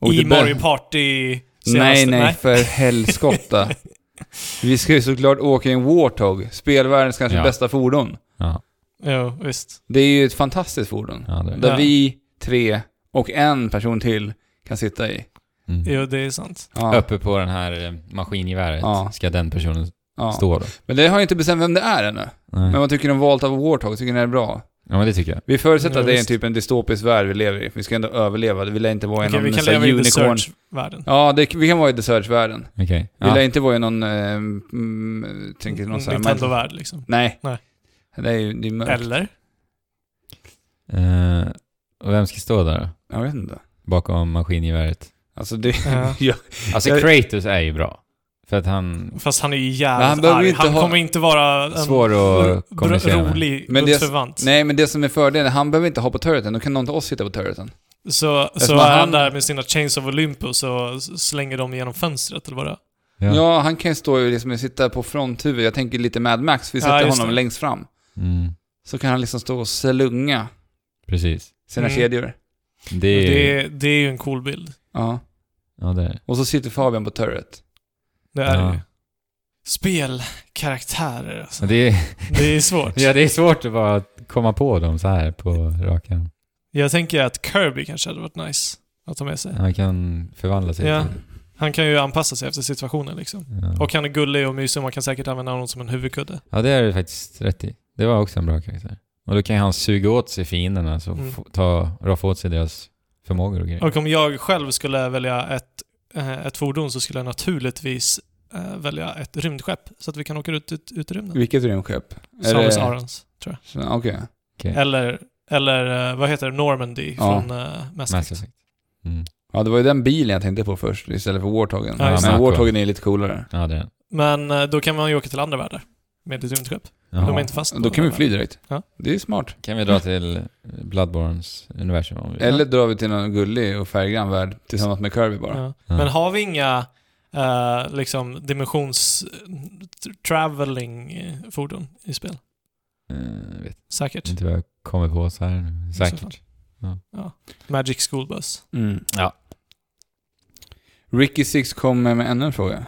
Och I det bör- Mario Party senaste... Nej, nej, för helskotta. vi ska ju såklart åka i en Warthog. Spelvärldens kanske Ja. bästa fordon. Ja, Jo, visst. Det är ju ett fantastiskt fordon. ja Där Ja. vi tre och en person till kan sitta i. mm. Jo, det är sant. Ja. Uppe på den här eh, maskingeväret Ja. ska den personen Ja. stå då. Men det har jag inte bestämt vem det är ännu. Nej. Men vad tycker ni om valet av Warthog? Tycker ni det är bra? Ja, men det tycker jag. Vi förutsätter Ja, att det är en typ en dystopisk värld vi lever i. Vi ska ändå överleva. Det vill inte vara i någon vi kan leva i The unicorn. Search-världen. Ja, det, vi kan vara i The Search-världen. Okej. Vi lär inte vara i någon... Eh, mm, tänker någon sån här... Nintendo-värld liksom. Nej. Nej. Det är ju det är mörkt. Eller? Eh, och vem ska stå där? Jag vet inte. Bakom maskingeväret? Alltså det... Ja. ja. Alltså Kratos är ju bra. För att han... Fast han är ju jävligt han behöver arg. inte Han ha- kommer inte vara en Svår att kommunicera med. rolig Men det- bundsförvant. Nej, men det som är fördelen, han behöver inte hoppa på turreten. Då kan någon av oss sitta på turreten. Så, så är han han- där med sina Chains of Olympus och slänger dem genom fönstret, eller vad det. Ja, Ja. han kan ju stå och liksom sitta på fronthuvudet. Jag tänker lite Mad Max. Vi Ja, sätter just honom det. längst fram. Mm, Så kan han liksom stå och slunga precis. sina Mm. kedjor. Det är... Det, är, det är ju en cool bild. Ja. Ja, det är Och så sitter Fabian på turret. Det är Ja. det ju. Spelkaraktärer alltså. Och det, är, Det är svårt. ja, det är svårt att bara komma på dem så här på rakan. Jag tänker att Kirby kanske hade varit nice att ta med sig. Han kan förvandla sig Ja. Han kan ju anpassa sig efter situationen liksom. Ja. Och han är gullig och mysig och man kan säkert använda honom som en huvudkudde. ja, det är du faktiskt rätt i. Det var också en bra karaktär. Och då kan han suga åt sig fienderna, så Mm. ta, roffa åt sig deras förmågor och grejer. Och om jag själv skulle välja ett, ett fordon så skulle jag naturligtvis eh, välja ett rymdskepp så att vi kan åka ut, ut, ut i rymden. Vilket rymdskepp? Samus det- Arons, tror Så, Okej. Okej. jag. Eller, eller eh, vad heter det? Normandy Ja. från uh, Mass Mass Effect. Mm. Ja, det var ju den bilen jag tänkte på först istället för Warthogen. Ja, Men. Warthogen är lite coolare. Ja, det är. Men eh, då kan man ju åka till andra världar med ett rymdskepp. Jaha. De är inte fast Då kan vi fly direkt. Ja. Det är smart. Kan vi dra till Bloodborns universum om vi Eller drar vi till någon gullig och färggrann värld tillsammans med Kirby bara. Ja. Ja. Men har vi inga eh, liksom dimensions t- traveling eh, fordon i spel? Eh, vet Säkert. inte vad jag kommer på så här nu. så fall. Säkert. Magic School Bus. Mm. Ja. Ricky Six kommer med ännu en fråga.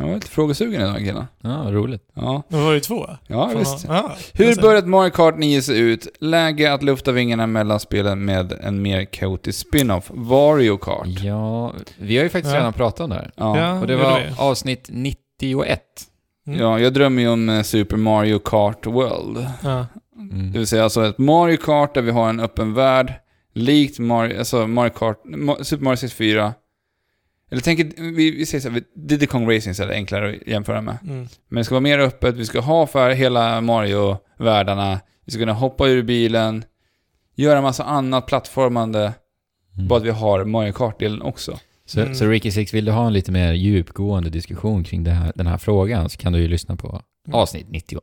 Jag var lite frågesugen idag killar. Ja, vad roligt. Ja, Nu var det ju två. ja Fan, visst. ja, Hur bör ett Mario Kart 9 se ut? Läge att lufta vingarna mellan spelen med en mer kaotisk spin-off. Wario Kart. Ja, vi har ju faktiskt Ja. redan pratat om det här. Ja. Ja. Och det var vi. avsnitt 91. Mm. ja, jag drömmer ju om eh, Super Mario Kart World. Ja. Mm. Det vill säga alltså ett Mario Kart där vi har en öppen värld, likt Mario, alltså Mario Kart, Super Mario 64. Eller tänk, vi, vi säger så här, Diddy Kong Racing så är det enklare att jämföra med. Mm. Men det ska vara mer öppet, vi ska ha för hela Mario-världarna, vi ska kunna hoppa ur bilen, göra massa annat plattformande, Mm. bara att vi har Mario Kart-delen också. Så, Mm. så Ricky Six, vill du ha en lite mer djupgående diskussion kring det här, den här frågan så kan du ju lyssna på Mm. avsnitt 91.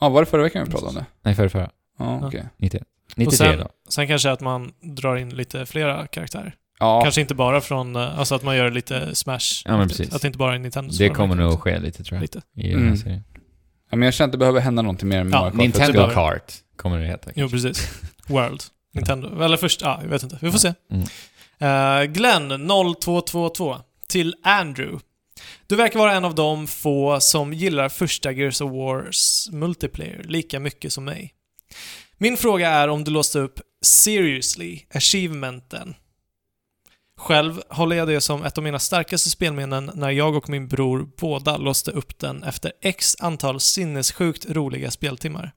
Ja, var det förra veckan vi pratade om det? Nej, förra, förra. Ja, Ja. okej. 91. Och 93 sen, då. sen kanske att man drar in lite flera karaktärer. Ja, Kanske inte bara från, eh, alltså att man gör lite Smash. Ja, men precis. Att det inte bara är Nintendo Det kommer nog att ske lite tror jag. Lite. I den här Mm. serien. Ja, men jag känner att det behöver hända någonting mer med Ja, Mario Kart. för att det Nintendo behöver- Kart kommer det heta. Jo, precis. World. Nintendo. Eller först, ja, jag vet inte. Vi får se. Mm. Uh, Glenn 0222 till Andrew. Du verkar vara en av de få som gillar första Gears of Wars multiplayer lika mycket som mig. Min fråga är om du låste upp Seriously achievementen. Själv håller jag det som ett av mina starkaste spelminnen när jag och min bror båda låste upp den efter x antal sinnessjukt roliga speltimmar.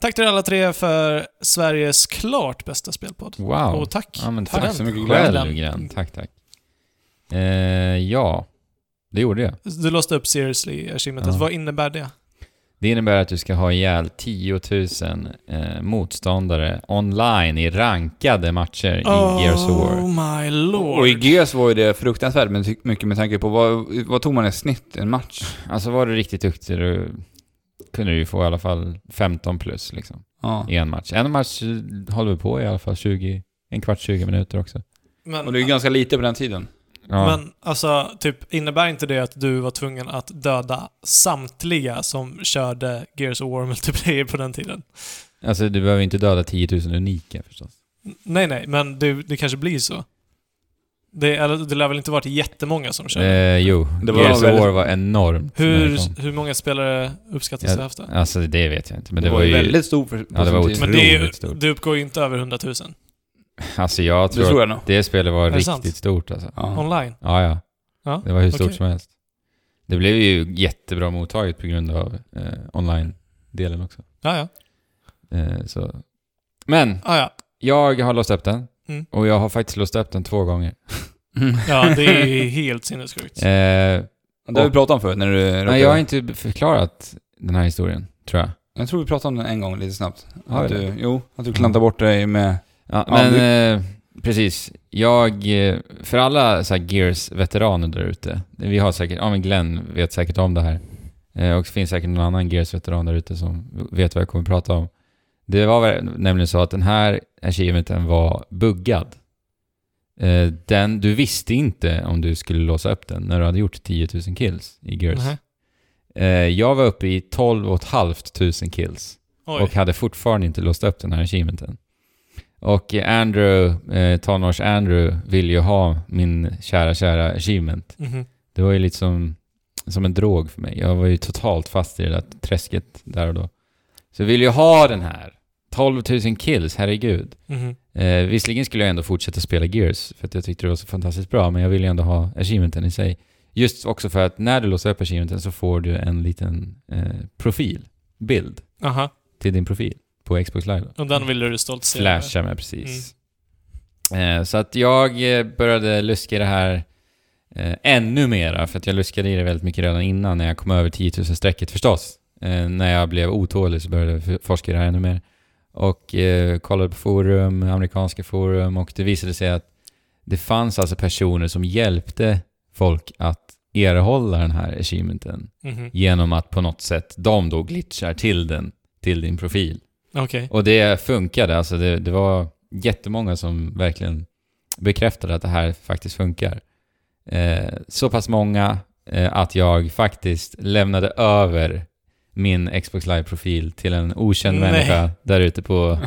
Tack till alla tre för Sveriges klart bästa spelpodd. Wow. Och tack. Ja, tack den. så mycket, Själv. Tack, tack. Eh, ja, det gjorde jag. Du låste upp Seriously achievementet. Ja. Vad innebär det? Det innebär att du ska ha ihjäl 10 000 eh, motståndare online i rankade matcher i Gears of War. Oh my lord. Och i Gears var ju det fruktansvärt men mycket med tanke på vad, vad tog man i snitt en match? Alltså var du riktigt duktig, då kunde du ju få i alla fall 15 plus liksom, Ja. i en match. En match håller vi på i alla fall 20, en kvart, 20 minuter också. men, Och det är ju ganska lite på den tiden. Ja. men alltså, typ, innebär inte det att du var tvungen att döda samtliga som körde Gears of War multiplayer på den tiden? Alltså du behöver inte döda 10 000 unika förstås. N- Nej, nej, men det, det kanske blir så. Det, eller, det lär väl inte varit jättemånga som körde? Eh, jo, Det var Gears of väldigt- War var enormt. hur, hur många spelare uppskattas Ja, det haft det? Alltså det vet jag inte, men det, det var, var ju... väldigt stor för, på Ja, det var tid. Men det, är, otroligt det uppgår ju inte över 100 000. Alltså jag Det tror, tror att jag nog. det spelet var det riktigt sant? stort alltså. Ja. Online. Ja, ja. Ja, Det var hur stort okej. som helst. Det blev ju jättebra mottaget på grund av eh, online-delen också. Ja, ja. Eh, så. Men, Ah, ja. jag har låst upp den. Mm. Och jag har faktiskt låst upp den två gånger. ja, det är helt sinnessjukt. Eh, det har vi pratat om förut när du råkade... nej, jag har inte förklarat den här historien, tror jag. Jag tror vi pratade om den en gång lite snabbt. Har att du, jo, att du klantade bort dig med... Ja, men det- eh, precis. Jag, eh, för alla så Gears-veteraner där ute, vi har säkert, ja men Glenn vet säkert om det här. Eh, och det finns säkert någon annan Gears-veteran där ute som vet vad jag kommer att prata om. Det var nämligen så att den här achievementen var buggad. Eh, den, du visste inte om du skulle låsa upp den när du hade gjort 10 000 kills i Gears. Eh, jag var uppe i 12 500 kills Oj. och hade fortfarande inte låst upp den här achievementen. Och Andrew, eh, tonårs Andrew, vill ju ha min kära, kära achievement. Mhm. Det var ju lite som som en drog för mig. Jag var ju totalt fast i det där träsket där och då. Så jag vill ju ha den här. 12 000 kills, herregud. Mhm. Eh, visserligen skulle jag ändå fortsätta spela Gears, för att jag tyckte det var så fantastiskt bra, men jag vill ju ändå ha achievementen i sig. Just också för att när du låser upp achievementen så får du en liten eh, profil, bild, Aha. till din profil på Xbox Live. Och den ville du stoltsera med. Flasha med precis. Eh, så att jag eh, började luska i det här eh, ännu mera, för att jag luskade i det väldigt mycket redan innan, när jag kom över 10 000-strecket förstås. Eh, när jag blev otålig så började jag forska i det här ännu mer. Och eh, kollade på forum, amerikanska forum, och det visade sig att det fanns alltså personer som hjälpte folk att erhålla den här achievementen Mhm. genom att på något sätt de då glitchar till den, till din profil. Okej. Och det funkade, alltså det, det var jättemånga som verkligen bekräftade att det här faktiskt funkar. Eh, så pass många eh, att jag faktiskt lämnade över min Xbox Live-profil till en okänd Nej. människa där ute på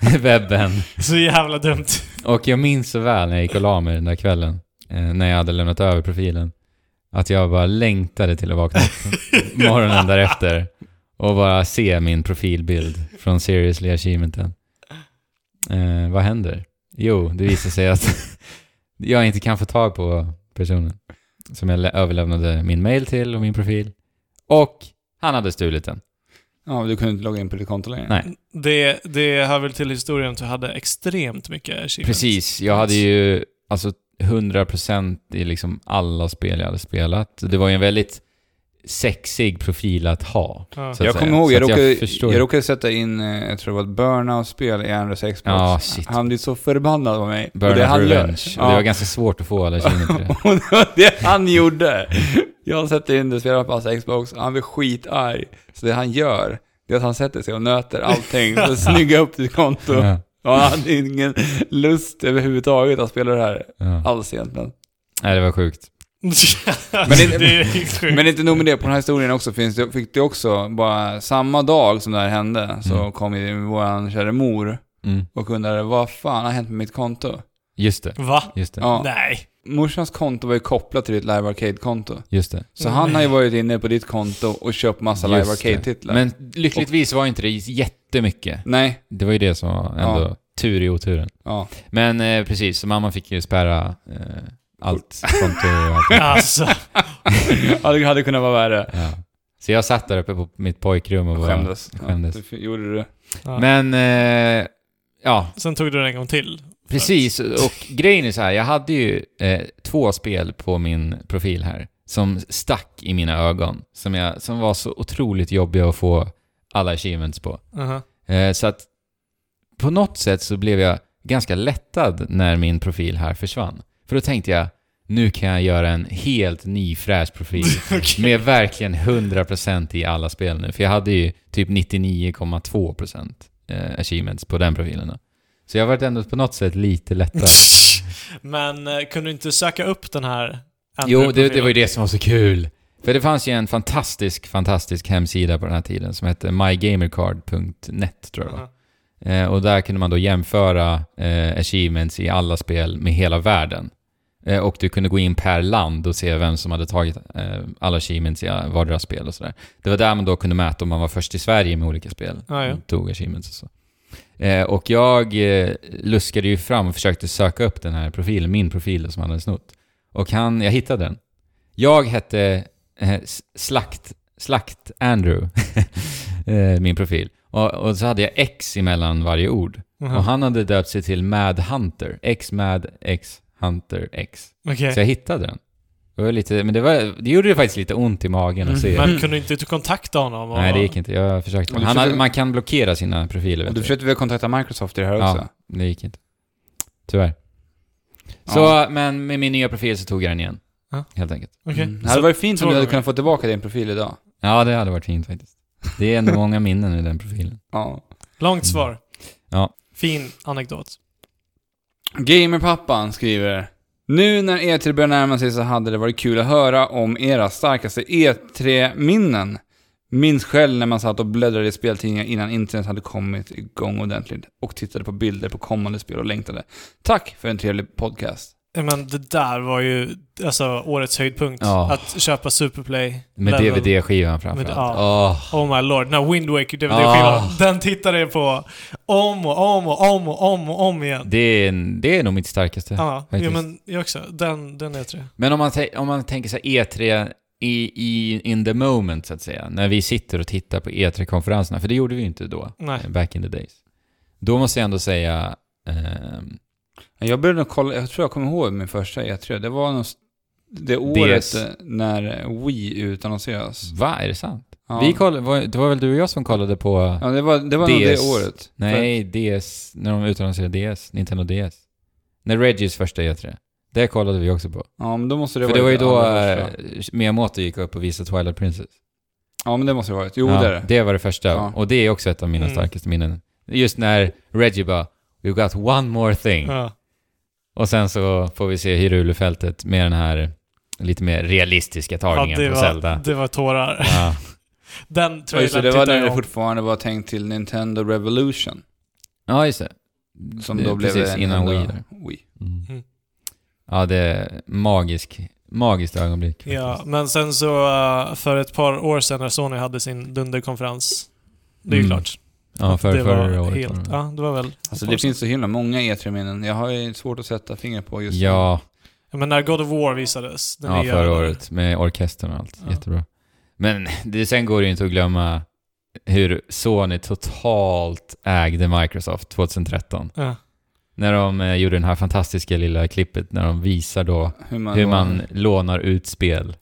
webben. Så jävla dumt. Och jag minns så väl när jag gick och la mig den där kvällen, eh, när jag hade lämnat över profilen, att jag bara längtade till att vakna upp morgonen därefter och bara se min profilbild från Seriously Achievementen. Eh, vad händer? Jo, det visar sig att jag inte kan få tag på personen som jag lä- överlämnade min mail till och min profil. Och han hade stulit den. Ja, du kunde inte logga in på ditt konto längre. Nej. Det, det hör väl till historien att du hade extremt mycket achievements. Precis, jag hade ju alltså 100% i liksom alla spel jag hade spelat. Det var ju en väldigt sexig profil att ha. Ja. Så att Jag kommer ihåg, Så jag råkade, jag, råkade sätta in, eh, jag tror det var ett Burnout-spel i Andres Xbox. Ja, shit. Han blev så förbannad på mig. Burn och det Revenge. Och Det var ja. ganska svårt att få alla achievement till det. och det var det han gjorde. Jag sätter in det, spelar på hans Xbox, och han blir skitarg. Så det han gör, det är att han sätter sig och nöter allting att snygga upp ditt konto. Ja, Och han hade ingen lust överhuvudtaget att spela det här ja. alls egentligen. Nej, det var sjukt. Men det- det. Men inte nog med det, på den här historien också finns det, fick det också, bara samma dag som det här hände, så Mm. kom ju våran kära mor Mm. och undrade vad fan har hänt med mitt konto? Just det, Va? just det, Ja. Nej. Morsans konto var ju kopplat till ditt Live Arcade-konto. just det. Så Mm. han har ju varit inne på ditt konto och köpt massa Live Just det. Arcade-titlar. Men lyckligtvis var inte det jättemycket. Nej, Det var ju det som var ändå Ja. tur i oturen. ja. Men eh, precis, så mamma fick ju spärra eh, allt och allt. Alltså. ja, det hade kunnat vara värre. Ja. Så jag satt där uppe på mitt pojkrum och bara Skämdes. skämdes. Ja, det gjorde du. Ja. Men, eh, ja, Sen tog du den en gång till. precis. Och grejen är så här, jag hade ju eh, två spel på min profil här som stack i mina ögon. Som, jag, som var så otroligt jobbiga att få alla achievements på. Aha. Eh, så att på något sätt så blev jag ganska lättad när min profil här försvann. För då tänkte jag, nu kan jag göra en helt ny fräsch profil. Okej. Med verkligen 100% i alla spel nu. För jag hade ju typ 99,2% eh, achievements på den profilen. Så jag har varit ändå på något sätt lite lättad. Men eh, kunde du inte söka upp den här jo, det, det var ju det som var så kul. För det fanns ju en fantastisk, fantastisk hemsida på den här tiden som hette mygamercard.net tror jag det var. Aha. Eh, och där kunde man då jämföra eh, achievements i alla spel med hela världen. Eh, och du kunde gå in per land och se vem som hade tagit eh, alla achievements i vardera spel och sådär. Det var där man då kunde mäta om man var först i Sverige med olika spel. Ja, ja. Tog achievements och så. Eh, och jag luskade ju fram och försökte söka upp den här profilen, min profil som han hade snott. Och han, jag hittade den. Jag hette Slakt, Slakt Andrew, min profil. Och, och så hade jag X emellan varje ord. Aha. Och han hade döpt sig till Mad Hunter. X Mad X Hunter X. Okej. Så jag hittade den. Det var lite, men det, var, det gjorde det faktiskt lite ont i magen att se. Men kunde du inte kontakta honom? Och... Nej, det gick inte. Jag försökte. Han, försökte- man kan blockera sina profiler. Och Vet du försökte väl kontakta Microsoft i det här Ja. också? Det gick inte. Tyvärr. Så, Ja. men med min nya profil så tog jag den igen. Ja. Helt enkelt. Okej. Mm. Det hade varit fint om du hade kunnat få tillbaka din profil idag. Ja, det hade varit fint faktiskt. Det är ändå många minnen i den profilen. Ja. Långt svar. Ja. Fin anekdot. Gamerpappan skriver Nu när E3 börjar närma sig så hade det varit kul att höra om era starkaste E3-minnen. Minns själv när man satt och bläddrade i speltidningar innan internet hade kommit igång ordentligt och tittade på bilder på kommande spel och längtade. Tack för en trevlig podcast. Men det där var ju alltså årets höjdpunkt. Ja. Att köpa Superplay. Med. DVD-skivan framförallt. ja. Åh. Oh my lord, den här Wind Waker DVD-skivan. Ah. Den tittade jag på om och om och om och om och om igen. Det är, det är nog mitt starkaste. Ja, ja men jag också. Den, den är tre. Men om man, om man tänker sig E3 i, i in the moment, så att säga. När vi sitter och tittar på E3-konferenserna, för det gjorde vi ju inte då, Nej. back in the days. Då måste jag ändå säga... ehm, Jag började nog kolla, jag tror jag kommer ihåg min första E3. Det var nog det året DS. när Wii utannonserades. va, är det sant? Ja. Vi kollade, var, det var väl du och jag som kollade på... Ja, det var, det var nog DS. det året. Nej, DS, när de utannonserade DS, Nintendo DS. När Reggies första E3. Det kollade vi också på. Ja, men då måste det För det var ju då eh, Miyamoto gick upp och visade Twilight Princess. Ja, men det måste det ha varit. Jo, ja, det är det. det var det första. Ja. Och det är också ett av mina Mm. starkaste minnen. Just när Reggie bara “We've got one more thing”. Ja. Och sen så får vi se Hyrule-fältet med den här lite mer realistiska tagningen det på var, Zelda. Det var tårar. Ja. Den Ja, trailern det, det var när jag det fortfarande var tänkt till Nintendo Revolution. ja, just det. Som Det- då blev precis en innan Wii. Wii. Mm. Mm. Ja, det är magisk, magiskt ögonblick. Ja, faktiskt. men sen så uh, för ett par år sedan när Sony hade sin dunderkonferens. Det är ju Mm. klart. Ja, för, det förra var året helt, det. Ja, det var väl... Alltså det finns så himla många E3-minnen. Jag har ju svårt att sätta fingret på just Ja, sedan. Men när God of War visades. Den ja nya- förra året med orkestern och allt. Ja. Jättebra. Men det, sen går det ju inte att glömma hur Sony totalt ägde Microsoft 2013. Ja. När de eh, gjorde den här fantastiska lilla klippet när de visar då hur man, hur man lånar ut spel.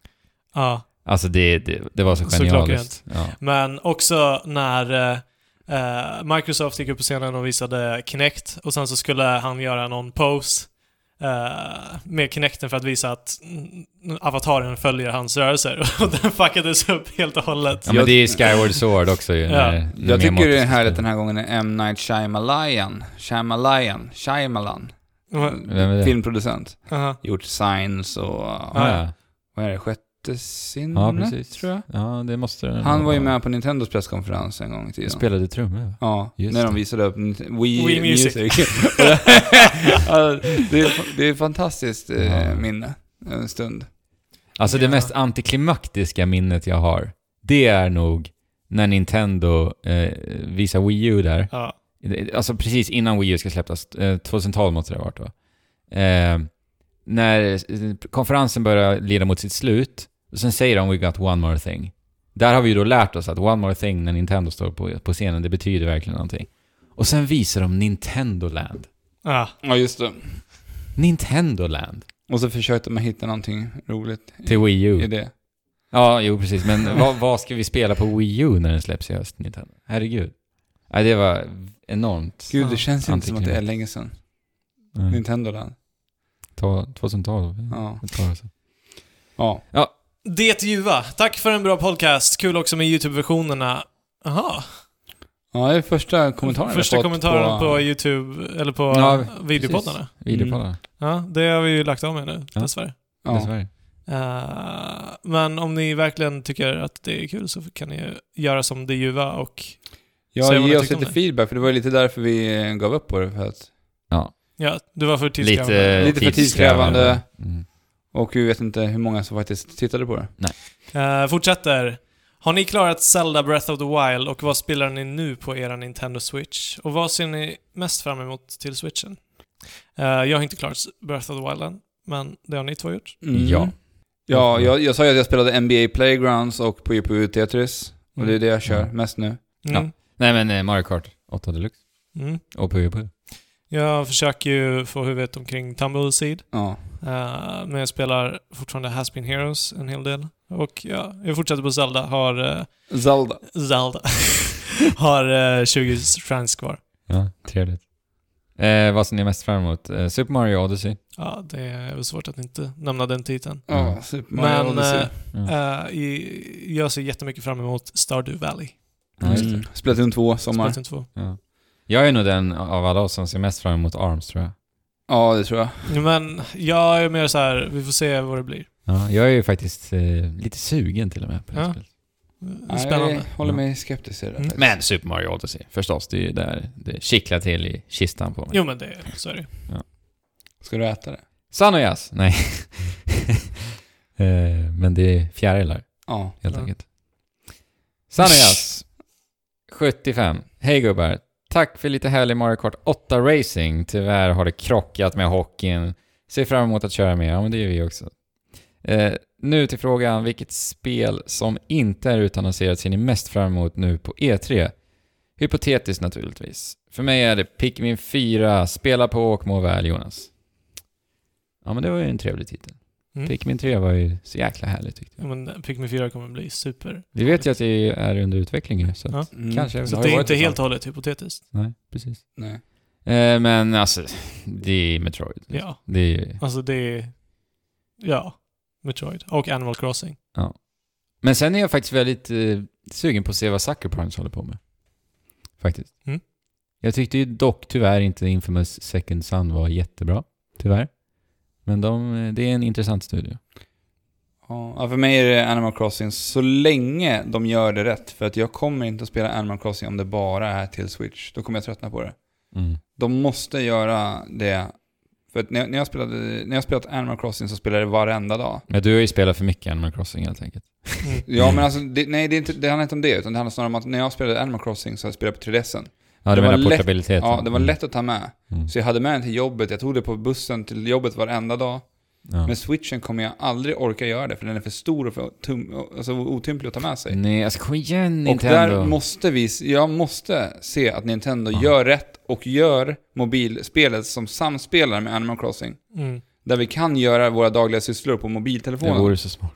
ja. Alltså det, det, det var så Så genialiskt. Ja. Men också när eh, Microsoft gick upp på scenen och visade Kinect och sen så skulle han göra någon pose eh, med Kinecten för att visa att avataren följer hans rörelser och den fuckades upp helt och hållet. ja, men det är ju Skyward Sword också ju. Ja. När, när Jag tycker det är härligt den här gången är M. Night Shyamalan. Shyamalan. Shyamalan. Vem är det? Filmproducent. Aha. Gjort Signs och... Ja, ja. Vad är det? Sjätte sinne? ja, precis. Tror jag. Ja, det måste det Han var ju med på Nintendos presskonferens en gång i tiden. Spelade trummor. Ja, Just när de visade upp Wii, Wii Music. Music. det, är, det är ett fantastiskt eh, Ja. minne. En stund. Alltså det Ja. mest antiklimaktiska minnet jag har, det är nog när Nintendo eh, visar Wii U där. Ja. Alltså precis innan Wii U ska släppas. Eh, 2012 måste det ha varit va? Eh, när konferensen börjar leda mot sitt slut, och sen säger de “We got one more thing”. Där har vi ju då lärt oss att one more thing när Nintendo står på, på scenen, det betyder verkligen någonting. Och sen visar de Nintendo Land. Ja. Ja, just det. Nintendo Land. Och så försökte man hitta någonting roligt i, Till Wii U. i det. Ja, jo precis. Men vad, vad ska vi spela på Wii U när den släpps i höst, Nintendo? Herregud. Nej, det var enormt. Gud, det känns inte som att det är länge sedan. Nej. Nintendo där. Ta- 2012. Ja. År sedan. Ja. Det ljuva. Tack för en bra podcast. Kul också med YouTube-versionerna. Jaha. Ja, det är första kommentaren Första jag fått kommentaren på, YouTube, eller på Ja, videopoddarna. Videopoddarna. Ja, det har vi ju lagt av med nu, Ja. dessvärre. Ja. Dessvärre. Eh, men om ni verkligen tycker att det är kul så kan ni göra som det ljuva och Ja, ge oss lite feedback, för det var ju lite därför vi gav upp på det. För att, ja, det var för tidskrävande. Lite, Lite för tidskrävande. Mm. och vi vet inte hur många som faktiskt tittade på det. Eh, fortsätter. Har ni klarat Zelda Breath of the Wild och vad spelar ni nu på era Nintendo Switch? Och vad ser ni mest fram emot till Switchen? Eh, jag har inte klarat Breath of the Wild än, men det har ni två gjort. Mm. Ja. Ja, jag, jag sa ju att jag spelade NBA Playgrounds och Puyo Puyo Tetris. Och det är det jag kör Mm. mest nu. Mm. Nej men eh, Mario Kart 8 Deluxe. Mm. Och Puyo Puyo. Jag försöker ju få huvudet omkring Tumbleseed. Ja. Uh, men jag spelar fortfarande Has Been Heroes en hel del. Och ja, jag fortsätter på Zelda. Har uh, Zelda. Zelda. har uh, 20 strands kvar. Ja, trevligt. Eh, vad ser ni mest fram emot? Eh, Super Mario Odyssey. Ja, det är väl svårt att inte nämna den titeln. Ja, Mm. Super Mario Men Odyssey. Ja. uh, i, jag ser jättemycket fram emot Stardew Valley. Ja. Mm. Splatoon 2, sommar. Splatoon 2. Ja. Jag är nog den av alla oss som ser mest fram emot ARMS tror jag. Ja, det tror jag. Men jag är mer så här, vi får se vad det blir. Ja, jag är ju faktiskt eh, lite sugen till och med på det Ja. spelet. Spännande. Jag håller mig skeptisk till det. Mm. Men Super Mario Odyssey, förstås. Det är ju där det kittlar till i kistan på mig. Jo men det, så är det Ska du äta det? Sanoyas! Nej. Eh, Men det är fjärilar, Ja. helt Ja. enkelt. Sanoyas! 75. Hej gubbar. Tack för lite härlig Mario Kart 8 Racing. Tyvärr har det krockat med hockeyn. Ser fram emot att köra mer. Ja, men det gör vi också. Eh, nu till frågan, vilket spel som inte är utannonserat ser ni mest fram emot nu på E3? Hypotetiskt naturligtvis. För mig är det Pikmin 4, spela på och må väl Jonas. Ja men det var ju en trevlig titel. Mm. Pikmin 3 var ju så jäkla härligt tyckte Ja, jag. men Pikmin 4 kommer bli super. Vi vet ju att det är under utveckling nu, så att, Ja. Mm. kanske. Så det ju är inte helt och hållet hypotetiskt. Nej, precis. Nej. Eh, men alltså, det är Metroid. Ja. Det är. Alltså det är... Ja. Metroid. Och Animal Crossing. Men sen är jag faktiskt väldigt eh, sugen på att se vad Sucker Punch håller på med. Faktiskt. Mm. Jag tyckte ju dock tyvärr inte Infamous Second Son var jättebra. Tyvärr. Men de, det är en intressant studio. Ja, för mig är det Animal Crossing så länge de gör det rätt. För att jag kommer inte att spela Animal Crossing om det bara är till Switch. Då kommer jag tröttna på det. Mm. De måste göra det. För att när, när, jag spelade, när jag spelat Animal Crossing så spelade jag det varenda dag. Men du har ju spelat för mycket Animal Crossing helt enkelt. Ja men alltså, det, nej det, inte, det handlar inte om det. Utan det handlar snarare om att när jag spelade Animal Crossing så spelade jag på 3DSen. Ja, Det var menar lätt- portabiliteten? Ja, det var Mm. lätt att ta med. Mm. Så jag hade med den till jobbet, jag tog det på bussen till jobbet varenda dag. Ja. Med switchen kommer jag aldrig orka göra det, för den är för stor och för tum, alltså, otymplig att ta med sig. Nej, alltså kom igen Och Nintendo. där måste vi, jag måste se att Nintendo Ja. gör rätt och gör mobilspelet som samspelar med Animal Crossing. Mm. Där vi kan göra våra dagliga sysslor på det mobiltelefonen. vore så smart.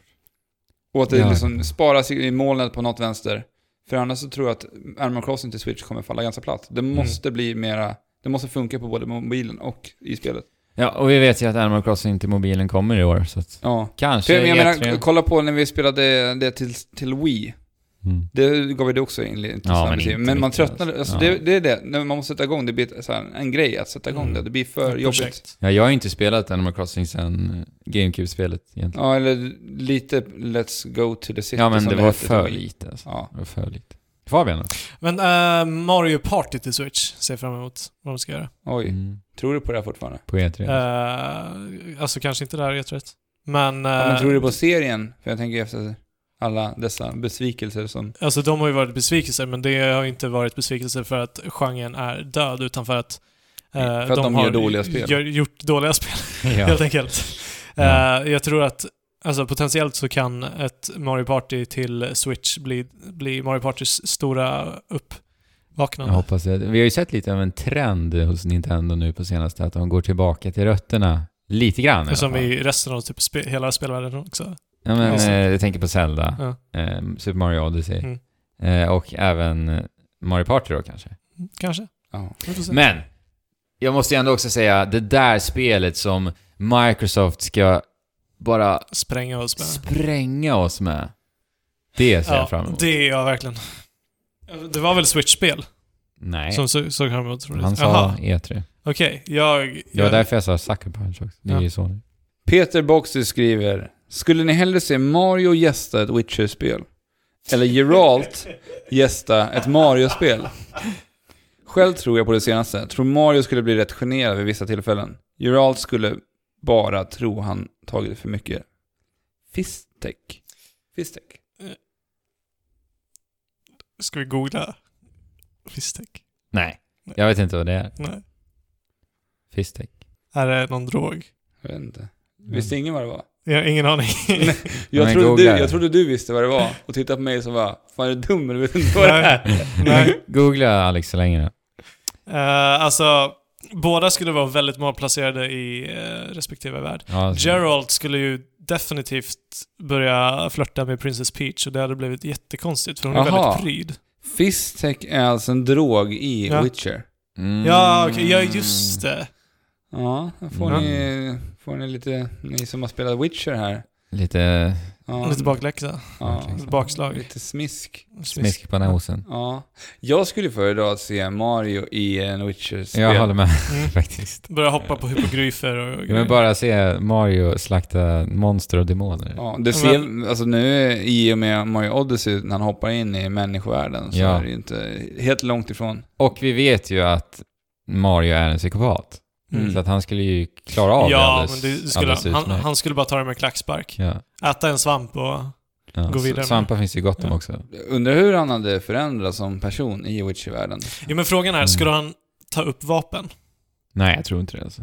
Och att det Ja. liksom sparas i i molnet på något vänster. För annars så tror jag att Animal Crossing till Switch kommer falla ganska platt. Det Mm. måste bli mera, det måste funka på både mobilen och i spelet. Ja, och vi vet ju att Animal Crossing till mobilen kommer i år, så att Ja. kanske För jag menar, E3. kolla på när vi spelade det till, till Wii. Mm. Det gav vi det också en liten Ja, men inte Men man tröttnade, alltså, alltså. det, det är det, när man måste sätta igång, det blir här, en grej att sätta igång Mm. det. Det blir för Ett jobbigt. projekt. Ja, jag har ju inte spelat Animal Crossing sen GameCube-spelet egentligen. Ja, eller lite Let's Go to the City Ja, men som det var hette till för lite alltså. Ja. Det var för lite. Fabian då? Men äh, Mario Party till Switch ser jag fram emot vad de ska göra. Oj, Mm. tror du på det här fortfarande? På E E3? Äh, alltså kanske inte det här E3. Men... Ja, men tror du på serien? För jag tänker efter alla dessa besvikelser som... Alltså de har ju varit besvikelser, men det har inte varit besvikelser för att genren är död, utan för att... eh, För att de gör dåliga spel. Gör, gjort dåliga spel, ja. helt enkelt. Ja. Eh, jag tror att, alltså potentiellt så kan ett Mario Party till Switch bli, bli Mario Partys stora Jag uppvaknande. hoppas det. Vi har ju sett lite av en trend hos Nintendo nu på senaste, att de går tillbaka till rötterna. Lite grann i Som fall. i resten av typ spe, hela spelvärlden också. Ja, men, eh, jag tänker på Zelda, Ja, eh, Super Mario Odyssey, Mm. eh, och även eh, Mario Party då kanske. kanske. Ja. Vi får se. Men! Jag måste ju ändå också säga, det där spelet som Microsoft ska bara Spränga oss med. spränga oss med. Det ser jag fram emot. det är jag verkligen. Det var väl Switch-spel Nej, som så- såg fram emot? tror han sa Jaha, E3. okej. Jag... Det var jag därför jag sa Sucker Punch också. Det är Ja. ju så. Peter Boxy skriver Skulle ni hellre se Mario gästa ett Witcher-spel? Eller Geralt gästa ett Mario-spel? Själv tror jag på det senaste. Tror Mario skulle bli rätt generad vid vissa tillfällen. Geralt skulle bara tro han tagit för mycket fistek. Fistek? Ska vi googla? Fistek? Nej, jag vet inte vad det är. Nej. Fistek. Är det någon drog? Jag vet inte. Visste ingen vad det var? Jag har ingen aning. Jag, Men trodde du, jag trodde du visste vad det var och tittade på mig som var Fan är du dum eller vet inte vad det är? Nej. Googla Alex så länge då. Eh, alltså, båda skulle vara väldigt malplacerade i uh, respektive värld. Ja. Geralt skulle ju definitivt börja flörta med Princess Peach och det hade blivit jättekonstigt för hon är Jaha. väldigt pryd. Fistek är alltså en drog i Ja. Witcher. Mm. Ja, okej, ja just det. Ja, får, Ja. ni, får ni lite, ni som har spelat Witcher här. Lite Ja, Lite bakläxa. ja, Lite bakslag. Lite smisk. smisk på nosen. Ja. Jag skulle föredra att se Mario i en Witcher-spel. Jag håller med Mm. faktiskt. Börja hoppa på hypogryfer och Jag vill bara se Mario slakta monster och demoner. Ja, du ser, alltså nu i och med Mario Odyssey, när han hoppar in i människovärlden, så Ja. är det ju inte helt långt ifrån. Och vi vet ju att Mario är en psykopat. Mm. Så att han skulle ju klara av det Ja, alldeles, men det skulle, han, han skulle bara ta det med klackspark. Ja. Äta en svamp och... Ja. Gå vidare med. Svampar finns det ju gott om Ja. också. Undrar hur han hade förändrats som person i Witcher-världen. Ja, men frågan är, Mm. skulle han ta upp vapen? Nej, jag tror inte det alltså.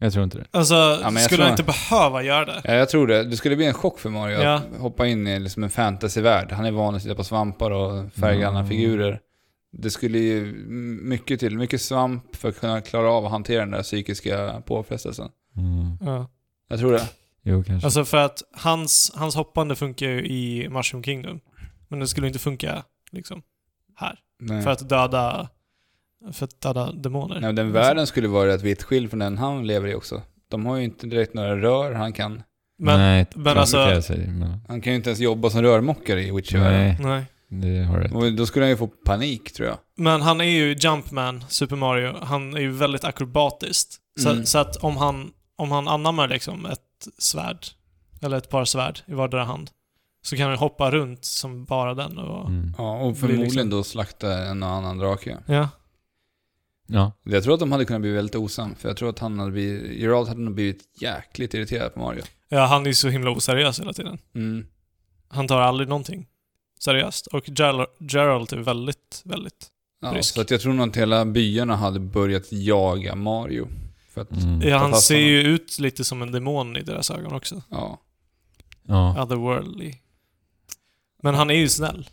Jag tror inte det. Alltså, men jag skulle han inte behöva göra det? Ja, jag tror det. Det skulle bli en chock för Mario Ja. att hoppa in i liksom en fantasyvärld. Han är van att sitta på svampar och färggranna Mm. figurer. Det skulle ju mycket till. Mycket svamp för att kunna klara av att hantera den där psykiska påfrestelsen. Mm. Ja. Jag tror det. Jo, kanske. Alltså för att hans, hans hoppande funkar ju i Mushroom Kingdom. Men det skulle inte funka, liksom, här. Nej. För att döda... För att döda demoner. Nej, den världen skulle vara rätt vitt skild från den han lever i också. De har ju inte direkt några rör. Han kan, Men, Nej, men alltså- kan jag säga, men, han kan ju inte ens jobba som rörmokare i Witcher-världen. Nej, nej. Det har rätt. Och då skulle han ju få panik tror jag. Men han är ju Jumpman, Super Mario. Han är ju väldigt akrobatiskt. Så, Mm. så att om han, om han anammar liksom ett svärd, eller ett par svärd i vardera hand, så kan han hoppa runt som bara den och... Mm. Ja, och förmodligen liksom- då slakta en och annan drake. Ja. Ja. Jag tror att de hade kunnat bli väldigt osam, för jag tror att han hade blivit, Gerald hade nog blivit jäkligt irriterad på Mario. Ja, han är ju så himla oseriös hela tiden. Mm. Han tar aldrig någonting seriöst. Och Gerald, Gerald är väldigt, väldigt... Ja, Brysk. så att jag tror nog att hela byarna hade börjat jaga Mario. För att, Mm. Ja, han ser ju ut lite som en demon i deras ögon också. ja. Ja. Otherworldly. Men han är ju snäll.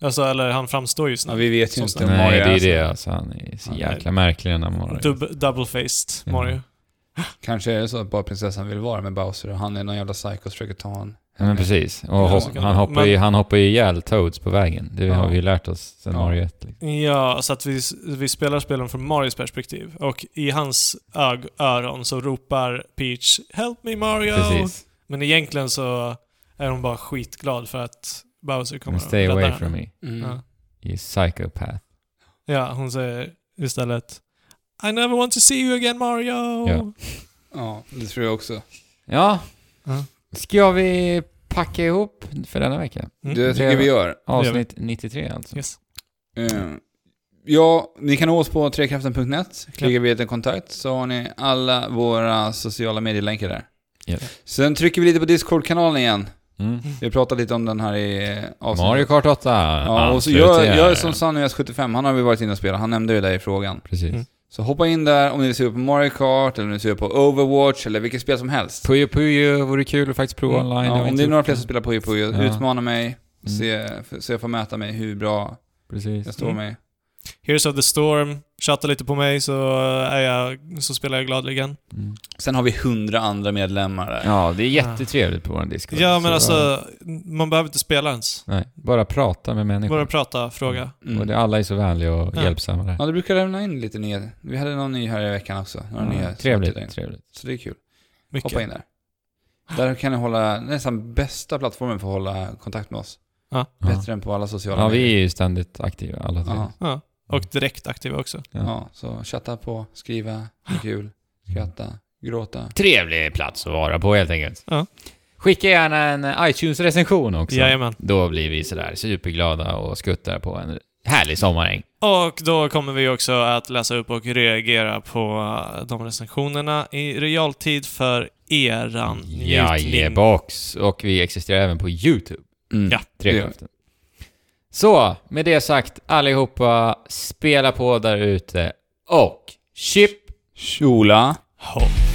Alltså, eller han framstår ju ja, snäll. vi vet ju inte snabbt. om Nej, Mario det är det alltså. Han är så Han jäkla märklig den där Mario. Dub- Double-faced Ja. Mario. Kanske är det så att bara prinsessan vill vara med Bowser och han är någon jävla psycho och försöker ta honom. Ja, men precis. Och kan han, hoppar men- ju, han hoppar ju ihjäl Toads på vägen. Det Ja. har vi ju lärt oss sen Ja. Mario 1. Liksom. Ja, så att vi, vi spelar spelen från Marios perspektiv. Och i hans ög, öron så ropar Peach “Help me Mario!” Precis. Men egentligen så är hon bara skitglad för att Bowser kommer Men stay rädda away henne. from me. Mm. Ja. You psychopath. ja, hon säger istället “I never want to see you again Mario!” Ja. Ja, det tror jag också. Ja. Ja. Ska vi packa ihop för denna vecka? Mm. Det tycker Det- vi gör. Avsnitt 93 alltså. Yes. Eh, ja, ni kan nå oss på trekraften.net. Klicka via en kontakt så har ni alla våra sociala medielänkar där. Yes. Sen trycker vi lite på Discord-kanalen igen. Mm. Vi har pratat lite om den här i avsnittet. Mario Kart 8. Ja, och så gör, gör som Sanny 75 han har vi varit inne och spelat. Han nämnde ju det i frågan. Precis. Mm. Så hoppa in där om ni vill se på Mario Kart, eller om ni vill se på Overwatch, eller vilket spel som helst. Puyo Puyo vore kul att faktiskt prova Mm. online. Ja, om det är några fler som spelar Puyo Puyo, Ja. utmana mig. Mm. Se, så jag får mäta mig hur bra Precis. jag står Mm. mig. Heroes of the Storm, chatta lite på mig så, är jag, så spelar jag gladeligen. Mm. Sen har vi hundra andra medlemmar där. Ja, det är jättetrevligt på vår Discord. Ja, men Så- alltså, man behöver inte spela ens. Nej, bara prata med människor. Bara prata, fråga. Mm. Och det, alla är så vänliga och Ja. hjälpsamma där. Ja, du brukar lämna in lite nya. Vi hade någon ny här i veckan också. Några nya Ja, som trevligt, trevligt. Så det är kul. Mycket. Hoppa in där. Där kan ni hålla, nästan bästa plattformen för att hålla kontakt med oss. Ja. Ja. Bättre än på alla sociala Ja, medier. vi är ju ständigt aktiva alla tre. Ja. Ja. Och direkt aktiva också. Ja. Ja, så chatta på, skriva, är kul, skratta, gråta. Trevlig plats att vara på helt enkelt. Ja. Skicka gärna en iTunes-recension också. Jajamän. Då blir vi sådär superglada och skuttar på en härlig sommaräng. Och då kommer vi också att läsa upp och reagera på de recensionerna i realtid för eran njutning. Jajebox. Och vi existerar även på YouTube. Mm. Ja, Trekraften. Så, med det sagt allihopa, spela på där ute och chip Chola! Hopp.